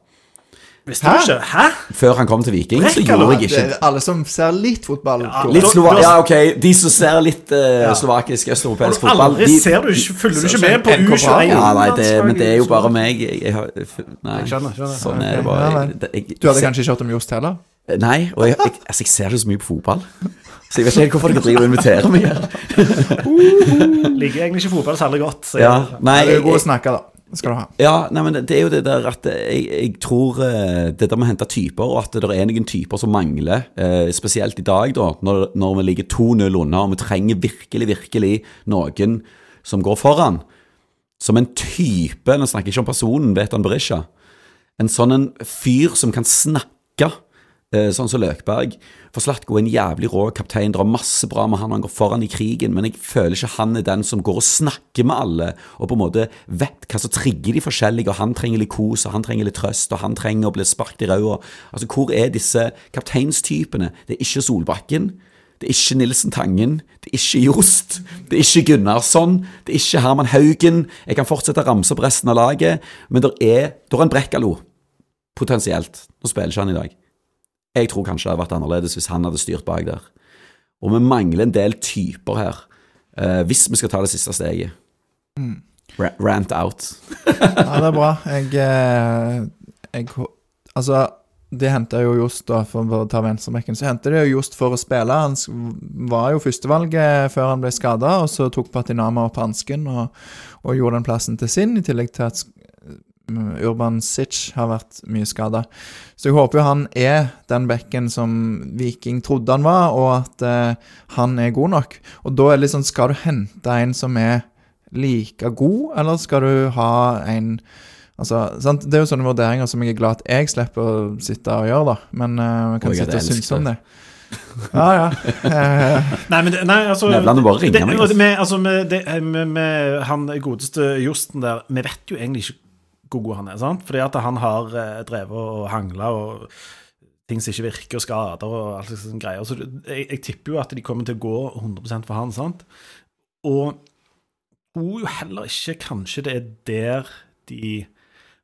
Visste du ikke? Hæ? Før han kom til Viking, så Brekkalo? gjorde jeg Det ikke er alle som ser litt fotball. Ja. Litt Da- slova da- Ja, ok. De som ser litt uh, slovakisk, østeuropeisk Har fotball aldri de, ser du ikke, følger du ikke med på NK bra? U21? Ja, nei, det, men det er jo bare meg. Jeg, jeg, har- nei, Jeg skjønner, skjønner. Sånn er det bare. Jeg, det- jeg, Du hadde jeg, kanskje ikke hørt om Jost heller? Nei, og jeg, jeg, altså, jeg ser ikke så mye på fotball. Så jeg vet ikke helt hvorfor dere driver og inviterer meg her. Liker egentlig ikke fotball særlig godt. Så jeg, Ja, Nei, du er jeg, god å snakke, da. Det skal du ha. ja, nei, men det er jo det der at jeg, jeg tror eh, det der med å hente typer, og at det er noen typer som mangler, eh, spesielt i dag, da, når, når vi ligger 2-0 unna, og vi trenger virkelig, virkelig noen som går foran. Som en type, nå snakker jeg ikke om personen, vet han Berisha, en sånn en fyr som kan snakke, sånn som Løkberg. For Slatko er en jævlig rå kaptein, det er masse bra med han, han går foran i krigen, men jeg føler ikke han er den som går og snakker med alle, og på en måte vet hva som trigger de forskjellige, og han trenger litt kos, og han trenger litt trøst, og han trenger å bli sparket i ræva. Altså, hvor er disse kapteinstypene? Det er ikke Solbakken. Det er ikke Nilsen Tangen, det er ikke Jost, det er ikke Gunnarsson, det er ikke Herman Haugen. Jeg kan fortsette å ramse opp resten av laget, men det er, det er en Brekkalo, potensielt. Nå spiller ikke han i dag. Jeg tror kanskje det hadde vært annerledes hvis han hadde styrt bak der. Og vi mangler en del typer her, eh, hvis vi skal ta det siste steget. Mm. rant out. Ja, det er bra. Jeg, eh, jeg Altså, de henta jo Jost, for å ta venstrebekken, så henta de jo Jost for å spille. Han var jo førstevalget før han ble skada, og så tok Patinama opp hansken og, og gjorde den plassen til sin, i tillegg til at Urban Sitch har vært mye skada. Så jeg håper jo han er den bekken som Viking trodde han var, og at eh, han er god nok. Og da er det litt sånn, skal du hente en som er like god, eller skal du ha en Altså, sant? Det er jo sånne vurderinger som jeg er glad at jeg slipper å sitte og gjøre, da. Men uh, kan Og sitte og synes om det. Ja, ja. Eh, Nei, men det, nei, altså Nevland bare ringer meg, altså. Med, altså, med, det, med, med han godeste Josten der Vi vet jo egentlig ikke god han er, sant? Fordi at han har eh, drevet og hangla og ting som ikke virker, og skader og alt sånne greier. Så jeg, jeg tipper jo at de kommer til å gå 100% for han, sant? Og tror jo heller ikke kanskje det er der de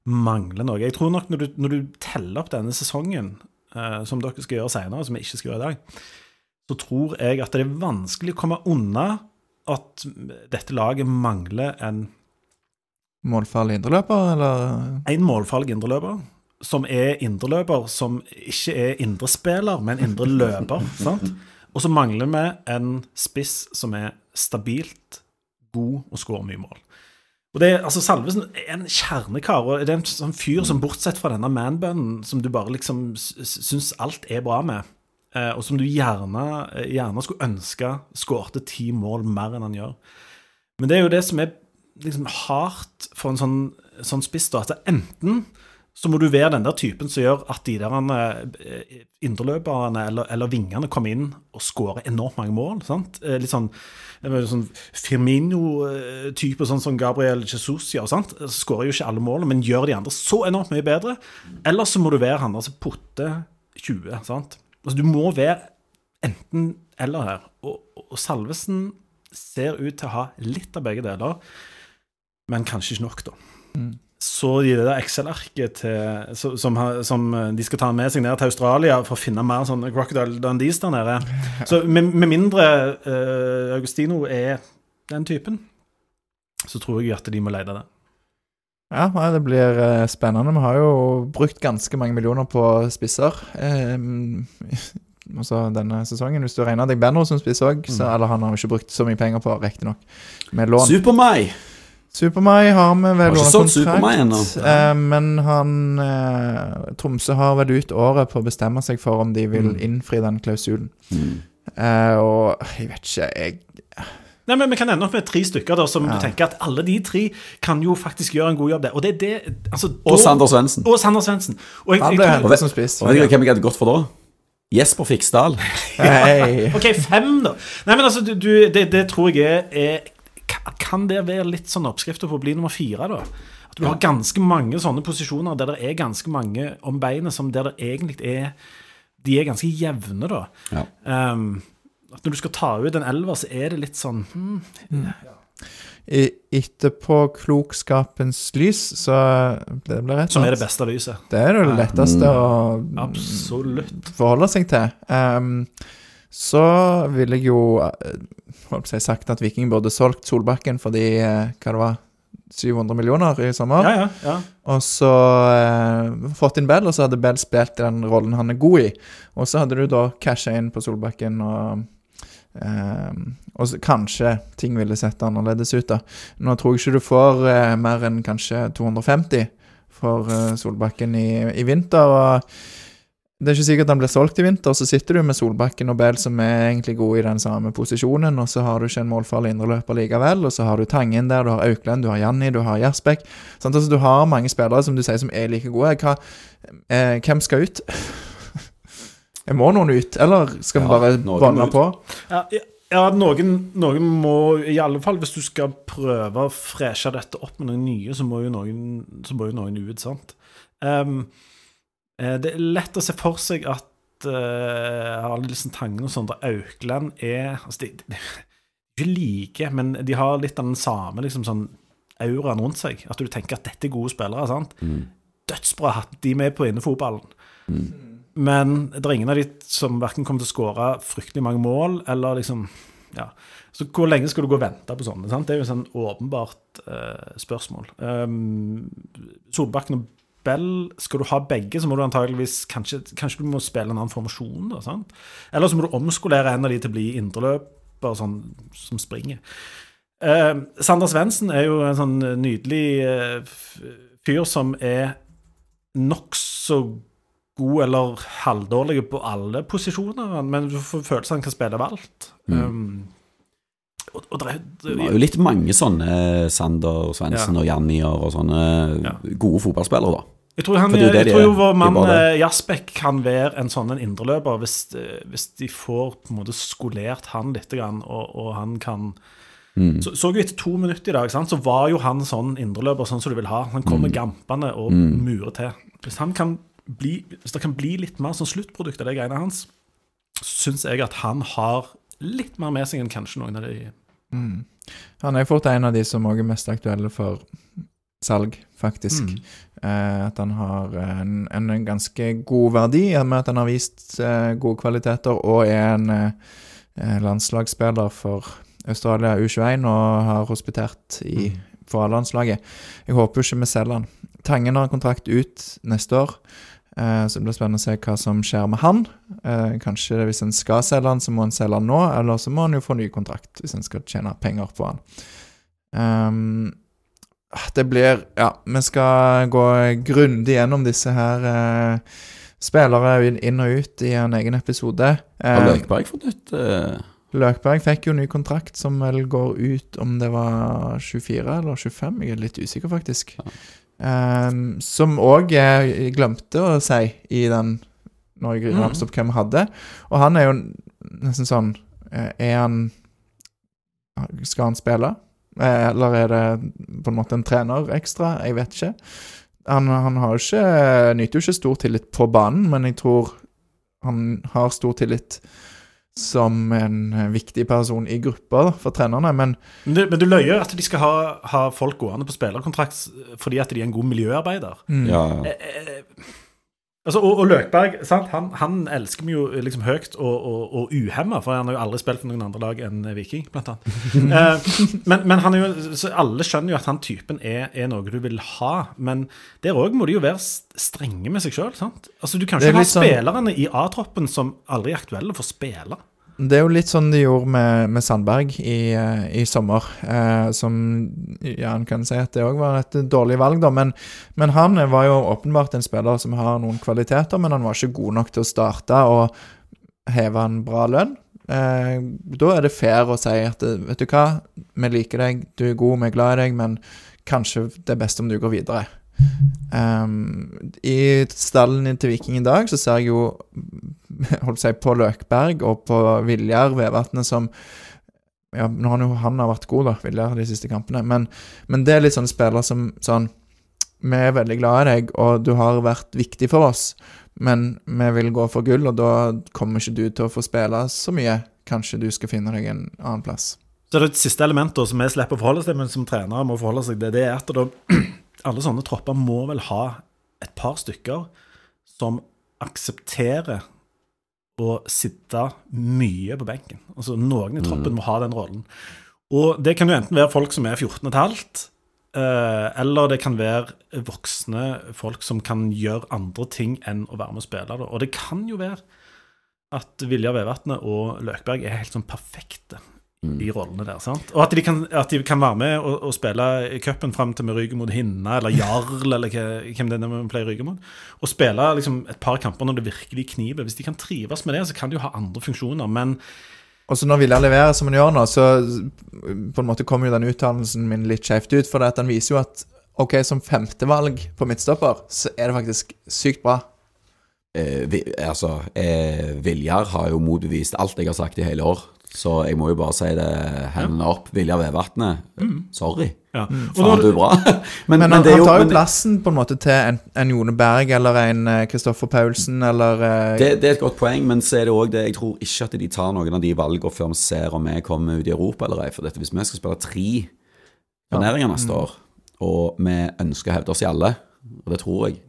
mangler noe. Jeg tror nok når du, når du teller opp denne sesongen, eh, som dere skal gjøre senere, som vi ikke skal gjøre i dag, så tror jeg at det er vanskelig å komme unna at dette laget mangler en, Målfarlig indreløper, eller? en målfarlig indreløper. Som er indreløper som ikke er indrespiller, men indreløper. Og så mangler vi en spiss som er stabilt god og skårer mye mål. Og det, er- altså Salvesen er en kjernekar. og Det er en sånn fyr som bortsett fra denne manbunnen, som du bare liksom syns alt er bra med, eh, og som du gjerne, eh, gjerne skulle ønske skårte ti mål mer enn han gjør. Men det er jo det som er liksom hardt for en sånn, sånn spiss, da, at enten så må du være den der typen som gjør at de der eh, indreløperne eller, eller vingene kommer inn og skårer enormt mange mål. sant? Eh, Litt sånn, sånn Firmino-type, sånn som Gabriel Jesus gjør. sant? Skårer jo ikke alle målene, men gjør de andre så enormt mye bedre. Eller så må du være han der som putter 20. sant? Altså Du må være enten eller her. Og, og Salvesen ser ut til å ha litt av begge deler, men kanskje ikke nok, da. Så de det der Excel-arket som, som de skal ta med seg ned til Australia for å finne mer sånn Crocodile Dundees der nede. Så med, med mindre uh, Augustino er den typen, så tror jeg at de må lete det. Ja, det blir eh, spennende. Vi har jo brukt ganske mange millioner på spisser. Eh, altså denne sesongen, hvis du regner deg Benro som spiss òg, Mm. eller han har jo ikke brukt så mye penger på, riktignok, med lån. Super-Mai! Supermai har vi vel ennå. eh, men han eh, Tromsø har vel ut året på å bestemme seg for om de vil Mm. innfri den klausulen. Mm. Eh, og jeg vet ikke, jeg Nei, men Vi kan ende opp med tre stykker da, som Ja. du tenker at alle de tre kan jo faktisk gjøre en god jobb der. Og det er det altså, Og da- Sander Svendsen. Og Sander Svendsen. Og jeg, Han jeg, ble tror- hentet som spiss. Vet du hvem jeg hadde gått for da? Jesper Fiksdal. Hei. OK, fem, da. Nei, men altså, du, du, det, det tror jeg er, er Kan det være litt sånn oppskrifta på å bli nummer fire, da? At du har ganske mange sånne posisjoner der det er ganske mange om beinet som der det egentlig er De er ganske jevne, da. Ja. Um, at når du skal ta ut en elver, så er det litt sånn hmm, I, etterpåklokskapens lys, så det blir rett Som er det beste lyset. Det er det letteste å Absolutt. forholde seg til. Ehm, så ville jeg jo eh, holdt jeg sagt at Viking burde solgt Solbakken fordi de hva det var 700 millioner i sommer. Ja, ja. ja. Og så eh, fått inn Bell, og så hadde Bell spilt den rollen han er god i. Og så hadde du da casha inn på Solbakken og eh, Og så kanskje ting ville sett annerledes ut, da. Nå tror jeg ikke du får eh, mer enn kanskje 250 for eh, Solbakken i, i vinter. og det er ikke sikkert han blir solgt i vinter, så sitter du med Solbakken og Bell som er egentlig gode i den samme posisjonen, og så har du ikke en målfarlig indreløper likevel, og så har du Tangen der, du har Aukland, du har Janni, du har Gjersbekk. Sant? Altså, du har mange spillere som du sier som er like gode. Hva, eh, hvem skal ut? Jeg må noen ut, eller skal vi Ja, bare ut. på? Ja, ja noen, noen må I alle fall hvis du skal prøve å freshe dette opp med noen nye, så må jo noen, så må jo noen ut, sant? Ehm, eh, det er lett å se for seg at uh, Arnildsen Tangen og Sondre Aukland er altså de, de, de er ikke like, men de har litt av den samme liksom sånn auraen rundt seg. At du tenker at dette er gode spillere. sant? Mm. Dødsbra hatt de med på innefotballen. Men det er ingen av de som verken kommer til å skåre fryktelig mange mål, eller liksom Ja. Så hvor lenge skal du gå og vente på sånne? Sant? Det er jo et sånn åpenbart uh, spørsmål. Um, Solbakken og Bell, skal du ha begge, så må du antageligvis kanskje, kanskje du må spille en annen formasjon. Da, sant? Eller så må du omskolere en av de til å bli indreløper sånn, som springer. Eh, Sander Svendsen er jo en sånn nydelig eh, fyr som er nokså god eller halvdårlig på alle posisjoner, men du får følelsen han kan spille valgt alt. Um, og, og det, er- Det var jo litt mange sånne Sander Svendsen og Jannier og sånne Ja. gode fotballspillere, da. Jeg tror, han, det jeg tror jo vår mann eh, Jasbekk kan være en sånn en indreløper hvis, eh, hvis de får på en måte skolert han litt, og, og han kan Mm. så, så jo etter to minutter i dag, sant, så var jo han sånn indreløper sånn som du vil ha. Han kommer Mm. gampende og murer til. Hvis, han kan bli, hvis det kan bli litt mer sånn sluttprodukt av de greiene hans, syns jeg at han har litt mer med seg enn kanskje noen av de Han er fort en av de som også er mest aktuelle for salg, faktisk. Mm. Eh, at han har en, en ganske god verdi, med at han har vist eh, gode kvaliteter og er en eh, landslagsspiller for Australia U21 og har hospitert i, for A-landslaget. Jeg håper jo ikke vi selger han. Tangen har kontrakt ut neste år, så det blir spennende å se hva som skjer med han. Eh, kanskje hvis en skal selge han, så må en selge han nå, eller så må han jo få ny kontrakt hvis en skal tjene penger på han. Ehm, det blir Ja, vi skal gå grundig gjennom disse her eh, spillere inn og ut i en egen episode. Har Eh, Løkberg fått nytt eh, Løkberg fikk jo ny kontrakt som vel går ut om det var 24 eller 25, jeg er litt usikker faktisk. Ehm, som òg jeg glemte å si i den når jeg Mhm. ramset opp hvem vi hadde. Og han er jo nesten sånn eh, Er han Skal han spille? Eh, Eller er det på en måte en trener ekstra? Jeg vet ikke. Han, han har jo ikke nyter jo ikke stor tillit på banen, men jeg tror han har stor tillit som en eh, viktig person i gruppa for trenerne. Men Men du, men du løyer at de skal ha, ha folk gående på spillerkontrakt fordi at de er en god miljøarbeider. mm, Ja, ja. Eh, eh, altså, og, og Løkberg sant? Han, han elsker vi jo liksom høyt og, og, og uhemma, for han har jo aldri spilt for noen andre lag enn Viking, blant annet. Eh, men, men han er jo, så alle skjønner jo at han typen er, er noe du vil ha. Men der òg må de jo være strenge med seg sjøl. Altså, du kan ikke ha spillerne sånn- spillerne i A-troppen som aldri er aktuelle for å spille. Det er jo litt sånn de gjorde med, med Sandberg i, eh, i sommer. Eh, som Ja, en kan si at det òg var et dårlig valg, da. Men, men han var jo åpenbart en spiller som har noen kvaliteter, men han var ikke god nok til å starte og heve en bra lønn. Eh, da er det fair å si at vet du hva, vi liker deg, du er god, vi er glad i deg, men kanskje det er best om du går videre. Ehm, I stallen til Viking i dag så ser jeg jo holdt seg på Løkberg og på Viljar Vevatnet som ja, nå har jo han har vært god, da, Viljar, de siste kampene. Men, men det er litt sånne spiller som sånn Vi er veldig glad i deg, og du har vært viktig for oss, men vi vil gå for gull, og da kommer ikke du til å få spille så mye. Kanskje du skal finne deg en annen plass. Så det siste elementet som vi slipper å forholde oss til, men som trenere må forholde seg til, det er at da, alle sånne tropper må vel ha et par stykker som aksepterer å sitte mye på benken. Altså Noen i troppen må ha den rollen. Og det kan jo enten være folk som er 14 15, eh, eller det kan være voksne folk som kan gjøre andre ting enn å være med og spille. Og det kan jo være at Vilja Vevatnet og Løkberg er helt sånn perfekte i rollene der. sant? Og at de kan, at de kan være med og, og spille i cupen fram til vi ryker mot Hinna eller Jarl, eller hvem det er vi pleier å ryke mot. Og spille liksom et par kamper når det virkelig kniver. Hvis de kan trives med det, så kan de jo ha andre funksjoner. Men Og så når Viljar leverer som han gjør nå, så på en måte kommer jo den uttalelsen min litt skjevt ut. For at den viser jo at OK, som femtevalg på midtstopper, så er det faktisk sykt bra. Eh, vi, altså, eh, Viljar har jo motbevist alt jeg har sagt i hele år. Så jeg må jo bare si det hendene opp. Vilja Vevatnet, sorry. ja. Og Faen, du er bra. men, Men, han, det er han tar jo men plassen på en måte til en, en Jone Berg eller en eh, Kristoffer Paulsen eller eh, det, det er et godt poeng, men så er det òg det Jeg tror ikke at de tar noen av de valgene før vi ser om vi kommer ut i Europa eller ei. For dette, hvis vi skal spille tre turneringer neste år, og vi ønsker å hevde oss i alle, og det tror jeg,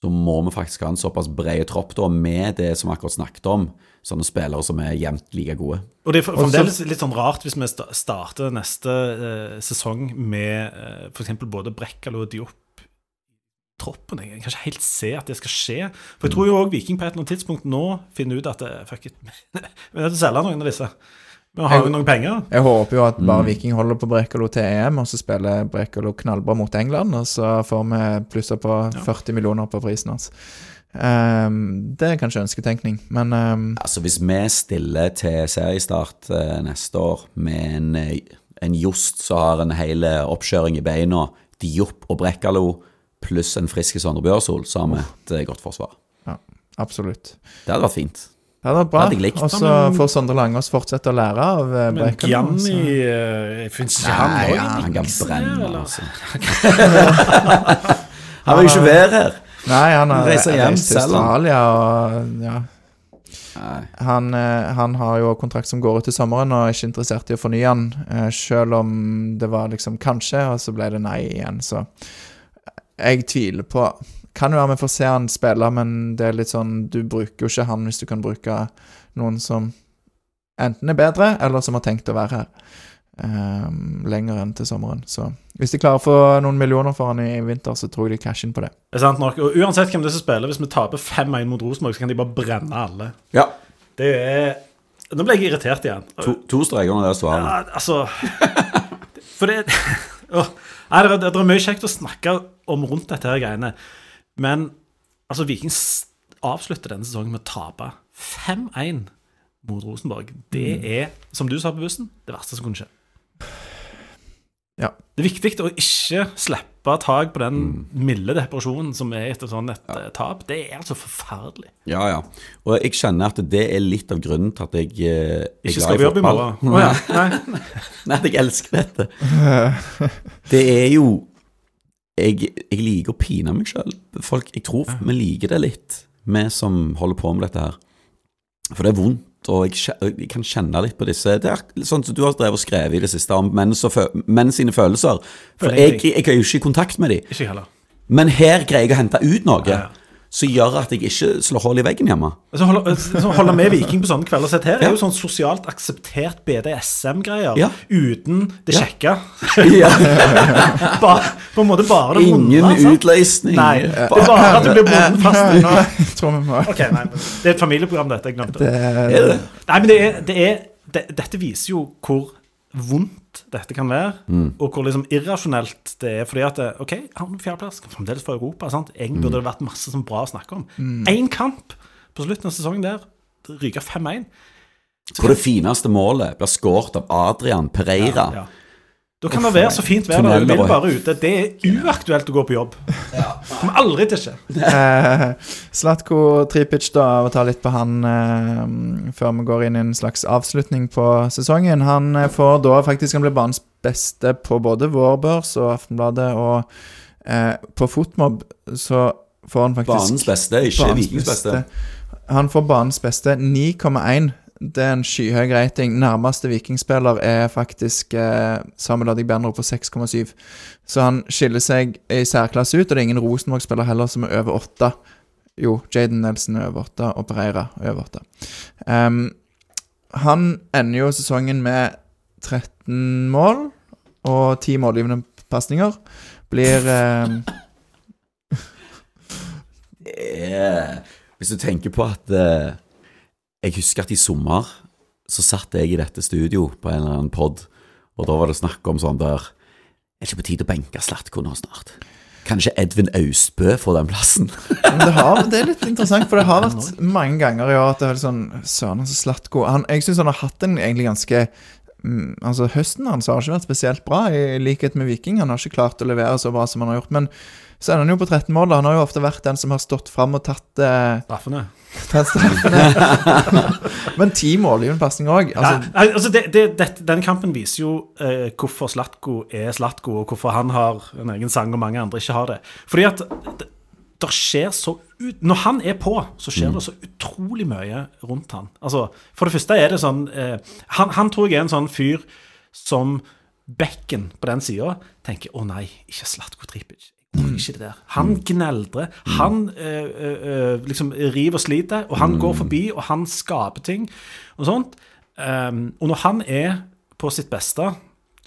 så må vi faktisk ha en såpass bred tropp da, med det som vi akkurat snakket om, sånne spillere som er jevnt like gode. og det er fremdeles litt sånn rart hvis vi starter neste eh, sesong med eh, f.eks. både Brekkalo og Diop troppen. Jeg kan ikke helt se at det skal skje. For jeg tror jo òg Viking på et eller annet tidspunkt nå finner ut at det fuck it, vi er nødt til å selge noen av disse. Vi har jo noen penger. Jeg håper jo at bare Mm. Viking holder på Brekalo til EM, og så spiller Brekalo knallbra mot England, og så får vi plusser på 40 millioner på prisen hans. Um, det er kanskje ønsketenkning, men um... Altså Hvis vi stiller til seriestart uh, neste år med en, eh, en Jost som har en hel eh, oppkjøring i beina, Diop og Brekkalo pluss en frisk Sondre Bjørsol, så har vi et godt forsvar. Ja, absolutt. Det hadde vært fint. Det var bra. Og så men- får Sondre Langås fortsette å lære av eh, Men. Gianni uh, Fins ikke han òg? ja, han kan brenne, altså. Han vil jo ikke være her! Nei, han har reist til selv. Australia og ja. Han, eh, han har jo kontrakt som går ut til sommeren, og er ikke interessert i å fornye eh, selv om det var liksom kanskje, og så ble det nei igjen, så jeg tviler på Kan jo være vi får se han spille, men det er litt sånn Du bruker jo ikke han hvis du kan bruke noen som enten er bedre, eller som har tenkt å være her Um, lenger enn til sommeren. Så hvis de klarer å få noen millioner for han i vinter, så tror jeg de casher inn på det. Det er sant nok. Og uansett hvem det er som spiller, hvis vi taper 5-1 mot Rosenborg, så kan de bare brenne alle. Ja. Det er Nå ble jeg irritert igjen. To, to streker under det svaret. Ja, altså For det Nei, det, er- det er mye kjekt å snakke om rundt dette her greiene, men altså Viking avslutter denne sesongen med å tape 5-1 mot Rosenborg. Det er, som du sa på bussen, det verste som kunne skje. Ja. Det er viktig å ikke slippe tak på den milde depresjonen som er etter sånn et ja. tap. Det er altså forferdelig. Ja, ja. Og jeg kjenner at det er litt av grunnen til at jeg eh, er Ikke skal i vi jobbe i morgen. Å ja. Nei. Nei, at jeg elsker dette. Det er jo Jeg, jeg liker å pine meg sjøl. Jeg tror vi liker det litt, vi som holder på med dette her. For det er vondt, og jeg, jeg kan kjenne litt på disse Det er sånn som du har drevet og skrevet i det siste om menn, menn sine følelser. For jeg, jeg er jo ikke i kontakt med dem. Ikke heller. Men her greier jeg å hente ut noe Ja, ja. Som gjør at jeg ikke slår hull i veggen hjemme. Så holde, så holde med Viking på sånne kvelder sett her er jo sånn sosialt akseptert BDSM-greier Ja. uten det kjekke. Ja. bare, på en måte bare det Ingen vonde. utløsning. Nei, det er bare at du blir bonden fast. Nå tror vi må Ok, nei, Det er et familieprogram, dette. Jeg glemte det. det, Er det? Nei, men det er, det er det, Dette viser jo hvor vondt dette kan være, Mm. og hvor liksom irrasjonelt det er. Fordi at OK, han er fjerdeplass, fremdeles for Europa. sant? Egentlig burde det vært masse som bra å snakke om. Én kamp på slutten av sesongen der, ryker 5-1. Hvor det fineste målet blir skåret av Adrian Pereira. Ja. Da kan det være så fint vær der du vil bare ute. Det er uaktuelt å gå på jobb. Kommer aldri til å skje. Eh, Slatko Tripic, da, og ta litt på han eh, før vi går inn i en slags avslutning på sesongen. Han eh, får da faktisk Han blir banens beste på både Vårbørs og Aftenbladet, og eh, på Fotmob så får han faktisk Banens beste, ikke Vikings beste. Han får banens beste 9,1. Det er en skyhøy rating. Nærmeste vikingspiller er faktisk eh, Samuel Adegbenro på 6,7. Så han skiller seg i særklasse ut, og det er ingen Rosenborg-spiller heller som er over 8. Jo, Jaden Nelson er over 8, og Pereira er over 8. Um, han ender jo sesongen med 13 mål og 10 målgivende pasninger. Blir Eh, Hvis du tenker på at eh, Jeg husker at i sommer så satt jeg i dette studio på en eller annen pod, og da var det snakk om sånn der Er det ikke på tide å benke Slatko nå snart? Kan ikke Edvin Austbø få den plassen? Men det, har, det er litt interessant, for det har vært mange ganger i år at det er litt sånn Søren, så Slatko han, Jeg syns han har hatt en egentlig ganske mm, Altså Høsten hans har ikke vært spesielt bra, i likhet med Viking. Han har ikke klart å levere så bra som han har gjort. Men så er han jo på 13 mål. Han har jo ofte vært den som har stått fram og tatt, eh, Straffene. tatt straffene. Men ti målgivende pasninger òg. Ja, Altså, nei, altså det, det, det, denne kampen viser jo eh, hvorfor Slatko er Slatko, og hvorfor han har en egen sang og mange andre ikke har det. Fordi at det, det skjer så ut, Når han er på, så skjer det så utrolig mye rundt han. Altså, For det første er det sånn eh, han, han tror jeg er en sånn fyr som bekken på den sida tenker 'Å nei, ikke Slatko Tripic'. Jeg orker ikke det der. Han gneldrer. Han øh, eh, liksom river og sliter, og han går forbi, og han skaper ting og sånt. Um, og når han er på sitt beste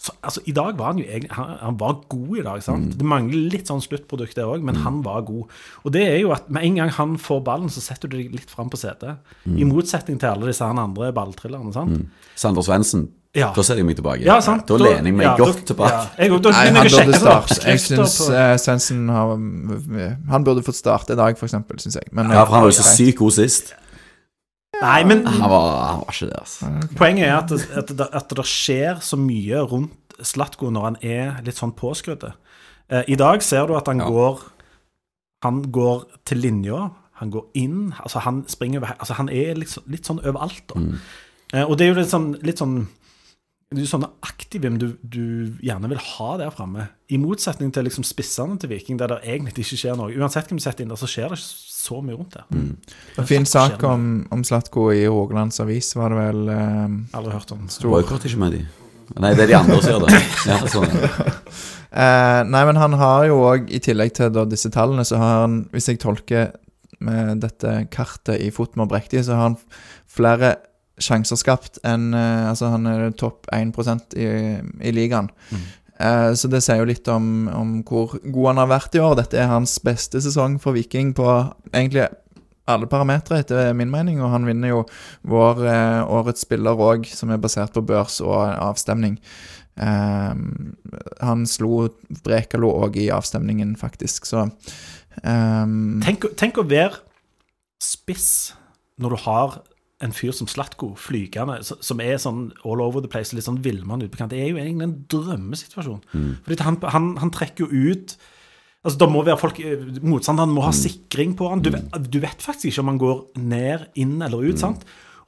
så, altså, I dag var han jo egentlig Han, han var god i dag. sant? Det mangler litt sånn sluttprodukt der òg, men han var god. Og det er jo at med en gang han får ballen, så setter du deg litt fram på setet. I motsetning til alle disse andre balltrillerne. sant? Sander Svendsen. Ja. Da setter jeg meg tilbake. Ja, sant? Da lener jeg meg ja, godt da- tilbake. Ja, jeg, da, nei, han burde starte. Jeg syns uh, Svendsen har Han burde fått starte i dag, for eksempel, syns jeg. Men, Ja, for han var jo så sykt god sist. Nei, men Han var, han var ikke det, altså. Poenget er at, det- at, det, at det skjer så mye rundt Slatko når han er litt sånn påskrudd. Uh, I dag ser du at han Ja. går Han går til linja, han går inn, altså han springer over Altså han er litt, litt sånn overalt, da. Mm. Uh, og det er jo litt sånn, litt sånn det er jo sånne aktivum du, du gjerne vil ha der framme. I motsetning til liksom spissene til Viking, der det egentlig ikke skjer noe. Uansett hvem du setter inn der, så skjer det ikke så mye rundt der. En fin sak om, om Slatko i Rogalands Avis, var det vel eh, Aldri hørt om. Boikott ikke med de. Nei, det er de andre som gjør det. Ja, sånn. ja. Eh, nei, men han har jo òg, i tillegg til da, disse tallene, så har han, hvis jeg tolker med dette kartet i Fotmar riktig, så har han flere sjanser skapt enn eh, Altså, han er topp 1% i, i ligaen. Mm. så det sier jo litt om, om hvor god han har vært i år. Dette er hans beste sesong for Viking på egentlig alle parametere, etter min mening, og han vinner jo vår eh, årets spiller òg, som er basert på børs og avstemning. Ehm, han slo Brekalo òg i avstemningen, faktisk, så ehm, Tenk, tenk å være spiss når du har en fyr som Slatko flygende, som er sånn all over the place, litt sånn villmann ute på kant. Det er jo egentlig en drømmesituasjon. Fordi han, han, han trekker jo ut Altså, da må være folk, eh, Motstanderen må ha sikring på han. Du, vet- du vet faktisk ikke om han går ned, inn eller ut. sant?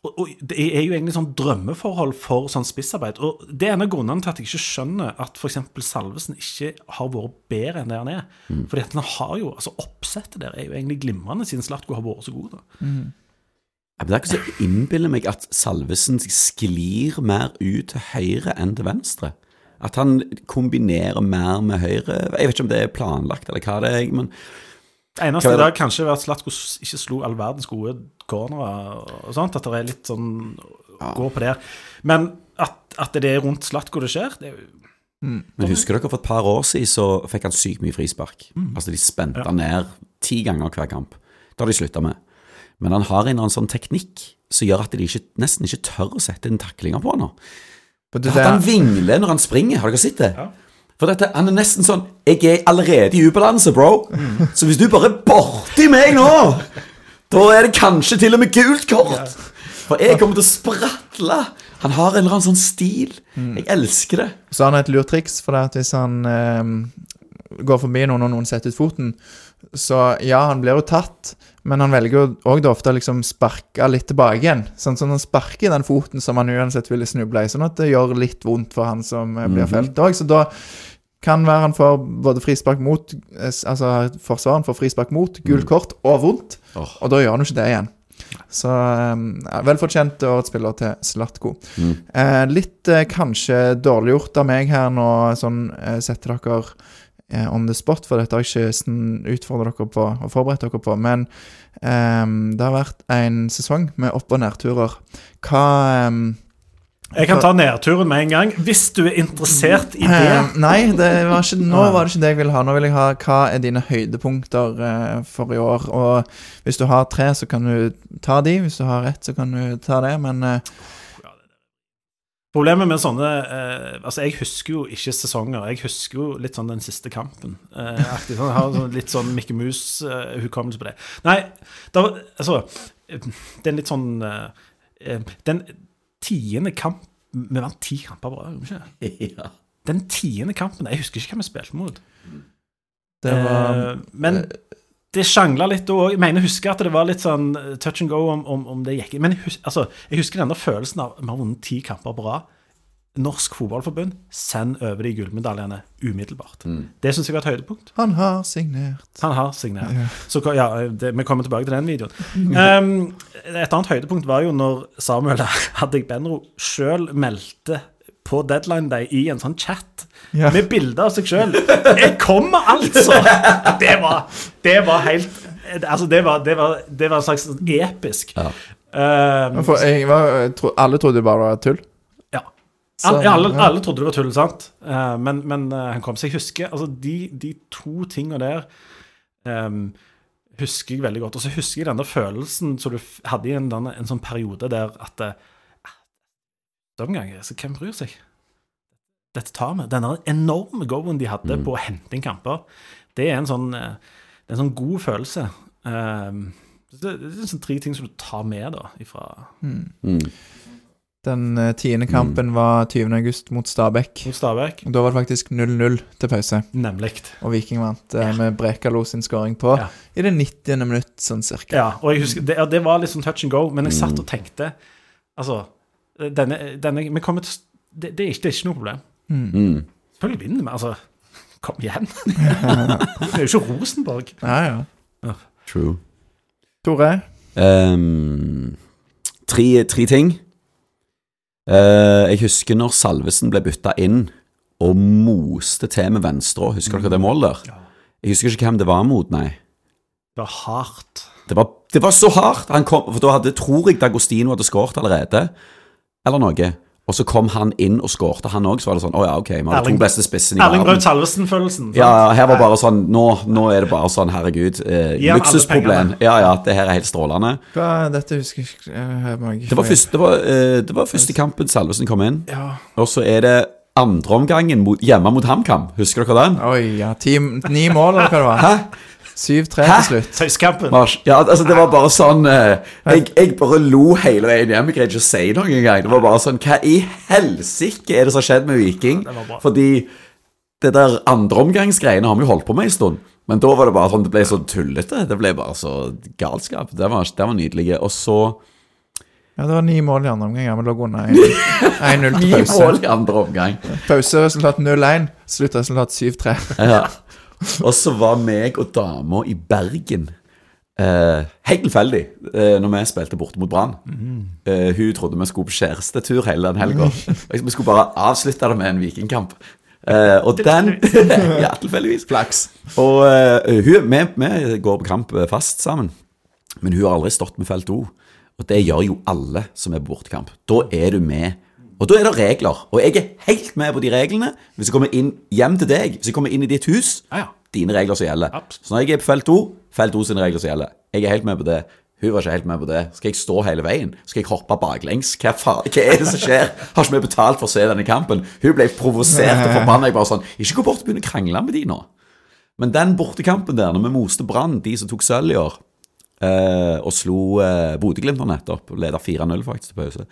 Og, og Det er jo egentlig sånn drømmeforhold for sånn spissarbeid. Og Det er en av grunnene til at jeg ikke skjønner at f.eks. Salvesen ikke har vært bedre enn det han er. Fordi at han har jo, altså Oppsettet der er jo egentlig glimrende, siden Slatko har vært så god. da. Ja, men Det er ikke så jeg innbiller meg at Salvesen sklir mer ut til høyre enn til venstre. At han kombinerer mer med høyre. Jeg vet ikke om det er planlagt, eller hva det er. men Det eneste er i det? dag kanskje var at Slatko ikke slo all verdens gode cornere og sånt. At det er litt sånn gå på der. Men at, at det er rundt Slatko det skjer, det er jo Men husker dere for et par år siden så fikk han sykt mye frispark. Altså De spente ja. ned ti ganger hver kamp. Det har de slutta med. Men han har en eller annen sånn teknikk som gjør at de ikke, nesten ikke tør å sette inn taklinger på han. At han vingler når han springer, har dere sett det? Ja. For dette, han er nesten sånn Jeg er allerede i ubalanse, bro. Så hvis du bare er borti meg nå, da er det kanskje til og med gult kort. For jeg kommer til å spratle. Han har en eller annen sånn stil. Jeg elsker det. så har et et lurtriks, for det at hvis han eh, går forbi noen og noen setter ut foten, så ja, han blir jo tatt, men han velger òg ofte å liksom sparke litt tilbake igjen. Sånn som han sparker den foten som han uansett ville snuble i, sånn at det gjør litt vondt for han som eh, blir felt òg. Så da kan være han får både frispark mot eh, Altså forsvareren får frispark mot, gult kort og vondt, og da gjør han jo ikke det igjen. Så um, ja, velfortjent årets spiller til Slatko. Eh, litt eh, kanskje dårliggjort av meg her nå, sånn eh, setter dere on the spot, for dette har jeg ikke utfordret dere på og forberedt dere på. Men um, det har vært en sesong med opp- og nedturer. Hva um, Jeg kan ta nedturen med en gang, hvis du er interessert i det. Uh, Nei, det var ikke, nå var det ikke det jeg ville ha. Nå vil jeg ha hva er dine høydepunkter uh, for i år. Og hvis du har tre, så kan du ta de. Hvis du har ett, så kan du ta det. Men eh, Problemet med sånne eh, Altså, jeg husker jo ikke sesonger. Jeg husker jo litt sånn den siste kampen. Eh, sånn, jeg har sånn, litt sånn Mikke Mus-hukommelse på det. Nei, da, altså eh, er litt sånn eh, eh, Den tiende kamp Vi vant ti kamper på rad, gjorde vi ikke? Ja. Den tiende kampen Jeg husker ikke hvem vi spilte mot. det var Eh, men det sjangla litt òg. Jeg mener, husker at det var litt sånn eh, touch and go om, om, om det gikk Men jeg, hus altså, jeg husker denne følelsen av vi har vunnet ti kamper på rad. Norsk Fotballforbund, send over de gullmedaljene umiddelbart. Det syns jeg var et høydepunkt. Han har signert. Han har signert. Så ja, det, Vi kommer tilbake til den videoen. Um, et annet høydepunkt var jo når Samuel Adegbenro sjøl meldte på deadline day i en sånn chat Ja. med bilder av seg sjøl. 'Jeg kommer, altså!' Det var, det var helt Altså, det var, det var, det var en slags episk. Ja. Um, For jeg var, jeg tro, alle trodde det bare var tull. ja. Alle, alle, ja. alle trodde det var tull, sant? Uh, men, men uh, han kom. Så jeg husker altså, de, de to tinga der um, husker jeg veldig godt. Og så husker jeg den der følelsen som du hadde i en, en, en sånn periode der at eh, Omgang, altså, hvem bryr seg? Dette tar vi. Denne enorme go-en de hadde på å hente inn kamper, det er en sånn, eh, det er en sånn god følelse. Ehm, det, er sånn tre ting som du tar med da, ifra Mm. Den eh, tiende kampen var 20. august mot Stabæk. mot Stabæk. Da var det faktisk 0-0 til pause, Nemlig. og Viking vant ja. med Brekalo sin skåring på Ja. i det 90. minutt, sånn cirka. Ja, og jeg husker, det, det var litt sånn touch and go, men jeg satt og tenkte Altså, denne, denne Vi kommer til det, det, er ikke, det er ikke noe problem. Mm. Selvfølgelig vinner vi. Altså, kom igjen. det er jo ikke Rosenborg. Ja, ja. True. Tore? Um, tre, tre ting. Uh, jeg husker når Salvesen ble bytta inn og moste til med venstre. Husker dere det målet der? Jeg husker ikke hvem det var mot, nei. Det var hardt. Det var, det var så hardt! Han kom, for da hadde, tror jeg Dagostino hadde skåret allerede, eller noe. Og så kom han inn og skårte, han òg. Så var det sånn Å ja, ok, vi har to beste spissene i verden. Erling. Braut Salvesen-følelsen. Ja, her var bare sånn Nå, nå er det bare sånn, herregud. Eh, luksusproblem. Ja, ja, det her er helt strålende. Hva, dette husker jeg ikke eh, Det var, første, det, var, eh, det var første kampen Salvesen kom inn. Ja. Og så er det andreomgangen mot, hjemme mot HamKam. Husker dere den? Oi, ja. Ti, ni mål, eller hva det var? Hæ? 7-3 til slutt. Tøyskampen. Mars. Ja, altså Det var bare sånn eh, jeg, jeg bare lo hele veien hjem. Jeg greide ikke å si noe engang. Det var bare sånn Hva i helsike er det som har skjedd med Viking? det. Fordi det der andreomgangsgreiene har vi jo holdt på med en stund. Men da var det bare sånn Det ble så tullete. Det ble bare så galskap. Det var, det var nydelig. Og så Ja, det var ni mål i andre omgang. Ja, vi lå under 1-0 Ni til pause. mål i andre omgang. Pauseresultat 0-1. Sluttresultat 7-3. Ja. Og så var meg og dama i Bergen eh, Helt tilfeldig eh, når vi spilte borte mot Brann. Eh, hun trodde vi skulle på kjærestetur hele den helga. Vi skulle bare avslutte det med en vikingkamp. Eh, og den Ja, tilfeldigvis. Flaks. Og eh, hun, vi, vi går på kamp eh, fast sammen, men hun har aldri stått med felt O. Og det gjør jo alle som er på bortekamp. Da er du med. Og da er det regler. Og jeg er helt med på de reglene. Hvis jeg kommer inn hjem til deg, hvis jeg kommer inn i ditt hus, Ja, ja. dine regler som gjelder. Abs. Så når jeg er på felt 2, felt 2 sine regler som gjelder. Jeg er helt med på det. Hun var ikke helt med på det. Skal jeg stå hele veien? Skal jeg hoppe baklengs? Hva, faen, hva er det som skjer? Har ikke vi betalt for å se denne kampen? Hun ble provosert og forbanna. Jeg bare sånn Ikke gå bort og begynne å krangle med de nå. Men den bortekampen der, når vi moste Brann, de som tok sølv i år, eh, og slo eh, Bodø-Glimt nettopp, leda 4-0 faktisk til pause,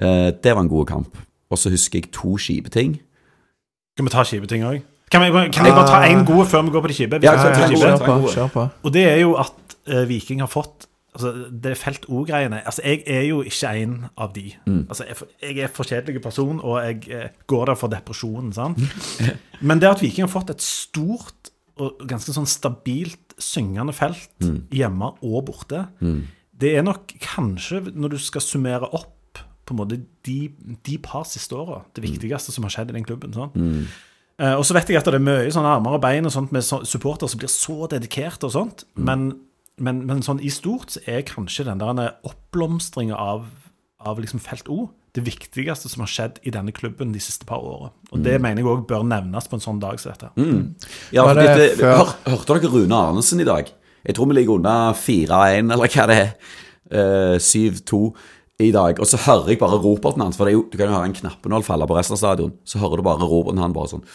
det var en god kamp. Og så husker jeg to kjipe ting. Skal vi ta kjipe ting òg? Kan, vi kan jeg bare ta én god før vi går på de kjipe? Ja, Kjør på. Og det er jo at eh, Viking har fått Altså, det felt O-greiene Altså, jeg er jo ikke en av de. Altså, jeg, er jeg er for kjedelig person, og jeg eh, går der for depresjonen, sant? Men det at Viking har fått et stort og ganske sånn stabilt syngende felt hjemme og borte, det er nok kanskje, når du skal summere opp på en måte de, de par siste åra, det viktigste som har skjedd i den klubben. sånn. Mm. Uh, og så vet jeg at det er mye sånn armer og bein og sånt med så, supportere som blir så dedikerte og sånt, men, men, men sånn i stort så er kanskje den der oppblomstringa av, av liksom felt O det viktigste som har skjedd i denne klubben de siste par åra. Og det mener jeg òg bør nevnes på en sånn dag som dette. Ja, for det dette, før- hør, hørte dere Rune Arnesen i dag? Jeg tror vi ligger unna 4-1, eller hva det er. Uh, 7-2 i dag. Og så hører jeg bare roperten hans, for det er jo, du kan jo høre en knappenål falle på resten av stadion. Så hører du bare roperten han bare sånn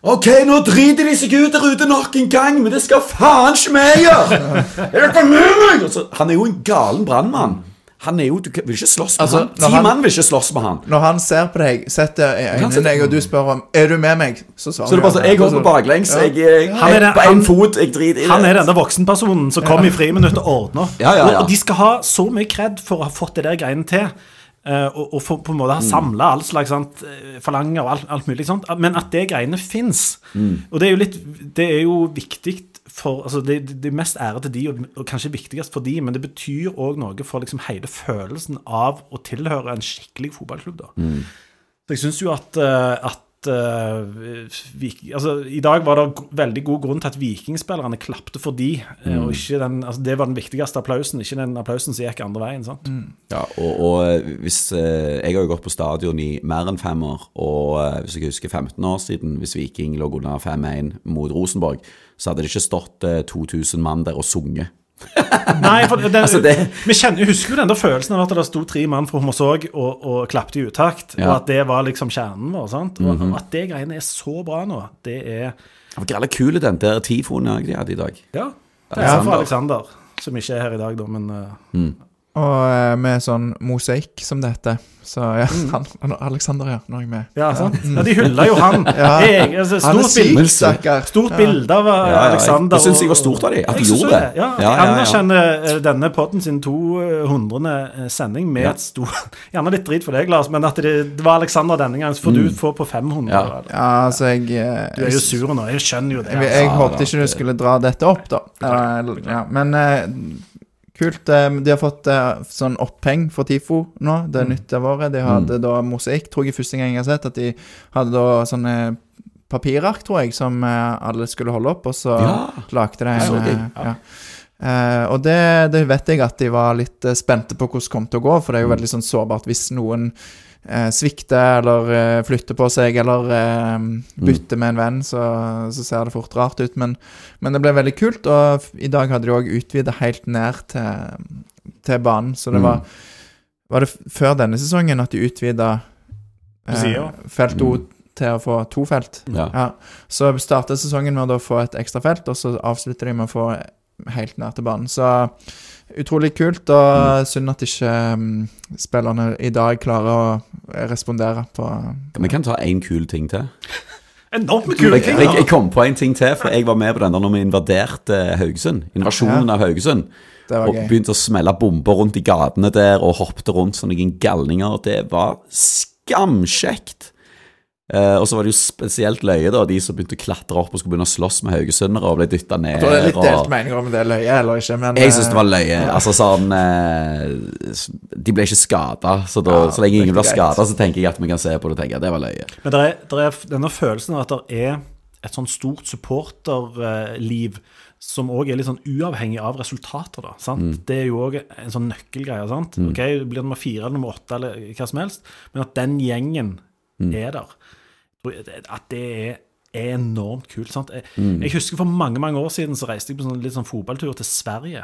OK, nå driter de seg ut der ute nok en gang, men det skal faen ikke vi gjøre! Er dere med meg? Han er jo en galen brannmann. Han er jo, Du vil ikke slåss med Altså, han. Ti han- mann vil ikke slåss med han. Når han ser på deg, setter i Han øynene deg, og du spør om Er du med meg, så svarer Så det er bare så, Jeg hopper baklengs. Jeg, jeg, Han er den- på han- én fot. Jeg driter i det. Han er denne voksenpersonen som kom i friminuttet og ordner Ja, ja, ja. Og, og de skal ha så mye kred for å ha fått det der greiene til. Uh, og, og for, på en måte ha samla all slags sant, eh, forlanger og alt, alt mulig sånt. Men at det greiene fins. Og det er jo litt Det er jo viktig for altså det, det, mest ære til de, og, kanskje viktigst for de, men det betyr òg noe for liksom hele følelsen av å tilhøre en skikkelig fotballklubb. da. Så jeg syns jo at, eh, at eh, Vik- altså, I dag var det veldig god grunn til at vikingspillerne klapte for de, mm. og ikke den, altså, det var den viktigste applausen, ikke den applausen som gikk andre veien. sant? Ja, og, og eh, hvis uh, Jeg har jo gått på stadion i mer enn fem år, og uh, hvis jeg husker 15 år siden, hvis Viking lå under 5-1 mot Rosenborg, så hadde det ikke stått eh, 2000 mann der og sunget. Nei, for den, Altså, det- Vi kjenner, husker jo den der følelsen av at det sto tre mann fra Hommersåk og, og klapte i utakt, Ja. og at det var liksom kjernen vår. sant? Og, og at det greiene er så bra nå, det er Det var jævla kul den der tifoen de hadde i dag. Ja. Det Ja, er Alexander. Alexander, som ikke er her i dag, da, men eh, Og eh, med sånn mosaikk som det heter. Så ja, han, han, Alexander, ja. Nå er jeg med. Ja, sant? Ja, de hylla jo han. Ja. Jeg, altså, Han er stort bilde, stakkar. stort Ja. bilde av ja, Alexander. Det syns jeg var stort av dem, at de gjorde det. Ja, Ja, ja, ja. Anerkjenner eh, denne podden sin 200. sending med Ja. et stort Gjerne litt drit for deg, Lars, men at det, det var Alexander denne gangen, så får du få på 500. Ja. eller? Ja, altså, jeg eh, Du er jo sur nå, jeg skjønner jo det. Jeg, jeg håpet ikke du skulle dra dette opp, da. Eh, ja, men eh, kult. eh, de har fått eh, sånn oppheng for TIFO nå. Det er nytt av året. De hadde da mosaikk, tror jeg første gang jeg har sett, at de hadde da sånne papirark, tror jeg, som eh, alle skulle holde opp, og så Ja, lagde de en ja. Eh, og det, det vet jeg at de var litt spente på hvordan det kom til å gå, for det er jo veldig sånn sårbart hvis noen svikter eller eh, flytter på seg eller eh, bytter med en venn, så, så ser det fort rart ut. Men, men det ble veldig kult, og f- i dag hadde de òg utvida helt ned til, til banen, så det Mm. var Var det f- før denne sesongen at de utvida eh, felt O Mm. til å få to felt? ja. Ja, så starta sesongen med å da få et ekstra felt, og så avslutter de med å få helt ned til banen. Så utrolig kult, og synd at ikke um, spillerne i dag klarer å respondere på Vi kan ta én kul ting til. Enormt med kule ting. jeg, jeg kom på en ting til, for jeg var med på den der når vi invaderte Haugesund. Invasjonen Ja. av Haugesund. Det var Og gøy. begynte å smelle bomber rundt i gatene der, og hoppte rundt som noen galninger. Det var skamkjekt. Eh, og så var det jo spesielt løye, da, de som begynte å klatre opp og skulle begynne å slåss med haugesundere og ble dytta ned. Jeg tror det er litt og- delt meninger om det er løye eller ikke, men Jeg syns det var eh, løye. Altså sånn eh, De ble ikke skada, så, da, Ja, så lenge ingen blir skada, så tenker jeg at vi kan se på det og tenke at det var løye. Men det er, der er denne følelsen av at det er et sånn stort supporterliv som òg er litt sånn uavhengig av resultater, da. Sant? Det er jo òg en sånn nøkkelgreie. sant? Ok, Blir det nummer fire eller nummer åtte eller hva som helst, men at den gjengen er der. At det er enormt kult. sant? Jeg, jeg husker For mange mange år siden så reiste jeg på sånn, litt sånn fotballtur til Sverige.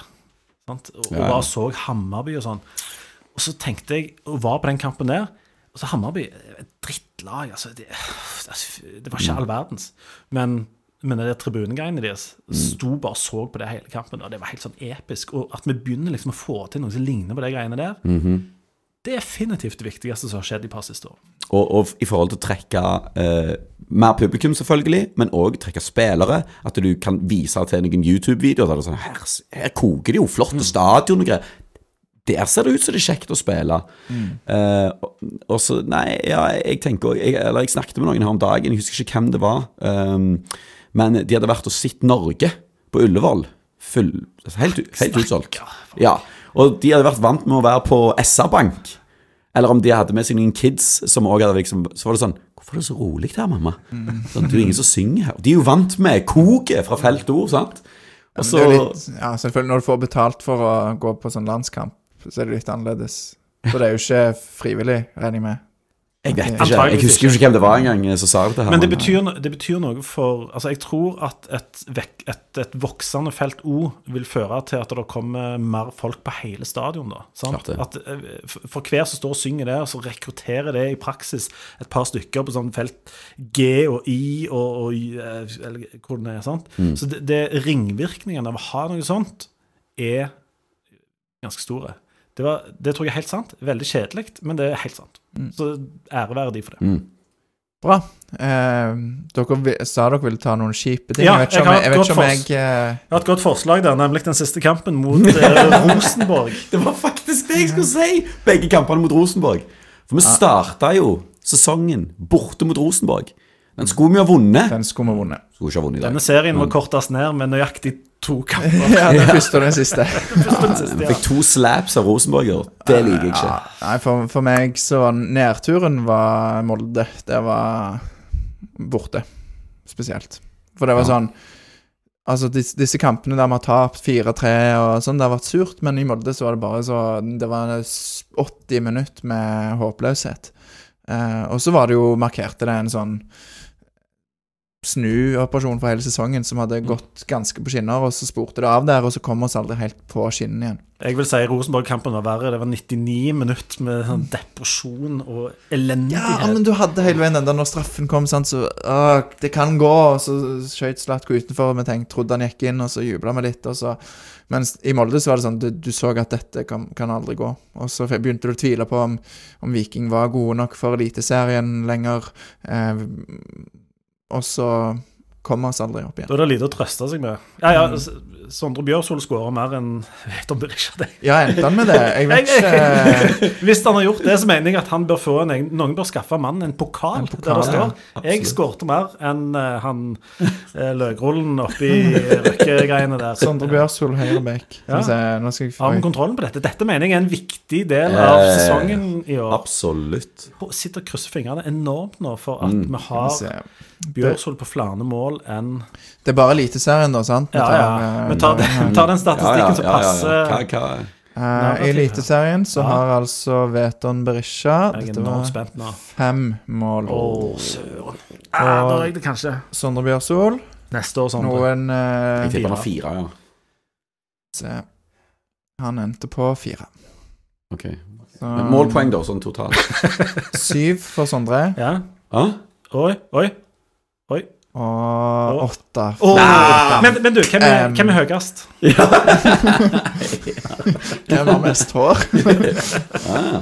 Sant? Og, Ja, bare så Hammarby og sånn. Og så tenkte jeg, og var på den kampen der Og så Hammarby et drittlag. altså Det, altså, det var ikke all verdens. Men, men det der tribunegreiene deres sto bare og så på det hele kampen, og det var helt sånn episk. Og at vi begynner liksom å få til noe som ligner på de greiene der, det er definitivt det viktigste som har skjedd de par siste år. Og, og i forhold til å trekke eh, mer publikum, selvfølgelig, men òg trekke spillere. At du kan vise til noen YouTube-videoer der det er sånn her, her koker det jo, flotte stadion og greier. Der ser det ut som det er kjekt å spille. Eh, og, så, nei, ja, jeg tenker jeg, Eller jeg snakket med noen her om dagen, jeg husker ikke hvem det var. Um, men de hadde vært og sett Norge på Ullevål. Full, altså helt, helt utsolgt. Ja, og de hadde vært vant med å være på SR-bank. Eller om de hadde med seg noen kids som også hadde liksom Så var det sånn Hvorfor er det så rolig her, mamma? Sånn, det er jo ingen som synger her. De er jo vant med koket fra Felt Ord, sant? Og så litt, ja, selvfølgelig Når du får betalt for å gå på sånn landskamp, så er det litt annerledes. For det er jo ikke frivillig, regner jeg med. Jeg vet ikke. Jeg husker jo ikke hvem det var engang som sa det. her. Men det betyr, det betyr noe for Altså, jeg tror at et, et, et voksende felt O vil føre til at det kommer mer folk på hele stadion, da. At, eh, for, for hver som står og synger der, så rekrutterer det i praksis et par stykker på sånn felt G og I og, og eh, Eller hvor det er, sant. Mm. Så det, det ringvirkningene av å ha noe sånt er ganske store. Det, var, det tror jeg er helt sant. Veldig kjedelig, men det er helt sant. Mm. Så ære være de for det. Bra. Eh, dere sa dere ville ta noen kjipe ting. Ja, jeg vet jeg ikke om har jeg, jeg, vet ikke om jeg eh, Jeg har et godt forslag der, nemlig den siste kampen mot eh, Rosenborg. Det var faktisk det jeg skulle si! Begge kampene mot Rosenborg. For vi starta jo sesongen borte mot Rosenborg. Den skulle vi ha vunnet. Den skulle vi vunnet. Skulle ikke ha vunnet i dag. Denne serien må kortes ned med nøyaktig to kamper. ja, den første og den siste. Ja. fikk to slaps av Rosenborger. Det liker jeg ikke. Ja, nei, for, for meg så var nedturen var Molde. Det var borte, spesielt. For det var Ja. sånn Altså, disse, disse kampene der vi har tapt 4-3 og sånn, det har vært surt, men i Molde så var det bare så Det var 80 minutter med håpløshet. Eh, og så var det jo Markerte det en sånn snuoperasjon for hele sesongen som hadde gått ganske på skinner, og så spurte det av der, og så kom oss aldri helt på skinnene igjen. Jeg vil si Rosenborg-kampen var verre. Det var 99 minutter med sånn depresjon og elendighet. Ja, men du hadde hele veien den der når straffen kom, sant, så øh, Det kan gå, og så skøyt Slatko utenfor, og vi tenkte, trodde han gikk inn, og så jubla vi litt, og så Mens i Molde så var det sånn du, du så at dette kan, kan aldri gå. Og så begynte du å tvile på om, om Viking var gode nok for Eliteserien lenger. Eh, og så kommer vi oss aldri opp igjen. Da er det lite å trøste seg med. Ja, ja, S- Sondre Bjørsol skårer mer enn Jeg vet om er det. Ja, endte han med det? Jeg vet ikke. Hvis han har gjort det, så mener jeg at han bør få en egen Noen bør skaffe mannen en pokal, En pokal, der det står ja, 'Jeg skårte mer enn eh, han uh, løkrullen oppi røkkegreiene der'. Sondre Bjørsol, høyrebekk. Ja. Nå skal jeg Har vi kontrollen på dette? Dette mener jeg er en viktig del av Eh, sesongen i år. Absolutt. Sitter og krysser fingrene enormt nå for at Mm. vi har. Bjørsol på flere mål enn Det er bare Eliteserien, da, sant? Vi Ja, tar, ja. ja. Vi tar, den- tar den statistikken som passer. Hva, hva? eh, I Eliteserien så Ja. har altså Veton Berisha Jeg er Dette var fem mål. Å, søren. Ah, da røyk det kanskje. Sondre Bjørsol. Neste år, Sondre. Noen Jeg eh, tipper han har fire, ja. se. Han endte på fire. Ok. Så, målpoeng, da, sånn totalt? Syv for Sondre, Ja. Ah? Oi, oi. Oi. Og åtte. Åh, Nei. men, men du, hvem er, Um, hvem er høyest? Hvem har mest hår? Ah.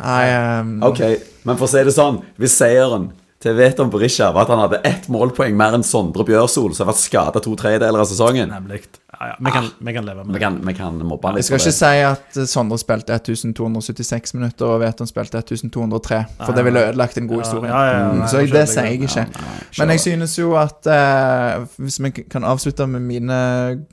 Nei um, Ok, men for å si det sånn Hvis seieren til Veton Berisha var at han hadde ett målpoeng mer enn Sondre Bjørsol, som har vært skada to tredjedeler av sesongen Nemlig. Ja. Vi kan, vi kan leve med Vi det. kan, vi kan mobbe han Jeg skal ikke si at eh, Sondre spilte 1276 minutter og Veton spilte 1203, for det ville ødelagt en god historie. Ja, ja, ja, Mm, nei, så jeg, jeg det sier jeg ikke. Nei, Men jeg synes jo at eh, Hvis vi kan avslutte med mine,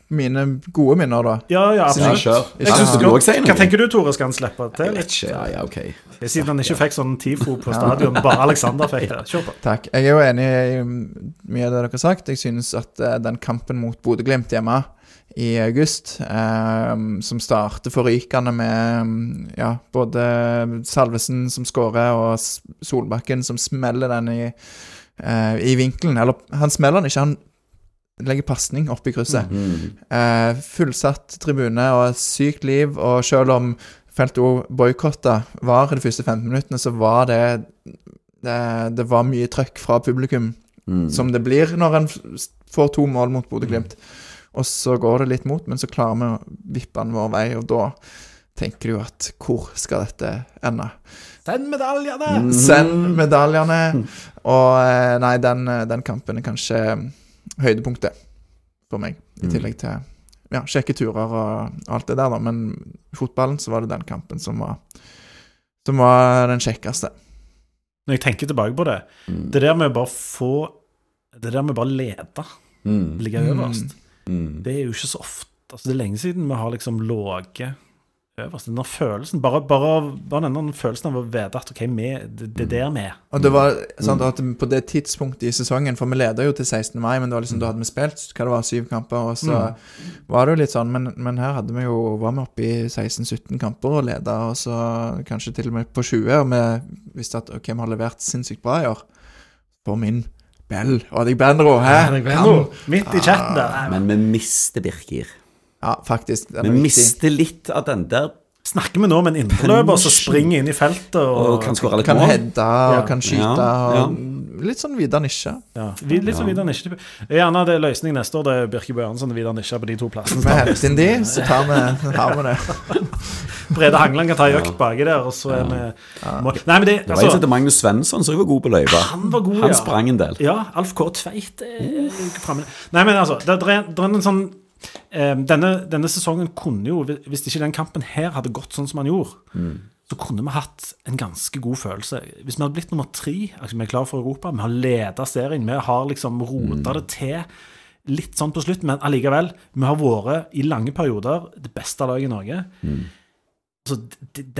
mine gode minner, da. Ja, ja, absolutt. Ja, Jeg synes du også si Hva tenker du, Tore? Skal han slippe til? Litt? Ja, ja, okay. Siden han ikke fikk sånn TIFO på stadion, bare Alexander fikk det. Kjør på. Takk. Jeg er jo enig i mye av det dere har sagt. Jeg synes at eh, den kampen mot Bodø-Glimt hjemme i august, eh, som starter forrykende med mm, ja, både Salvesen som skårer, og Solbakken som smeller den i, eh, i vinkelen. Eller han smeller den ikke, han legger pasning i krysset. Mm. Eh, fullsatt tribune og et sykt liv, og selv om feltet òg boikotta var de første 15 minuttene, så var det det, det var mye trøkk fra publikum, Mm. som det blir når en får to mål mot Bodø-Glimt. Og så går det litt mot, men så klarer vi å vippe den vår vei, og da tenker du jo at hvor skal dette ende? Send medaljene! Mm. Send medaljene! Og eh, nei, den, eh, den kampen er kanskje høydepunktet for meg, i Mm. tillegg til ja, kjekke turer og alt det der, da. Men i fotballen så var det den kampen som var, som var den kjekkeste. Når jeg tenker tilbake på det, Mm. det der med å bare få Det der med bare lede, Mm. ligge øverst, Mm. det er jo ikke så ofte. Altså, det er lenge siden vi har liksom ligget øverst. Den følelsen, bare, bare, bare den følelsen av å vite at OK, vi, det, det er der vi er. Og det var Mm. sant, at på det tidspunktet i sesongen, for vi leda jo til 16. mai, men det var liksom, da hadde vi spilt hva det var, syv kamper, og så Mm. var det jo litt sånn, men, men her hadde vi jo, var vi oppe i 16-17 kamper og leda, og så kanskje til og med på 20, og vi visste at ok, vi har levert sinnssykt bra i år. For min Bell og deg Benro, hæ? Benro. Midt i chatten der. Nei, Men vi mister Birkir. Ja, faktisk. Vi er mister litt av den der Snakker vi nå med en indreløper som springer inn i feltet og, og kan skåre litt Kan mål. hedde og kan skyte. Ja, Og litt sånn Vidar Nisje. ja, Litt sånn videre Vidar Nisje. Gjerne det er løsning neste år. Det er Birke Bjørnson og Vidar Nisje på de to plassene. Vi henter inn de, så tar vi, tar vi det. Brede Hangeland kan ta ei økt baki der, og så er vi Nei, men det, Det var en som altså, heter Magnus Svensson, som var god på løypa. Han var god, Han ja. sprang en del. Ja, Alf K. Tveit er framme. Nei, men altså, det, det, er, er en sånn denne, denne sesongen kunne jo, hvis ikke den kampen her hadde gått sånn som han gjorde, så kunne vi hatt en ganske god følelse. Hvis vi hadde blitt nummer tre, altså vi er klar for Europa, vi har leda serien, vi har liksom rota det til litt sånn på slutt, men allikevel, vi har vært i lange perioder det beste laget i Norge. Mm. Altså,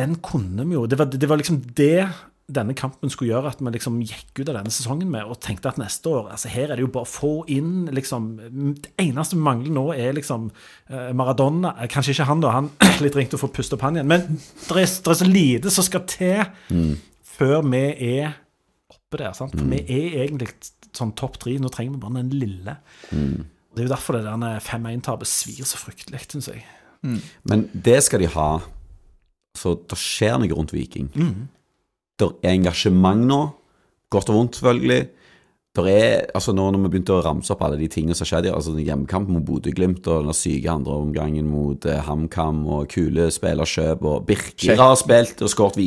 den kunne vi jo det var, det var liksom det denne kampen skulle gjøre at vi liksom gikk ut av denne sesongen med og tenkte at neste år altså Her er det jo bare å få inn liksom Det eneste vi mangler nå, er liksom eh, Maradona. Eh, Kanskje ikke han, da. Han er litt ringt å få puste opp han igjen. Men det er, er så lite som skal til før vi er oppe der. sant? For vi er egentlig sånn topp tre. Nå trenger vi bare den lille. Det er jo derfor det der 5-1-tapet svir så fryktelig, syns jeg. Men det skal de ha. Så det skjer noe rundt Viking. Det er engasjement nå. Godt og vondt, selvfølgelig. Der er, altså nå når vi begynte å ramse opp alle de tingene som skjedde, altså Hjemmekamp mot Bodø-Glimt og den syke andreomgangen mot eh, HamKam og kule spillerkjøp og Birker har spilt og skåret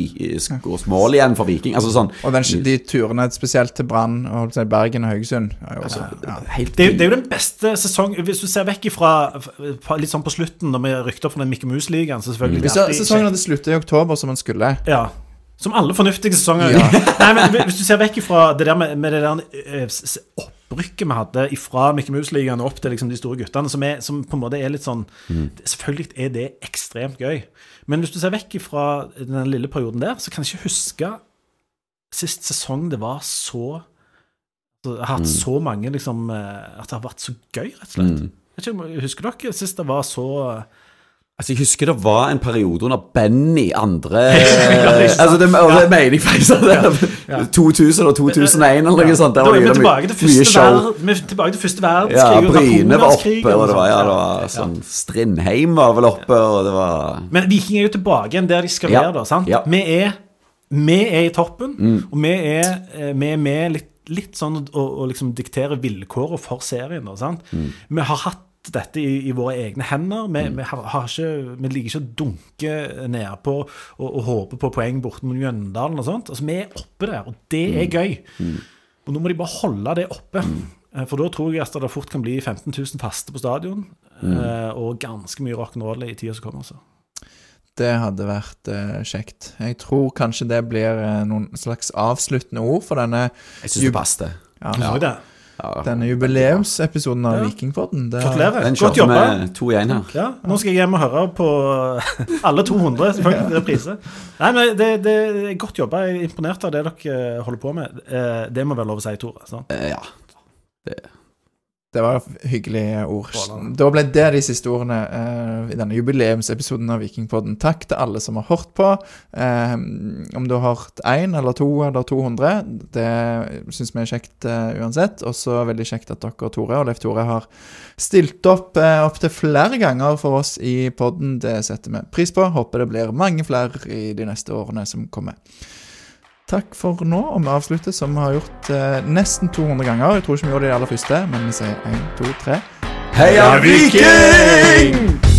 mål igjen for Viking. Altså sånn Og den, de turene spesielt til Brann og Bergen og Haugesund altså, ja. Det er, jo- det er jo den beste sesong Hvis du ser vekk ifra fra- litt sånn på slutten, når vi rykte opp fra den Mikke Mus-ligaen, så selvfølgelig Hvis alltid sesongen hadde sluttet i oktober, som den skulle Ja. Som alle fornuftige sesonger. Nei, men Hvis du ser vekk ifra det der med, med det der eh, opprykket vi hadde fra Mickey Mouse-ligaen opp til liksom de store guttene, som, er, som på en måte er litt sånn Selvfølgelig er det ekstremt gøy, men hvis du ser vekk ifra den lille perioden der, så kan jeg ikke huske sist sesong det var så det har hatt så mange liksom eh, At det har vært så gøy, rett og slett. Jeg ikke, Husker dere sist det var så Altså, Jeg husker det var en periode under Benny andre? Altså, det, og det mener jeg faktisk. Ja. det- 2000 og 2001 eller noe sånt. Da er vi det tilbake til første, ver er tilbake til første verdenskrig. Ja, Bryne var oppe, og det var, ja, det var sånn Strindheim var vel oppe, og det var Men Viking er jo tilbake igjen der de skal være, da. sant? Ja. Vi, er, vi er i toppen, og vi er, eh, vi er med litt, litt sånn å, liksom diktere vilkårene for serien. Da, sant? Vi har hatt dette i, i våre egne hender. Vi, vi, har, har ikke, vi liker ikke å dunke nedpå og, og håpe på poeng borte mot Mjøndalen og sånt. Altså, vi er oppe der, og det er gøy. Og nå må de bare holde det oppe. Mm. For da tror jeg at det fort kan bli 15 000 faste på stadion, eh, og ganske mye rock'n'roll i tida som kommer. Så. Det hadde vært uh, kjekt. Jeg tror kanskje det blir uh, noen slags avsluttende ord for denne, Jeg syns det passet. ja, ja. Denne jubileumsepisoden av Ja. Vikingpodden. Det- Gratulerer. Den Godt jobba. vi to igjen her. Ja, nå skal jeg hjem og høre på alle 200 selvfølgelig, reprise. Nei, men det, det er godt jobba. Jeg er imponert av det dere holder på med. Eh, Det må være lov å si, Tore. sant? Eh, Ja. Det var hyggelige ord. Da ble det de siste ordene uh, i denne jubileumsepisoden av Vikingpodden. Takk til alle som har hørt på. Uh, om du har hørt én eller to eller 200, det syns vi er kjekt uh, uansett. Også veldig kjekt at dere, Tore og Leif Tore, har stilt opp uh, opptil flere ganger for oss i podden. Det setter vi pris på. Håper det blir mange flere i de neste årene som kommer. Takk for nå, og vi avslutter som vi har gjort eh, nesten 200 ganger. Jeg tror ikke vi gjorde det de aller første, men vi sier én, to, tre. Heia Viking!